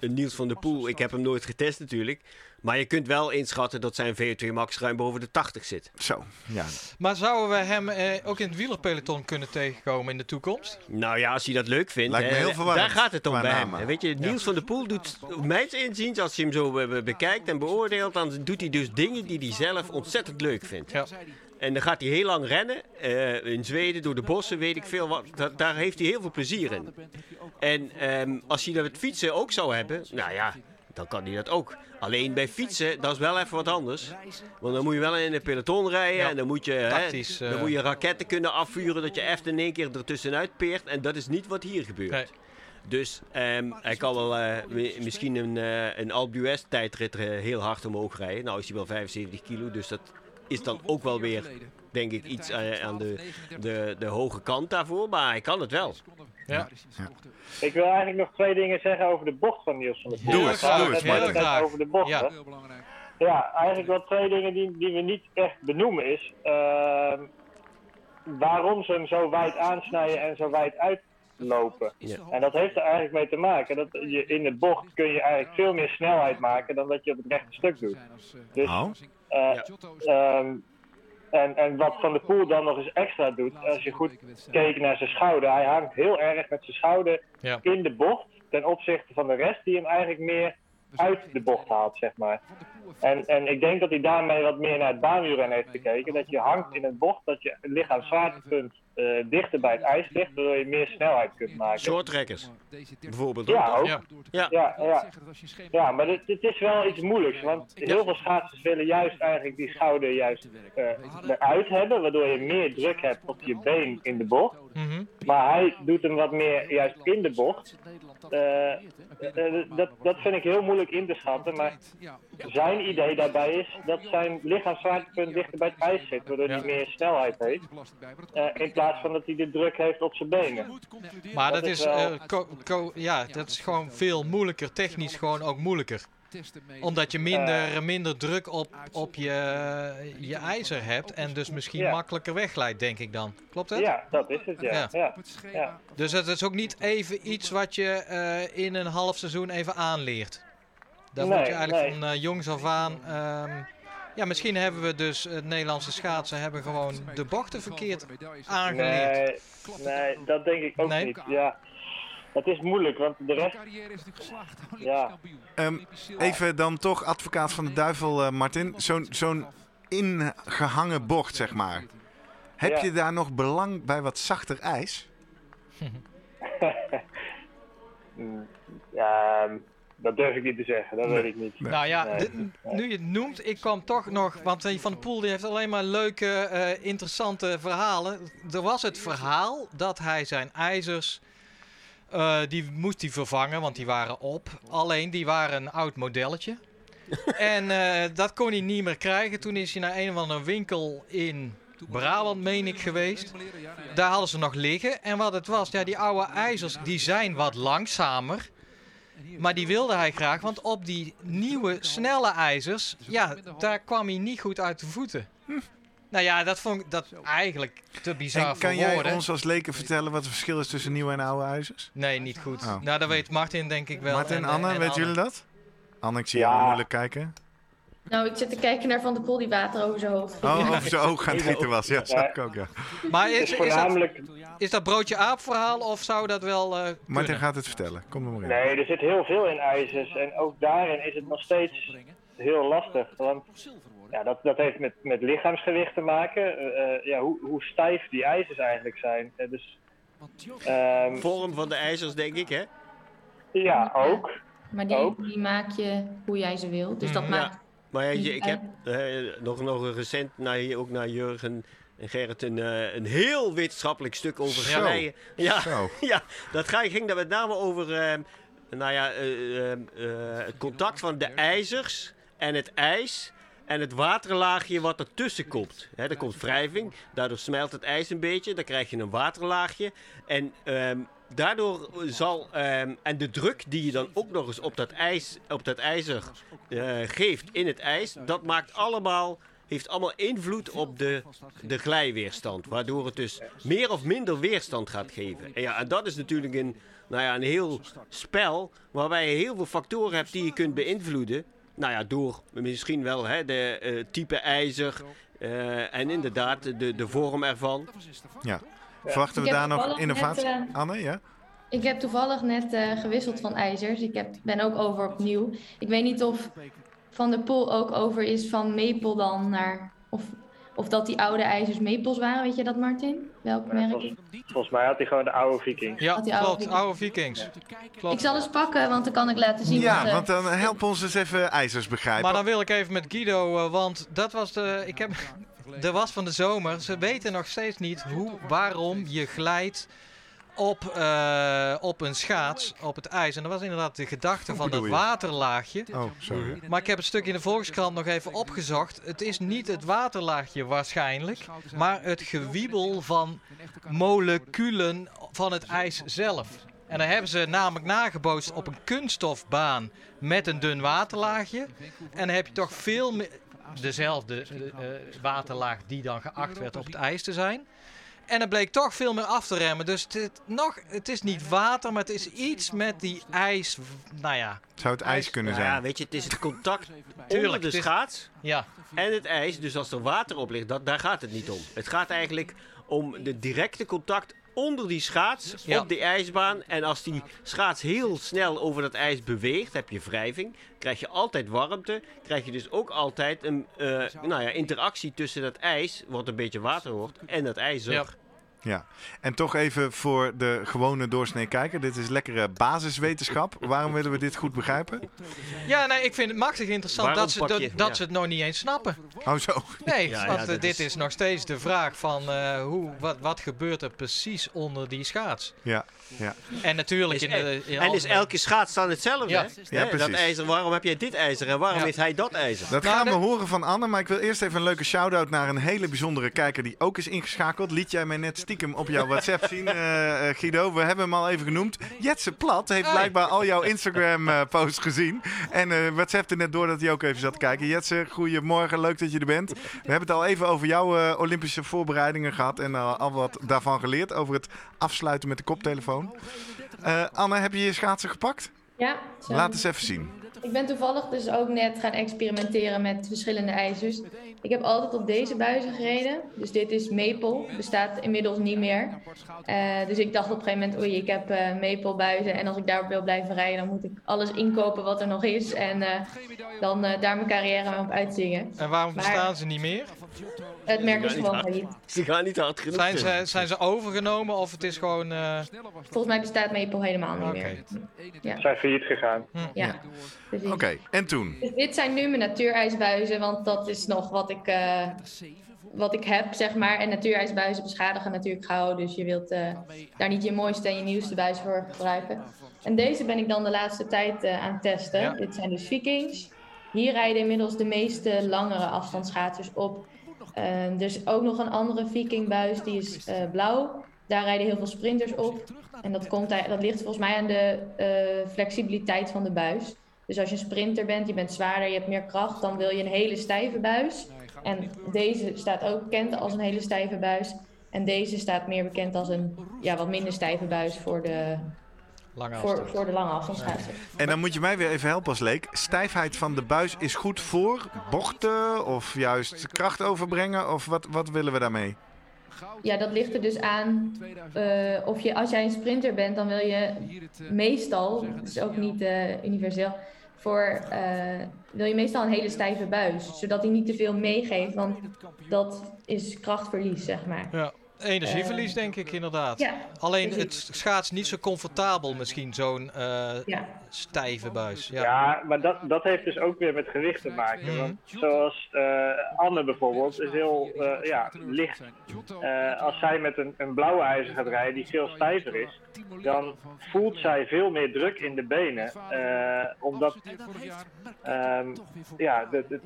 Niels van der Poel, ik heb hem nooit getest natuurlijk. Maar je kunt wel inschatten dat zijn VO2 max ruim boven de 80 zit.
Zo, ja.
Maar zouden we hem eh, ook in het wielerpeloton kunnen tegenkomen in de toekomst?
Nou ja, als hij dat leuk vindt.
Lijkt me
hè,
heel verwarrend
Daar gaat het om bij hem. Weet je, Niels van der Poel doet, mijns inziens, als je hem zo be- be- bekijkt en beoordeelt, dan doet hij dus dingen die hij zelf ontzettend leuk vindt.
Ja.
En dan gaat hij heel lang rennen. eh, in Zweden, door de bossen, weet ik veel wat. Da- daar heeft hij heel veel plezier in. En ehm, als hij dat met fietsen ook zou hebben, nou ja, dan kan hij dat ook. Alleen bij fietsen, dat is wel even wat anders. Want dan moet je wel in een peloton rijden.
Ja,
En dan moet, je,
tactisch, eh.
dan moet je raketten kunnen afvuren. Dat je echt in één keer ertussenuit peert. En dat is niet wat hier gebeurt.
Nee.
Dus ehm, hij kan wel eh, mi- misschien een, eh een Alpe tijdrit eh, heel hard omhoog rijden. Nou is hij wel 75 kilo, dus dat is dan ook wel weer denk ik iets eh, aan de, de, de hoge kant daarvoor, maar hij kan het wel.
Ja.
Ik wil eigenlijk nog twee dingen zeggen over de bocht van Niels van der Poel.
Doe
hadden
doe eens,
het
Martin.
net over de bocht.
Ja.
hè. Ja, eigenlijk wel twee dingen die, die we niet echt benoemen is... ehm, waarom ze hem zo wijd aansnijden en zo wijd uitlopen.
Ja.
En dat heeft er eigenlijk mee te maken dat je in de bocht kun je eigenlijk veel meer snelheid maken dan dat je op het rechte stuk doet. Dus,
Oh.
eh, ehm, en, en wat Van der Poel dan nog eens extra doet, als je goed keek naar zijn schouder, hij hangt heel erg met zijn schouder
Ja.
in de bocht ten opzichte van de rest die hem eigenlijk meer uit de bocht haalt, zeg maar. En, en ik denk dat hij daarmee wat meer naar het baanwielrennen heeft gekeken. Dat je hangt in een bocht, dat je lichaamszwaartepunt eh dichter bij het ijs ligt, waardoor je meer snelheid kunt maken.
Shorttrekkers, bijvoorbeeld.
Ja, ook.
Ja.
Ja.
Ja, ja. ja maar het, het is wel iets moeilijks. Want heel veel schaatsers willen juist eigenlijk die schouder juist eh, eruit hebben. Waardoor je meer druk hebt op je been in de bocht.
Mhm.
Maar hij doet hem wat meer juist in de bocht. Eh, dat, dat vind ik heel moeilijk in te schatten. Maar zijn idee daarbij is dat zijn lichaamszwaartepunt dichter bij het ijs zit. Waardoor hij meer snelheid heeft. Eh, in plaats van dat hij de druk heeft op zijn benen.
Maar
Dat
dat
is
is,
wel-
eh, co- co- ja, dat is gewoon veel moeilijker, technisch gewoon ook moeilijker. Omdat je minder, minder druk op, op je, je ijzer hebt en dus misschien
Ja.
makkelijker wegglijdt, denk ik dan. Klopt het?
Ja, dat is het, ja.
Ja. Dus het is ook niet even iets wat je eh, in een half seizoen even aanleert. Daar
Nee,
moet je eigenlijk
nee.
van eh, jongs af aan... ehm, ja, misschien hebben we dus, het Nederlandse schaatsen hebben gewoon de bochten verkeerd aangeleerd.
Nee, nee, dat denk ik ook
Nee?
niet. Ja. Het is moeilijk, want de rest... Ja.
Ehm, even dan toch advocaat van de duivel, eh, Martin. Zo'n zo'n ingehangen bocht, zeg maar. Heb
Ja.
je daar nog belang bij wat zachter ijs?
Ja, dat durf ik niet te zeggen, dat weet ik niet.
Nou ja,
Nee.
de- nu je het noemt, ik kwam toch nog, want Van de Poel die heeft alleen maar leuke, eh, interessante verhalen. Er was het verhaal dat hij zijn ijzers, eh, die moest hij vervangen, want die waren op. Alleen, die waren een oud modelletje. en eh, dat kon hij niet meer krijgen. Toen is hij naar een of andere winkel in Brabant, meen ik, geweest. Daar hadden ze nog liggen. En wat het was, ja, die oude ijzers, die zijn wat langzamer. Maar die wilde hij graag, want op die nieuwe, snelle ijzers, ja, daar kwam hij niet goed uit de voeten. Nou ja, dat vond ik dat eigenlijk te bizar
En
voor
kan jij ons als leken vertellen wat het verschil is tussen nieuwe en oude ijzers?
Nee, niet goed.
Oh.
Nou, dat weet Martin denk ik wel.
Martin,
en-
Anne,
en
weten jullie dat? Anne, ik zie
Ja.
jou moeilijk kijken.
Nou, ik zit te kijken naar Van de Poel die water over zijn hoofd.
Oh, over zijn oog aan het gieten was. Ja, zag ik ook, ja.
Maar is,
is
dat, is dat broodje aap verhaal of zou dat wel eh
Martin gaat het vertellen. Kom er maar in.
Nee, er zit heel veel in ijzers. En ook daarin is het nog steeds heel lastig. Want ja, dat, dat heeft met, met lichaamsgewicht te maken. Eh, eh, ja, hoe, hoe stijf die ijzers eigenlijk zijn. Eh, dus, ehm,
Vorm van de ijzers, denk ik, hè?
ja, ook.
Maar die,
Ook.
die maak je hoe jij ze wil. Dus dat
Mhm.
maakt...
Maar ik heb nog, nog een recent, naar, ook naar Jurgen en Gerrit, een, eh, een heel wetenschappelijk stuk over
Zo.
Ja,
Zo.
ja, dat ga- ging daar met name over eh, nou ja, eh, eh, eh, het contact van de ijzers en het ijs en het waterlaagje wat ertussen komt. Hè, er komt wrijving, daardoor smelt het ijs een beetje, dan krijg je een waterlaagje. En ehm, daardoor zal, ehm, en de druk die je dan ook nog eens op dat, ijs, op dat ijzer eh, geeft in het ijs, dat maakt allemaal, heeft allemaal invloed op de, de glijweerstand. Waardoor het dus meer of minder weerstand gaat geven. En, ja, en dat is natuurlijk een, nou ja, een heel spel waarbij je heel veel factoren hebt die je kunt beïnvloeden. Nou ja, door misschien wel hè, de eh, type ijzer eh, en inderdaad de, de vorm ervan.
Ja. Verwachten we daar nog innovatie?
net, eh,
Anne, ja?
Ik heb toevallig net eh, gewisseld van ijzers. Ik heb, ben ook over opnieuw. Ik weet niet of Van der Poel ook over is van Maple dan naar... Of, of dat die oude ijzers Maples waren. Weet je dat, Martin? Welk
Ja,
merk?
volgens, volgens mij had hij gewoon de oude Viking.
Ja,
oude
klopt.
Vikings.
Oude Vikings. Klopt.
Ik zal eens pakken, want dan kan ik laten zien.
Ja,
wat, eh,
want dan help ons eens even ijzers begrijpen.
Maar dan wil ik even met Guido, want dat was de. Ik heb. Er was van de zomer. Ze weten nog steeds niet hoe, waarom je glijdt op, eh, op een schaats, op het ijs. En dat was inderdaad de gedachte van dat waterlaagje.
Oh, sorry.
Maar ik heb het stuk in de Volkskrant nog even opgezocht. Het is niet het waterlaagje waarschijnlijk, maar het gewiebel van moleculen van het ijs zelf. En dan hebben ze namelijk nagebootst op een kunststofbaan met een dun waterlaagje. En dan heb je toch veel meer dezelfde eh, eh, waterlaag die dan geacht werd op het ijs te zijn. En het bleek toch veel meer af te remmen. Dus het, nog, het is niet water, maar het is iets met die ijs. Nou ja,
Zou het ijs kunnen
Nou ja,
zijn?
weet je, het is het contact onder
Tuurlijk,
de
het is-
schaats
ja.
en het ijs. Dus als er water op ligt, dat, daar gaat het niet om. Het gaat eigenlijk om de directe contact onder die schaats
Ja.
op die ijsbaan. En als die schaats heel snel over dat ijs beweegt, heb je wrijving. Krijg je altijd warmte. Krijg je dus ook altijd een eh, nou ja, interactie tussen dat ijs, wat een beetje water wordt, en dat ijzer.
Ja.
En toch even voor de gewone doorsnee kijker. Dit is lekkere basiswetenschap. Waarom willen we dit goed begrijpen?
Ja, nee, ik vind het machtig interessant
Waarom
dat, ze, dat,
je-
dat
ja.
ze het nog niet eens snappen.
Oh zo.
Nee,
Ja,
want
ja,
eh, dit
is-
is nog steeds de vraag van eh, hoe, wat, wat gebeurt er precies onder die schaats.
Ja, ja.
En natuurlijk
Is
in
el-
de... in
en is elke schaats dan hetzelfde?
Ja.
hè?
Ja,
Hè, dat
precies.
ijzer, waarom heb jij dit ijzer en waarom
Ja.
heeft hij dat ijzer?
Dat
Nou,
gaan we horen van Anne. Maar ik wil eerst even een leuke shout-out naar een hele bijzondere kijker die ook is ingeschakeld. Liet jij mij net stiekem op jouw WhatsApp zien, eh, eh, Guido. We hebben hem al even genoemd. Jetse Plat heeft blijkbaar al jouw Instagram-posts gezien. En eh WhatsAppte net door dat hij ook even zat te kijken. Jetse, goedemorgen. Leuk dat je er bent. We hebben het al even over jouw eh, Olympische voorbereidingen gehad. En al wat daarvan geleerd. Over het afsluiten met de koptelefoon. Eh, Anne, heb je je schaatsen gepakt?
Ja, zo.
Laat eens even zien.
Ik ben toevallig dus ook net gaan experimenteren met verschillende ijzers. Ik heb altijd op deze buizen gereden. Dus dit is maple, bestaat inmiddels niet meer. Eh, dus ik dacht op een gegeven moment, oei, ik heb eh maple buizen. En als ik daarop wil blijven rijden, dan moet ik alles inkopen wat er nog is. En eh, dan eh, daar mijn carrière mee op uitzingen.
En waarom
Maar-
bestaan ze niet meer?
Het merk is
niet
gewoon failliet.
Ze gaan niet hard genoeg.
Zijn ze, zijn ze overgenomen of het is gewoon... eh,
Volgens mij bestaat maple helemaal niet
Oké.
meer.
Zijn failliet gegaan.
Ja, precies.
Oké, en toen?
Dus dit zijn nu mijn natuurijsbuizen, want dat is nog wat ik, eh, wat ik heb, zeg maar. En natuurijsbuizen beschadigen natuurlijk gauw, dus je wilt eh, daar niet je mooiste en je nieuwste buis voor gebruiken. En deze ben ik dan de laatste tijd eh, aan het testen.
Ja.
Dit zijn dus Vikings. Hier rijden inmiddels de meeste langere afstandsschaatsers op. Er is ook nog een andere Vikingbuis, die is eh, blauw. Daar rijden heel veel sprinters op. En dat, komt, dat ligt volgens mij aan de eh, flexibiliteit van de buis. Dus als je een sprinter bent, je bent zwaarder, je hebt meer kracht, dan wil je een hele stijve buis. En deze staat ook bekend als een hele stijve buis. En deze staat meer bekend als een ja, wat minder stijve buis voor de,
lange
voor, voor de lange afstandsschaatsen.
En dan moet je mij weer even helpen als leek. Stijfheid van de buis is goed voor bochten of juist kracht overbrengen? Of wat, wat willen we daarmee?
Ja, dat ligt er dus aan eh, of je, als jij een sprinter bent, dan wil je meestal, dat is ook niet eh, universeel, voor, eh, wil je meestal een hele stijve buis. Zodat hij niet te veel meegeeft, want dat is krachtverlies, zeg maar.
Ja, energieverlies
Eh,
denk ik inderdaad.
Ja,
Alleen
precies.
het schaats niet zo comfortabel misschien, zo'n eh,
ja.
Stijve buis. Ja.
Ja, maar dat, dat heeft dus ook weer met gewicht te maken.
Mhm.
Want zoals eh, Anne bijvoorbeeld is heel eh, ja, licht. Eh, als zij met een, een blauwe ijzer gaat rijden die veel stijver is, dan voelt zij veel meer druk in de benen. eh, omdat ehm, ja, de,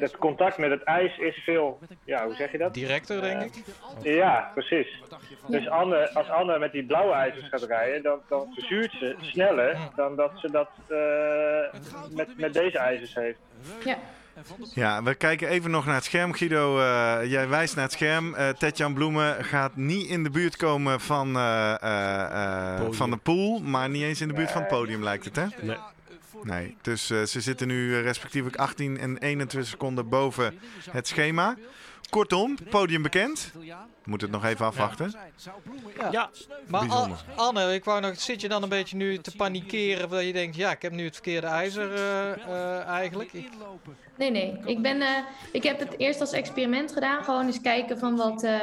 het contact met het ijs is veel, ja, hoe zeg je dat?
Directer denk ik.
Ja, precies. Dus Anne, als Anne met die blauwe ijzers gaat rijden, dan, dan verzuurt ze sneller dan dat ze dat eh, met, met deze ijzers heeft.
ja.
Ja, we kijken even nog naar het scherm. Guido, eh, jij wijst naar het scherm. Eh Tetjan Bloemen gaat niet in de buurt komen van, eh, eh, eh, van de pool, maar niet eens in de buurt van het podium lijkt het, hè?
Nee.
Nee, dus eh, ze zitten nu respectievelijk 18 en 21 seconden boven het schema. Kortom, podium bekend. Moet het nog even afwachten.
Ja,
Maar. Anne, ik wou nog, zit je dan een beetje nu te panikeren dat je denkt, ja, ik heb nu het verkeerde ijzer eh, eh, eigenlijk? Ik,
Nee, nee. Ik, ben, eh, ik heb het eerst als experiment gedaan. Gewoon eens kijken van wat, eh,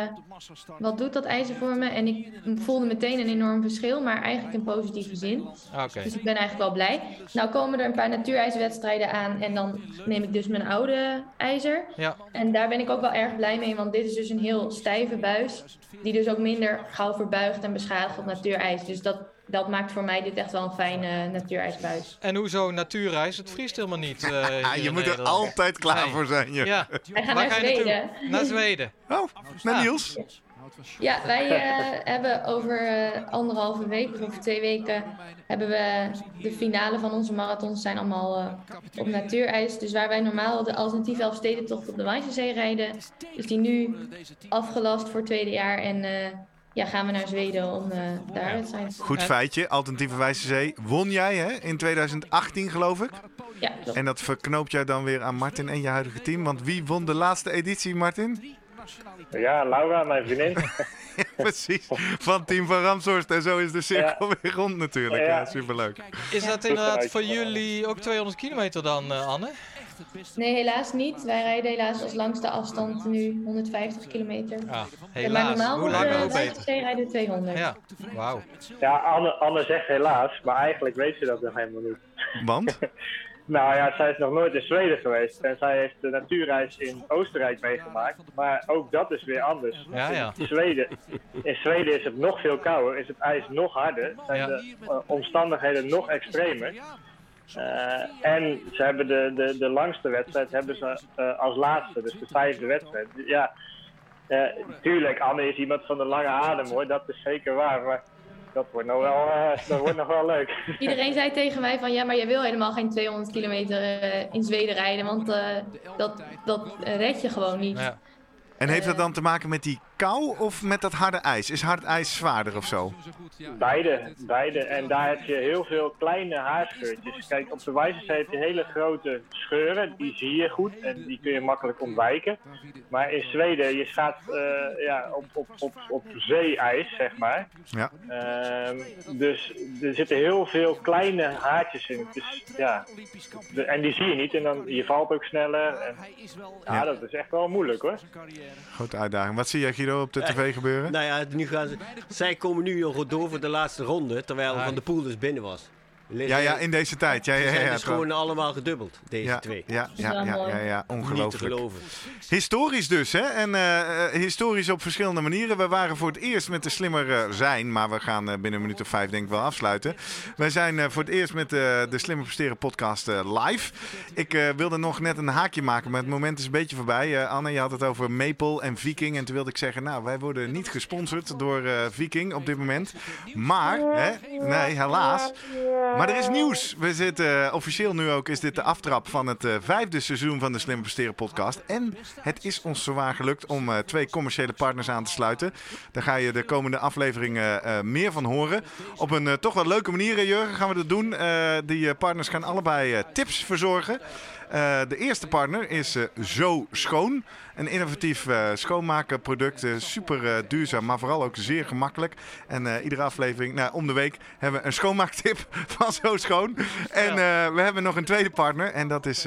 wat doet dat ijzer voor me. En ik voelde meteen een enorm verschil, maar eigenlijk in positieve zin.
Oké.
Dus ik ben eigenlijk wel blij. Nou komen er een paar natuurijzerwedstrijden aan en dan neem ik dus mijn oude ijzer.
Ja,
En daar ben ik ook wel erg blij blij mee, want dit is dus een heel stijve buis. Die dus ook minder gauw verbuigt en beschadigt op natuurijs. Dus dat, dat maakt voor mij dit echt wel een fijne natuurijsbuis.
En hoezo natuurreis? Het vriest helemaal niet. eh,
Ah, je moet er altijd klaar
Nee.
voor zijn. je.
Ja.
Wij gaan
Waar
naar
ga je
Zweden.
Naar Zweden.
Oh, naar
Ah.
Niels.
Ja, wij eh, hebben over eh, anderhalve week of over twee weken hebben we de finale van onze marathons zijn allemaal eh, op natuurijs. Dus waar wij normaal de alternatieve Elfstedentocht op de Wijzenzee rijden, is die nu afgelast voor het tweede jaar. En eh, ja, gaan we naar Zweden om eh, daar wedstrijden te
Goed
Ja.
feitje, Alternatieve Wijze Zee. Won jij hè, in 2018 geloof ik.
Ja, klopt.
En dat verknoopt jij dan weer aan Martin en je huidige team. Want wie won de laatste editie, Martin?
Ja, Laura, mijn vriendin.
Precies, van Team van Ramshorst. En zo is de cirkel weer rond natuurlijk. Ja,
Ja.
superleuk.
Is dat inderdaad voor jullie ook 200 kilometer dan, eh, Anne?
Nee, helaas niet. Wij rijden helaas als langste afstand nu 150 kilometer.
Ah,
Ja, maar
helaas.
normaal
Hoe
de
hoe beter.
Rijden we 200.
Ja, wauw.
Ja, Anne, Anne zegt helaas, maar eigenlijk weet ze dat nog helemaal niet.
Want?
Nou ja, zij is nog nooit in Zweden geweest en zij heeft de natuurreis in Oostenrijk meegemaakt. Maar ook dat is weer anders.
Ja, ja.
In Zweden, in Zweden is het nog veel kouder, is het ijs nog harder, zijn
Ja.
de eh, omstandigheden nog extremer. Eh, en ze hebben de, de, de langste wedstrijd hebben ze eh, als laatste, dus de vijfde wedstrijd. Ja, tuurlijk, Anne is iemand van de lange adem hoor, dat is zeker waar. Maar dat wordt nog wel, eh, dat wordt nog wel leuk.
Iedereen zei tegen mij van ja, maar je wil helemaal geen 200 kilometer eh, in Zweden rijden, want eh, dat, dat red je gewoon niet.
Ja.
En heeft dat dan te maken met die kou of met dat harde ijs? Is hard ijs zwaarder of zo?
Beide, beide. En daar heb je heel veel kleine haarscheurtjes. Kijk, op de Wijzenzee heb je hele grote scheuren. Die zie je goed en die kun je makkelijk ontwijken. Maar in Zweden, je gaat eh, ja, op, op, op, op zeeijs, zeg maar.
Ja.
Ehm, dus er zitten heel veel kleine haartjes in. Dus, ja, de- en die zie je niet en dan, je valt ook sneller. En, ja,
Ja.
dat is echt wel moeilijk hoor.
Grote uitdaging. Wat zie jij Guido op de tv gebeuren?
Nou ja, nu gaan ze, zij komen nu nog door voor de laatste ronde, terwijl
Ah.
Van de Poel dus binnen was.
Ja, ja, in deze tijd. Ja,
Ze
ja,
zijn
ja,
dus gewoon allemaal gedubbeld, deze
ja,
twee.
ja, ja, ja, ja, ja,
Niet te
ongelooflijk.
geloven.
Historisch dus, hè? En eh, eh, historisch op verschillende manieren. We waren voor het eerst met de Slimmer eh, Zijn, maar we gaan eh, binnen een minuut of vijf denk ik wel afsluiten. Wij zijn eh, voor het eerst met eh, de Slimmer Presteren podcast eh, live. Ik eh, wilde nog net een haakje maken, maar het moment is een beetje voorbij. Eh, Anne, je had het over Maple en Viking. En toen wilde ik zeggen, nou, wij worden niet gesponsord door eh, Viking op dit moment. Maar, hè? Nee, helaas. Maar er is nieuws. We zitten eh, officieel nu ook, is dit de aftrap van het eh, vijfde seizoen van de Slimmer Presteren podcast. En het is ons zowaar gelukt om eh, twee commerciële partners aan te sluiten. Daar ga je de komende afleveringen meer van horen. Op een toch wel leuke manier, Jurgen, gaan we dat doen. Die partners gaan allebei tips verzorgen. Eh, de eerste partner is eh, Zo Schoon. Een innovatief eh, schoonmakenproduct. super duurzaam, maar vooral ook zeer gemakkelijk. En iedere aflevering, nou, om de week, hebben we een schoonmaaktip van Zo Schoon. En we hebben nog een tweede partner. En dat is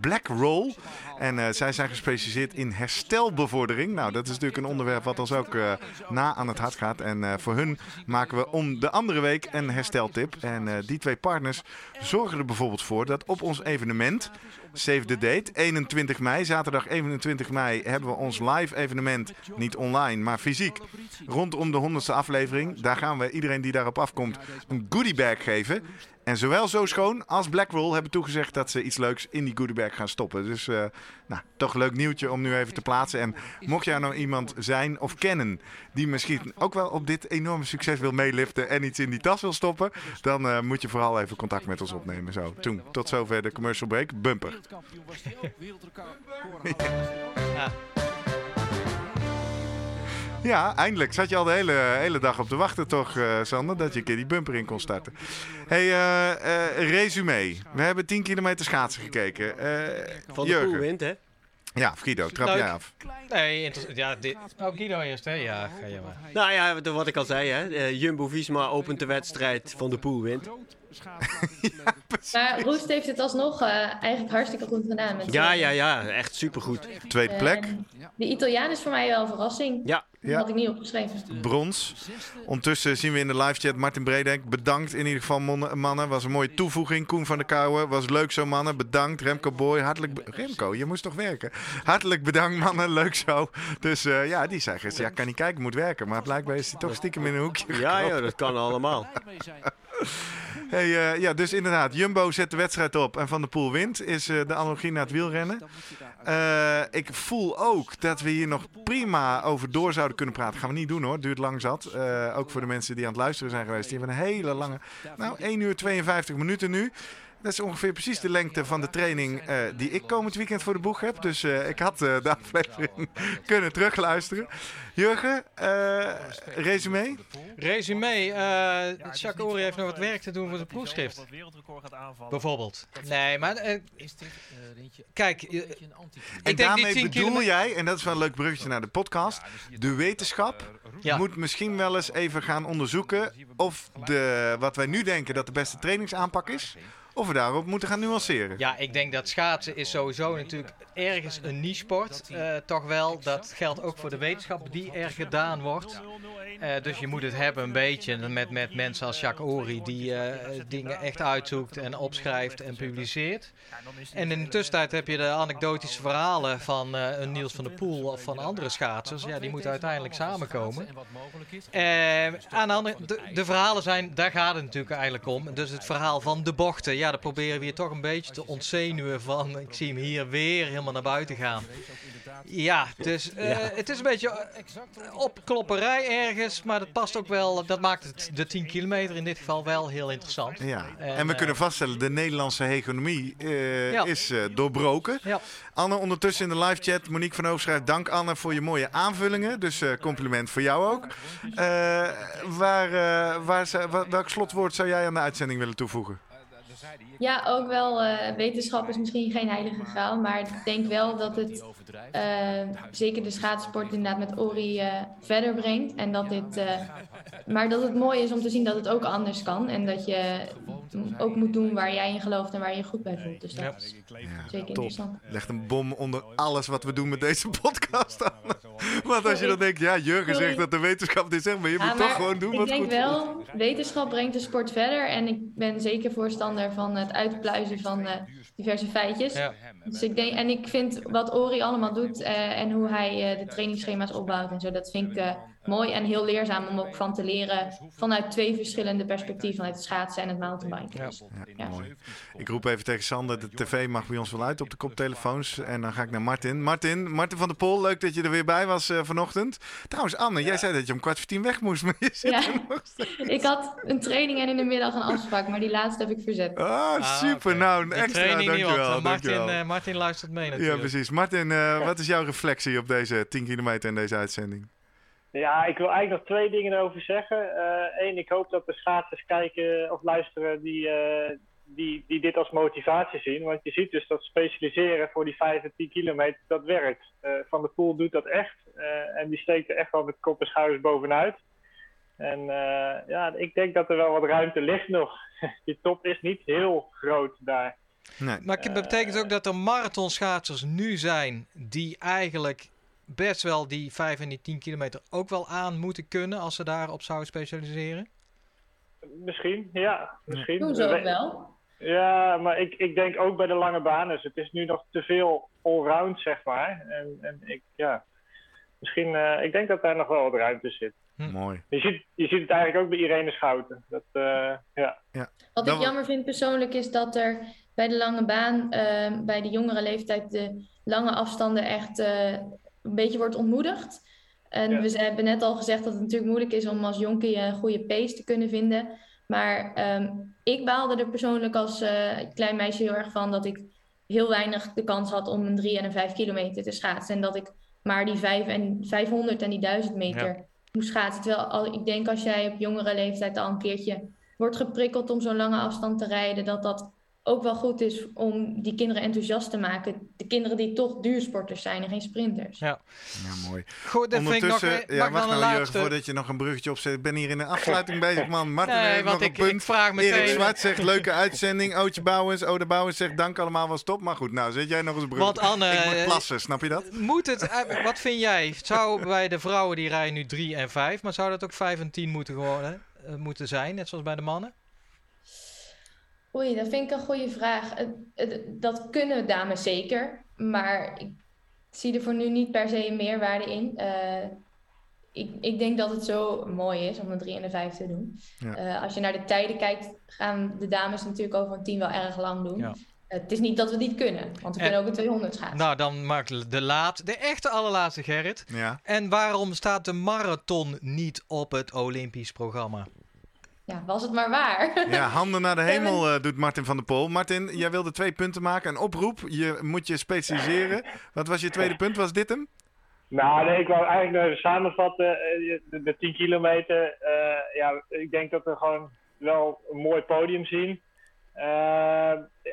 Black Roll. En zij zijn gespecialiseerd in herstelbevordering. Nou, dat is natuurlijk een onderwerp wat ons ook na aan het hart gaat. En voor hun maken we om de andere week een hersteltip. En die twee partners zorgen er bijvoorbeeld voor dat op ons evenement... Save the date, 21 mei. Zaterdag 21 mei hebben we ons live evenement, niet online, maar fysiek. Rondom de 100ste aflevering. Daar gaan we iedereen die daarop afkomt een goodiebag geven. En zowel Zo Schoon als Blackroll hebben toegezegd dat ze iets leuks in die goodiebag gaan stoppen. Dus eh, nou, toch leuk nieuwtje om nu even te plaatsen. En mocht jij nou iemand zijn of kennen die misschien ook wel op dit enorme succes wil meeliften en iets in die tas wil stoppen, dan eh, moet je vooral even contact met ons opnemen. Zo, toen, tot zover de commercial break. Bumper. Ja, eindelijk. Zat je al de hele, hele dag op te wachten, toch, eh, Sander? Dat je een keer die bumper in kon starten. hey, eh, eh, resume. We hebben 10 kilometer schaatsen gekeken. Eh,
Van de. Poel wint, hè?
Ja, Guido, trap jij af.
Nee, interessant. Ja, dit... Oh, Guido eerst, hè? Ja, ga je maar.
Nou ja, wat ik al zei, hè? Jumbo-Visma opent de wedstrijd, Van de Poel wint.
Maar Roest heeft het alsnog uh, eigenlijk hartstikke goed gedaan. Met
ja, ja, ja, echt supergoed.
Tweede plek.
de Italiaan is voor mij wel een verrassing.
Ja.
Dat had ik niet opgeschreven.
Brons. Ondertussen zien we in de live chat Martin Bredek. Bedankt in ieder geval mannen. Was een mooie toevoeging. Koen van der Kouwen. Was leuk zo mannen. Bedankt. Remco Boy. Hartelijk Remco, je moest toch werken? Hartelijk bedankt mannen. Leuk zo. Dus uh, ja, die zeggen ja, kan niet kijken, moet werken. Maar blijkbaar is hij toch stiekem in een hoekje
Ja, ja dat kan allemaal.
Hey, uh, ja, dus inderdaad, Jumbo zet de wedstrijd op en Van der Poel wint. Is uh, de analogie naar het wielrennen. Uh, ik voel ook dat we hier nog prima over door zouden kunnen praten. Gaan we niet doen hoor, duurt lang zat. ook voor de mensen die aan het luisteren zijn geweest. Die hebben een hele lange, nou 1 uur 52 minuten nu. Dat is ongeveer precies de lengte van de training uh, die ik komend weekend voor de boeg heb. Dus uh, ik had uh, de aflevering kunnen terugluisteren. Jurgen, resume?
Resume. Jacques Ory heeft nog wat werk te doen voor de proefschrift. Bijvoorbeeld. Nee, maar kijk, ik
en daarmee bedoel jij, en dat is wel een leuk bruggetje naar de podcast, de wetenschap ja. moet misschien wel eens even gaan onderzoeken of de, wat wij nu denken dat de beste trainingsaanpak is of we daarop moeten gaan nuanceren.
Ja, ik denk dat schaatsen is sowieso natuurlijk ergens een niche-sport. Uh, toch wel, dat geldt ook voor de wetenschap die er gedaan wordt. Uh, dus je moet het hebben een beetje met, met mensen als Jacques Ory die uh, dingen echt uitzoekt en opschrijft en publiceert. En in de tussentijd heb je de anekdotische verhalen van een Niels van der Poel of van andere schaatsers. Ja, die moeten uiteindelijk samenkomen. aan de, andere, de, de verhalen zijn, daar gaat het natuurlijk eigenlijk om. Dus het verhaal van de bochten, ja, daar proberen we hier toch een beetje te ontzenuwen van. Ik zie hem hier weer helemaal naar buiten gaan. Ja, dus uh, het is een beetje opklopperij ergens, maar dat past ook wel. Dat maakt het, de 10 kilometer in dit geval wel heel interessant.
Ja. En, en we uh, kunnen vaststellen, de Nederlandse hegemonie uh, ja. is doorbroken. Ja. Anne, ondertussen in de live chat, Monique van Oost schrijft: Dank Anne voor je mooie aanvullingen. Dus compliment voor jou ook. waar, waar, welk slotwoord zou jij aan de uitzending willen toevoegen?
Ja, ook wel. Uh, wetenschap is misschien geen heilige graal, maar ik denk wel dat het uh, zeker de schaatsport inderdaad met Ori uh, verder brengt. En dat dit, maar dat het mooi is om te zien dat het ook anders kan. En dat je ook moet doen waar jij in gelooft en waar je je goed bij voelt. Dus dat ja. is zeker ja, interessant.
Legt een bom onder alles wat we doen met deze podcast aan. Want als je dan denkt, ja, Jurgen zegt dat de wetenschap dit zegt, maar je moet toch gewoon doen wat
goed
Ik denk
wel, wetenschap brengt de sport verder. En ik ben zeker voorstander van het uitpluizen van uh, diverse feitjes. Ja. Dus ik denk, en ik vind wat Ori allemaal doet uh, en hoe hij uh, de trainingsschema's opbouwt en zo, dat vind ik mooi en heel leerzaam om ook van te leren vanuit twee verschillende perspectieven, vanuit het schaatsen en het mountainbiken. Ja, dus,
ja, Mooi. Ik roep even tegen Sander, de tv mag bij ons wel uit op de koptelefoons. En dan ga ik naar Martin. Martin, Martin van der Pol, leuk dat je er weer bij was uh, vanochtend. Trouwens, Anne, jij zei dat je om kwart voor tien weg moest, maar je zit
ja. Ik had een training en in de middag een afspraak, maar die laatste heb ik verzet.
Ah, ah super. Nou, een extra, dankjewel.
Martin. Uh, Martin luistert mee natuurlijk.
Ja, precies. Martin, uh, wat is jouw reflectie op deze 10 kilometer en deze uitzending?
Ja, ik wil eigenlijk nog twee dingen erover zeggen. Eén, uh, ik hoop dat de schaatsers kijken of luisteren die, uh, die, die dit als motivatie zien. Want je ziet dus dat specialiseren voor die 5 en 10 kilometer, dat werkt. Uh, Van de Poel doet dat echt. en die steekt er echt wel met kop en schouders bovenuit. En ja, ik denk dat er wel wat ruimte ligt nog. die top is niet heel groot daar.
Nee. Maar het betekent ook dat er marathonschaatsers nu zijn die eigenlijk best wel die 5 en die 10 kilometer ook wel aan moeten kunnen als ze daarop zouden specialiseren?
Misschien, ja. Misschien.
Doen ze ook wel.
Ja, maar ik, ik denk ook bij de lange banen. Dus het is nu nog te veel allround, zeg maar. En, en ik, ja, misschien, uh, ik denk dat daar nog wel wat ruimte zit.
Hm. Mooi.
Je ziet, je ziet het eigenlijk ook bij Irene Schouten. Dat, uh, ja.
ja.
Wat ik jammer vind persoonlijk is dat er bij de lange baan, uh, bij de jongere leeftijd, de lange afstanden echt een beetje wordt ontmoedigd. En we hebben net al gezegd dat het natuurlijk moeilijk is om als jonkie een goede pace te kunnen vinden. Maar ehm, ik baalde er persoonlijk als uh, klein meisje heel erg van dat ik heel weinig de kans had om een 3 en een 5 kilometer te schaatsen. En dat ik maar die 5 en 500 en die 1000 meter moest schaatsen. Terwijl al, ik denk als jij op jongere leeftijd al een keertje wordt geprikkeld om zo'n lange afstand te rijden, dat dat ook wel goed is om die kinderen enthousiast te maken. De kinderen die toch duursporters zijn en geen sprinters.
Ja,
ja mooi.
Goed, dat vind ik nog...
Ondertussen, ja,
mag
wacht nou
een
Jurgen, voordat je nog een bruggetje opzet. Ik ben hier in de afsluiting bezig, man. Martin
Nee,
heeft nog
want
een
ik,
punt.
ik vraag
Erik
meteen...
Zwart zegt leuke uitzending. Ootje Bouwens, Ode Bouwens zegt dank allemaal was top. Maar goed, nou zet jij nog eens brug.
Want Anne,
ik moet
eh,
plassen, snap je dat?
Moet het, eh, wat vind jij? Zou bij de vrouwen die rijden nu 3 en 5, maar zou dat ook 5 en 10 moeten, gewoon, hè, eh, moeten zijn, net zoals bij de mannen?
Oei, dat vind ik een goede vraag. Het- het- dat kunnen dames zeker, maar ik zie er voor nu niet per se een meerwaarde in. Eh, ik, ik denk dat het zo mooi is om de 3 en de 5 te doen.
Ja.
Eh, als je naar de tijden kijkt, gaan de dames natuurlijk over een 10 wel erg lang doen.
Ja.
het is niet dat we niet kunnen, want we
En-
kunnen ook een 200 schaatsen.
Nou, dan maakt de laat, de echte allerlaatste Gerrit.
Ja.
En waarom staat de marathon niet op het Olympisch programma?
Ja, was het maar waar.
Ja, handen naar de hemel eh, doet Martin van der Pol. Martin, jij wilde twee punten maken. Een oproep. Je moet je specialiseren. Wat was je tweede punt? Was dit hem?
Nou, nee, ik wou eigenlijk even samenvatten. eh, De, de 10 kilometer, eh, ja, ik denk dat we gewoon wel een mooi podium zien.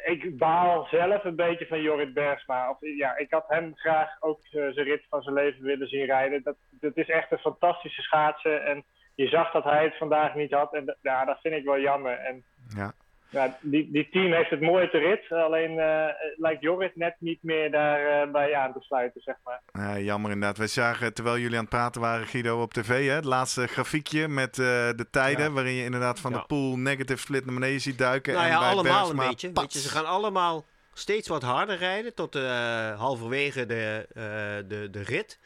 Ik baal zelf een beetje van Jorrit Bergsma. Of, ja, ik had hem graag ook zijn rit van zijn leven willen zien rijden. Dat, dat is echt een fantastische schaatsen. En je zag dat hij het vandaag niet had. En ja, dat vind ik wel jammer. En
Ja.
ja, die, die team heeft het mooi te rit. Alleen eh, lijkt Jorrit net niet meer daarbij bij aan te sluiten, zeg maar.
Eh, jammer inderdaad. We zagen terwijl jullie aan het praten waren, Guido, op tv. Hè, het laatste grafiekje met eh, de tijden.
Ja.
Waarin je inderdaad van
Ja.
de pool negative split naar beneden ziet duiken.
Nou
en
ja,
bij
allemaal
Bergsma,
een beetje. Weet
pats.
je, ze gaan allemaal steeds wat harder rijden tot eh, halverwege de, eh, de, de rit.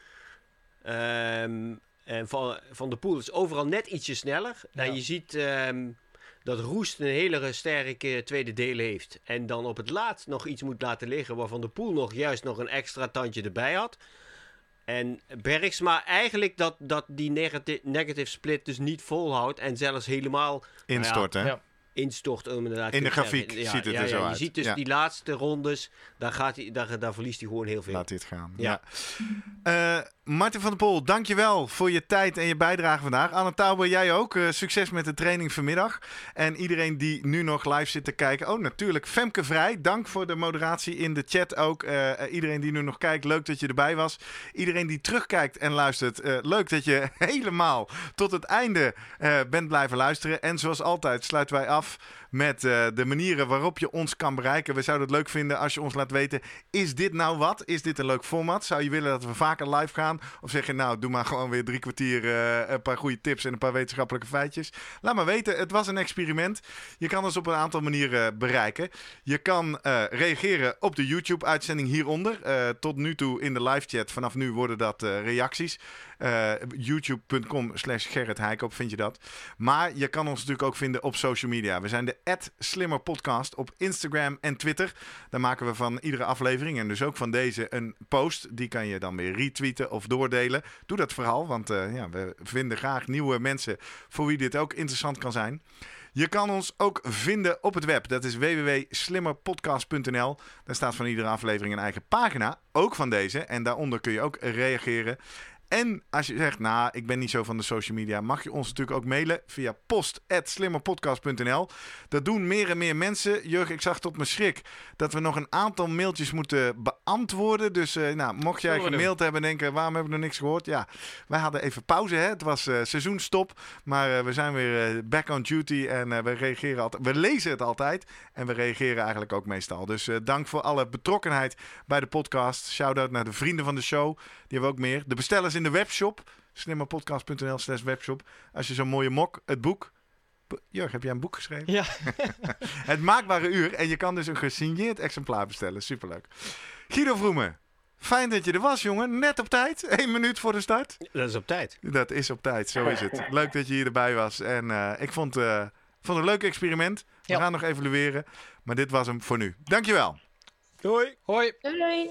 Ehm, en van, van de Poel is overal net ietsje sneller.
Ja.
En je ziet ehm, dat Roest een hele sterke tweede deel heeft. En dan op het laatst nog iets moet laten liggen waarvan de Poel nog juist nog een extra tandje erbij had. En Bergsma eigenlijk dat, dat die negati- negative split dus niet volhoudt en zelfs helemaal
Instort, hè?
Ja.
Instort. Om inderdaad
In de grafiek ziet het er zo
Je
uit.
ziet dus die laatste rondes, daar, gaat hij, daar, daar verliest hij gewoon heel veel.
Laat het gaan. Ja.
Ja.
Eh, Martin van der Pol, dankjewel voor je tijd en je bijdrage vandaag. Anne Tauber, jij ook. Eh, succes met de training vanmiddag. En iedereen die nu nog live zit te kijken. Oh, natuurlijk. Femke Vrij, dank voor de moderatie in de chat ook. Eh, iedereen die nu nog kijkt, leuk dat je erbij was. Iedereen die terugkijkt en luistert, leuk dat je helemaal tot het einde bent blijven luisteren. En zoals altijd sluiten wij af enough met eh, de manieren waarop je ons kan bereiken. We zouden het leuk vinden als je ons laat weten: is dit nou wat? Is dit een leuk format? Zou je willen dat we vaker live gaan? Of zeg je nou, doe maar gewoon weer drie kwartier eh, een paar goede tips en een paar wetenschappelijke feitjes? Laat maar weten, het was een experiment. Je kan ons op een aantal manieren bereiken. Je kan eh, reageren op de YouTube-uitzending hieronder. Tot nu toe in de live chat. Vanaf nu worden dat reacties. YouTube.com slash Gerrit vind je dat. Maar je kan ons natuurlijk ook vinden op social media. We zijn de Slimmer Podcast op Instagram en Twitter. Daar maken we van iedere aflevering en dus ook van deze een post. Die kan je dan weer retweeten of doordelen. Doe dat vooral, want eh, ja, we vinden graag nieuwe mensen voor wie dit ook interessant kan zijn. Je kan ons ook vinden op het web. Dat is www.slimmerpodcast.nl. Daar staat van iedere aflevering een eigen pagina, ook van deze. En daaronder kun je ook reageren. En als je zegt, nou, ik ben niet zo van de social media, mag je ons natuurlijk ook mailen via post.slimmerpodcast.nl. Dat doen meer en meer mensen. Jurgen, ik zag tot mijn schrik dat we nog een aantal mailtjes moeten beantwoorden. Dus eh, nou, mocht jij
we
gemaild hebben en denken, waarom heb ik nog niks gehoord? Ja, wij hadden even pauze, hè? het was eh, seizoenstop. Maar eh, we zijn weer back on duty en we reageren altijd. We lezen het altijd en we reageren eigenlijk ook meestal. Dus dank voor alle betrokkenheid bij de podcast. Shout-out naar de vrienden van de show. Die hebben we ook meer. De bestellers in de webshop. slimmerpodcast.nl slash webshop. Als je zo'n mooie mok, het boek... Jurg, heb jij een boek geschreven?
Ja.
Het maakbare uur. En je kan dus een gesigneerd exemplaar bestellen. Superleuk. Guido Vroemen. Fijn dat je er was, jongen. Net op tijd. Eén minuut voor de start.
Dat is op tijd.
Dat is op tijd, zo is het. Leuk dat je hier erbij was. En eh, ik vond, eh, vond het een leuk experiment. We
Ja.
gaan nog evalueren. Maar dit was hem voor nu. Dankjewel.
Doei!
Hoi.
Doei doei!